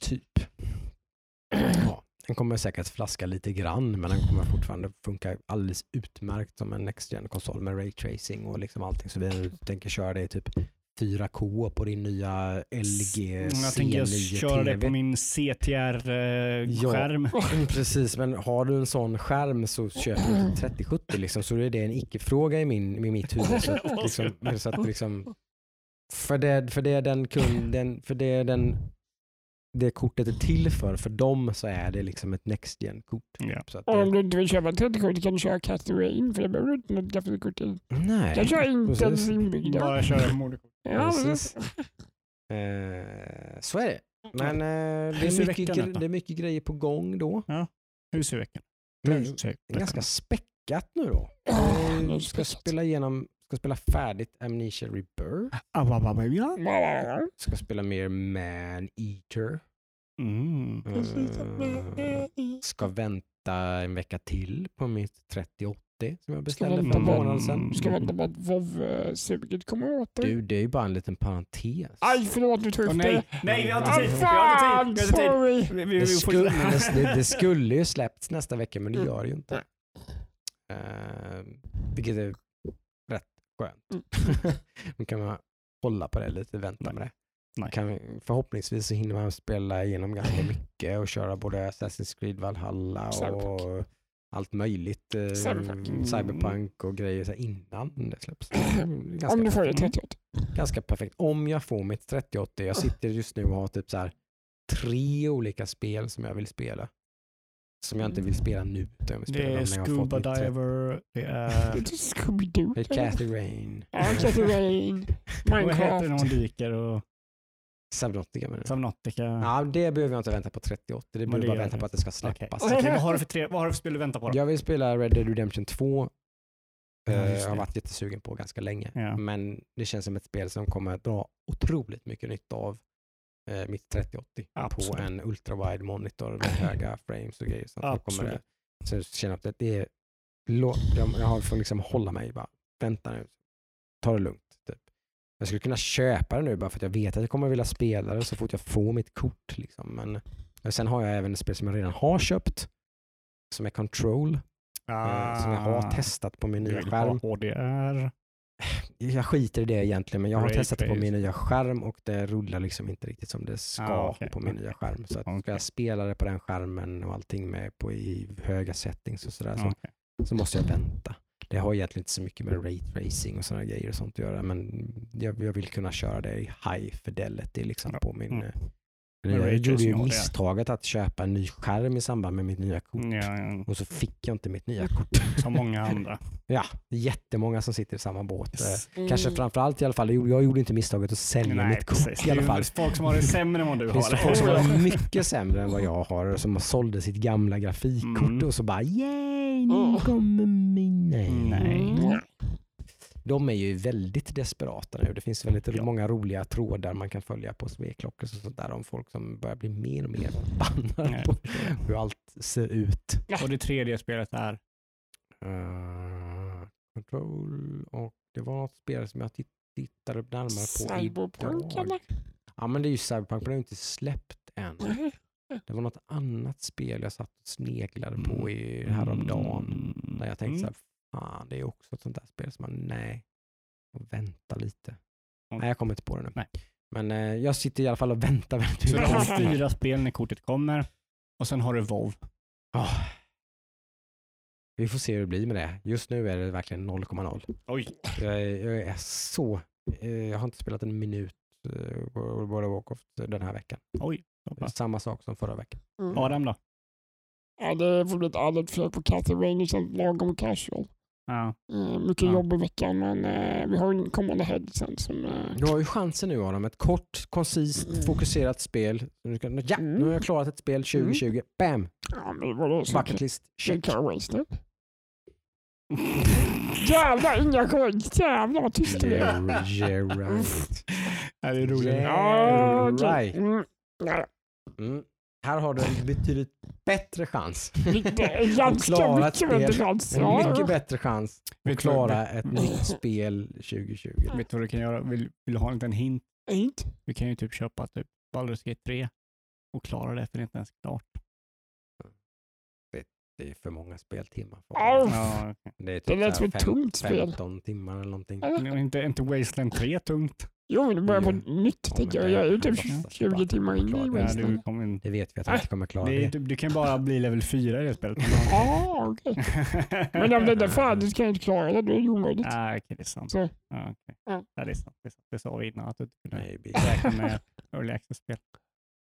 Typ. Ja, den kommer säkert flaska lite grann men den kommer fortfarande funka alldeles utmärkt som en Next gen konsol med ray tracing och liksom allting. Så vi tänker köra det i typ 4K på din nya LG Jag tänker C9 köra det på min CTR-skärm. Mm, Precis, men har du en sån skärm så köp du 3070 liksom, så är det en icke-fråga i, min, i mitt huvud. Så liksom, så att, liksom, för, det, för det är den kunden, för det är den det kortet är till för, för dem så är det liksom ett next gen-kort. Ja. Så att, Om det, du inte vill köpa 30 kan du köra Cat Rain för det behöver du inte något grafikkort till. nej, Jag kör inte ens inbyggda. Bara köra moderkort. Ja, Precis. Eh, så är det. Men eh, det, är mycket, veckan det är mycket grejer på gång då. Hur ser veckan? Men Hur ser Det är veckan ganska späckat nu då. Ja, det är ska spela igenom, ska spela färdigt Amnesia Rebirth. Ah. Ska spela mer Man Eater. Mm. Eh, ska vänta en vecka till på mitt 3080 som jag beställde för en på- månad sedan. Ska vänta på att WoW-suget kommer åter. Du, det är ju bara en liten parentes. Aj, förlåt nu tog jag upp nej, det. nej, vi har inte Ah, tid. Vi har fan, inte tid. Vi har inte tid. sorry. Vi, vi, Det skulle, det, skulle ju släppts nästa vecka men det Mm. gör det ju inte. Uh, vilket är skönt. Mm. Då kan man hålla på det lite, vänta med det. Nej. Kan, vi- förhoppningsvis så hinner man spela igenom ganska mycket och köra både Assassin's Creed Valhalla och Cyberpunk. allt möjligt. eh, Cyberpunk. Cyberpunk och grejer så här innan det släpps. Ganska, Om du får det Mm. 38. ganska perfekt. Om jag får mitt 3080. Jag sitter just nu och har typ så här tre olika spel som jag vill spela. Som jag inte vill spela nu. Utan jag vill spela Det är dem när jag har fått Scuba mitt 30. Diver, det är... Scooby-Doo. Det är Cathy Rain. Ja, Cathy Rain. Vad heter när Minecraft. man dyker och... Subnautica menar du? Subnautica. Ja, det behöver jag inte vänta på 3080. Det behöver det bara vänta det. på att det ska släppas. Okej, vad, har du för tre, vad har du för spel du väntar på då? Jag vill spela Red Dead Redemption 2. Ja, Eh, jag har varit jättesugen på ganska länge. Ja. Men det känns som ett spel som kommer att dra otroligt mycket nytta av eh, mitt 3080 Absolut. på en ultrawide monitor med höga frames och grejer. Så, att kommer det, så jag känner att det är, jag, jag har liksom hålla mig bara, vänta nu, ta det lugnt. Typ. Jag skulle kunna köpa det nu bara för att jag vet att jag kommer vilja spela det så fort jag får mitt kort. Liksom. Men men sen har jag även ett spel som jag redan har köpt som är Control, eh, som jag har testat på min Ah. Nya skärm. ha HDR. Jag skiter i det egentligen, men jag har Ray testat det på min nya skärm och det rullar liksom inte riktigt som det ska Ah, okej, på min nya skärm. Så att ska Okej. jag spela det på den skärmen och allting med på i höga settings och sådär så, Okej. så måste jag vänta. Det har egentligen inte så mycket med ray tracing och sådana grejer och sånt att göra, men jag, jag vill kunna köra det i high fidelity liksom Ja. på min Mm. Jag gjorde ju det. misstaget att köpa en ny skärm i samband med mitt nya kort Ja, ja. och så fick jag inte mitt nya kort. Som många andra. Ja, det jättemånga som sitter i samma båt. Yes. Eh, Kanske framförallt i alla fall, jag gjorde inte misstaget att sälja mitt kort precis. i alla Det är fall. ju folk som har det sämre än vad du Finns det har. folk som har mycket sämre än vad jag har som sålde sitt gamla grafikkort Mm. och så bara yay, nu Mm. kommer min. Nej. Nej. Mm. De är ju väldigt desperata nu. Det finns väldigt Ja. många roliga trådar man kan följa på Sveklockor och sånt där om folk som börjar bli mer och mer förbannade Nej. på hur allt ser ut. Och det tredje spelet är Uh, control och det var något spel som jag titt- tittade närmare på Cyberpunk idag. eller? Ja men det är ju Cyberpunk, men det har ju inte släppt än. Det var något annat spel jag satt och sneglade på i häromdagen. Mm. Där jag tänkte så här, fan det är också ett sånt där spel som man, nej, och vänta lite. Mm. Nej jag kommer inte på det nu. Nej. Men eh, jag sitter i alla fall och väntar väldigt Så du har fyra spel när kortet kommer och sen har du WoW. Ah. Vi får se hur det blir med det. Just nu är det verkligen 0,0. Oj. Jag är, jag är så, eh, jag har inte spelat en minut eh, World of Warcraft den här veckan. Oj. pass. Samma sak som förra veckan. Mm. Adam då? Ja, det får bli ett ärligt fel på Castlevania som lagom casual. Ja. Eh, mycket Ja. jobb i veckan men eh, vi har ju en kommande helg sen som... Eh, Du har ju chansen nu Adam, ett kort, koncist, Mm. fokuserat spel. Ja, nu har jag klarat ett spel 2020. Bam! ja, men vadå? så- Bucket list, Det check. kan vara wasted. Jävlar! Jävlar tyst du är. Yeah, right. Ja, det är roligt. Yeah. Right. Mm. Mm. Här har du en betydligt bättre chans. Ganska klara mycket bättre chans. En mycket bättre chans Vet att klara ett nytt spel 2020. Vet du vad du kan göra? Vill, vill du ha en liten hint? Inte. Du kan ju typ köpa typ Baldur's Gate 3 och klara det för det är inte ens klart. Det är för många speltimmar. För. Ja, okej. Det är Det typ lät så som ett tungt spel. 15 timmar eller någonting. Ja. Men Inte, inte Wasteland 3 tungt. Jo, det börjar på Ja. nytt Ja, men jag. Jag är det- typ jag hoppas 20 bara timmar in i. Ja, Ja, Wasteland. kommer in. Det vet vi att han inte kommer klara Det är, det. typ- du kan bara bli level 4 i det spelet. Ja, okej. Men om det är färdigt kan jag inte klara det. Då är det omöjligt. Ah, okej, det är sant. Så. Ja, okej. Ja. Ja, det är sant. Det, är sant. det sa vi innan att du inte kunde Maybe. räkna med early access-spel.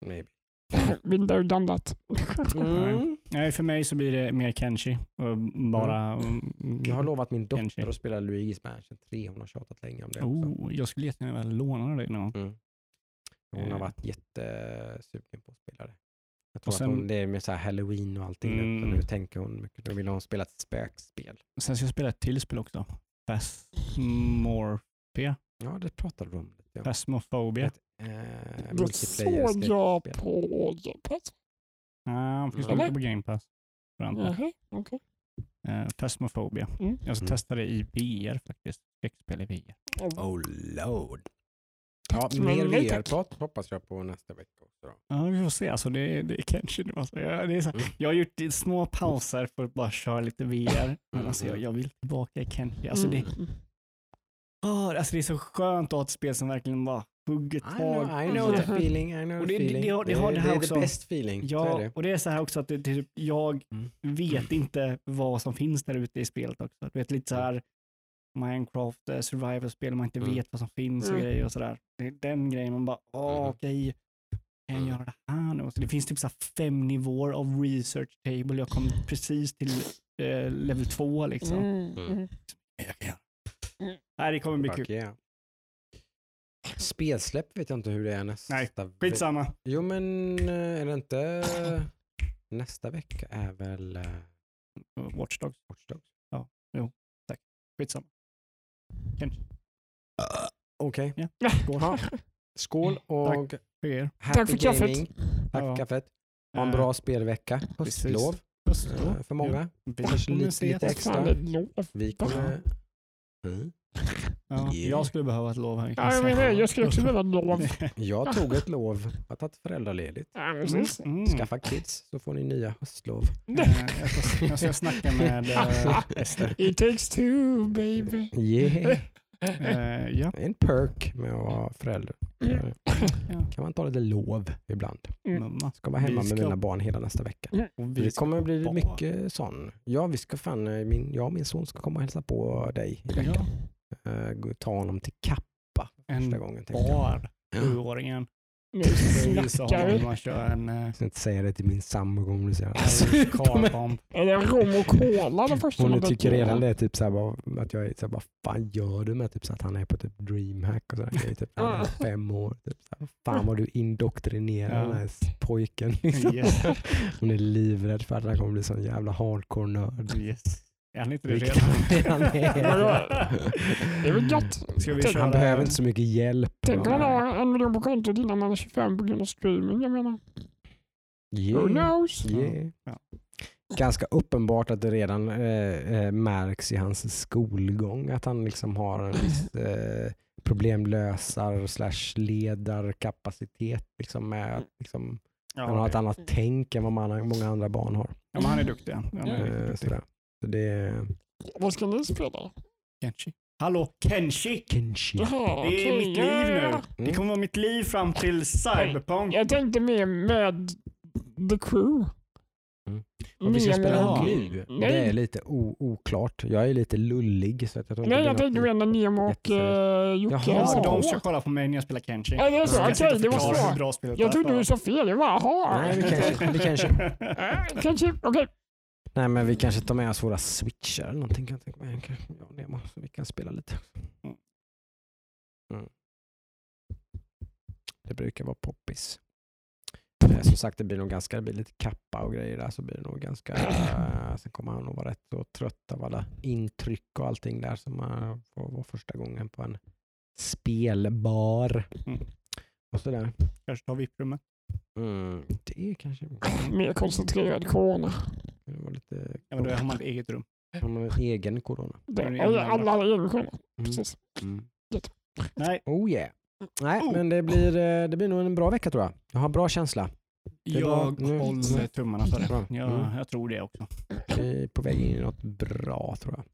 Maybe. Been there, done that. Mm. Nej, för mig så blir det mer Kenshi. Och bara... mm, Jag har lovat min dotter Kenshi. att spela Luigi's Mansion 3. Hon har tjatat länge om det. också. Oh, jag skulle jättegärna vilja låna det någon. Mm. Hon har Eh. varit jättesugen på att spela det. Jag tror sen- att hon, det är med så här halloween och allting nu. Mm. Nu tänker hon mycket. Nu vill hon spela ett spökspel. Sen ska jag spela ett till spel också. Phasmorphia. Ja, det pratade du om. lite, Ja. Phasmophobia. Ett, eh, Det såg jag på Game Pass. Ja, finns Mm. också på Game Pass. inte. Jaha, okej. Eh, Phasmophobia. Mm. Jag ska Mm. testa det i VR faktiskt. Skräckspel i VR. Oh lord. Ja, Men mer nej. VR-prat hoppas jag på nästa vecka också. Ja, vi får se. Alltså, det, det är kanske nu. Alltså, jag, det är så, Mm. jag har gjort små pauser för att bara köra lite VR. Men Mm, alltså, jag, mm. jag vill tillbaka i Kenshi. Alltså, det, Mm. åh, alltså, det är så skönt att ha ett spel som verkligen bara hugger I tag. know, I i know det. the feeling. I know Och the det- det- feeling. det har- det har det här är också. the best feeling. Så är Ja, det. och det är så här också att det, det, typ, jag Mm. vet inte vad som finns där ute i spelet också. Du vet lite så här Minecraft, eh, survival-spel, man inte Mm. vet vad som finns och Mm. grejer och sådär. Det är den grejen man bara, åh Mm. okej, kan jag Mm. göra det här nu? Så det finns typ så här fem nivåer av research table. Jag kom precis till eh, level två liksom. Mm. Mm. Mm. Jag kan göra. Mm. Nej, det kommer bli Fuck kul. yeah. Spelsläpp vet jag inte hur det är nästa Nej, ve- Skitsamma. Jo men eh, är det inte nästa vecka är väl uh, Watch Dogs. Watch Dogs? Skitsamma. Kanske. Okej, Ja. skål. Ja. Skål och För er. happy för kaffet. gaming. Tack Ja. för kaffet. Ha en Eh, bra spelvecka. Höstlov höstlov. eh, för många. Vi Kanske lite, lite extra. Vi kommer... Mm. Ja, Yeah. Jag skulle behöva ett lov här. Ja, jag menar, jag skulle också behöva lov. Jag tog ett lov. Jag har tagit föräldraledigt. Precis. Mm. Skaffa kids så får ni nya höstlov. Eh, Jag ska, jag ska snacka med eh, Ester. It takes two baby. Yeah. Eh, ja. En perk med att vara förälder. Mm. Kan man ta lite lov ibland. Mm. Mamma. Ska vara hemma Vi med ska- mina barn hela nästa vecka. Och Det ska kommer bli bara- mycket sån. Ja, vi ska fan, eh, min, jag och min son ska komma och hälsa på dig i veckan. Ja, gå- ta honom till Kappa första en gången. tänkte jag. bar. Sjuåringen. Nu snackar honom vi. man kör en eh, Jag ska inte säga det till min sambo om du car bomb. Är det rom och cola det första Hon tycker redan det, typ såhär, bara, att jag är såhär, vad fan gör du med typ, så att han är på typ dreamhack och sådär grejer, typ, han är fem år. Typ, såhär, fan vad du indoktrinerar Ja. den här pojken. Liksom. Yes. Hon är livrädd för att han kommer bli sån jävla hardcore nörd. Yes. Är han inte det Vilket redan? han är. Det är väl gött. Ska vi köra? Han behöver inte så mycket hjälp. Tänk om han har en miljon på kontot innan han är 25 på grund av streaming. Jag menar, who Yeah. knows? Yeah. Ja. Ganska uppenbart att det redan eh, eh, märks i hans skolgång att han liksom har en viss eh, problemlösar slash ledarkapacitet. Liksom med liksom, Ja, han har ett annat tänk än vad man, många andra barn har. ja, men han är duktig. Han är Eh, riktigt duktig. sådär. Det Vad ska ni spela? Kenshi. Hallå, Kenshi! Kenshi. Jaha, Det är okej, mitt ja, liv nu. ja, ja. Det kommer vara mitt liv fram till Cyberpunk. Jag tänkte mer med The Crew. Mm. Vad vi ska spela nu, Nej. det är lite oklart. Jag är lite lullig. Så att jag Nej, det jag tänkte mer när Nemo och uh, Jocke Jaha. Ja, hälsar så de på. ska kolla på mig när jag spelar Kenshi. Ja, det är så. Okej, det var så. Jag är trodde du sa fel. Jag bara, jaha. Nej, vi kanske, vi kanske, Kanske, okej. Nej, men vi kanske tar med oss våra switchar eller någonting. Kan jag tänka mig. Ja, Nemo, så vi kan spela lite. Mm. Mm. Det brukar vara poppis. Eh, Som sagt, det blir nog ganska, det blir lite kappa och grejer där. Så blir det nog ganska, eh, sen kommer han nog vara rätt så trött av alla intryck och allting där som man får vara första gången på en spelbar. Mm. Och sådär. Kanske ta VIP-rummet. Mm, det kanske Mer koncentrerad corona. Det var lite... Ja, men då har man ett eget rum. Har man en egen corona? Men alla, har egen corona. Mm. Precis. Mm. Nej, Oh yeah. Nej, Oh. men det blir, eh, det blir nog en bra vecka tror jag. Jag har bra känsla. jag Nu- håller tummarna för det. Jag, Mm. jag tror det också. Vi är på väg in i något bra tror jag.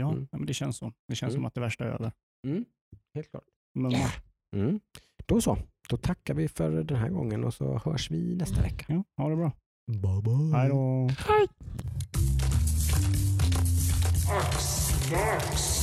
Ja, Mm. men det känns så. Det känns Mm. som att det värsta är över. Mm. Helt klart. Mm. Då så. Då tackar vi för den här gången och så hörs vi nästa vecka. Ja, ha det bra. Bye bye. Hej då. Hej! Axnax.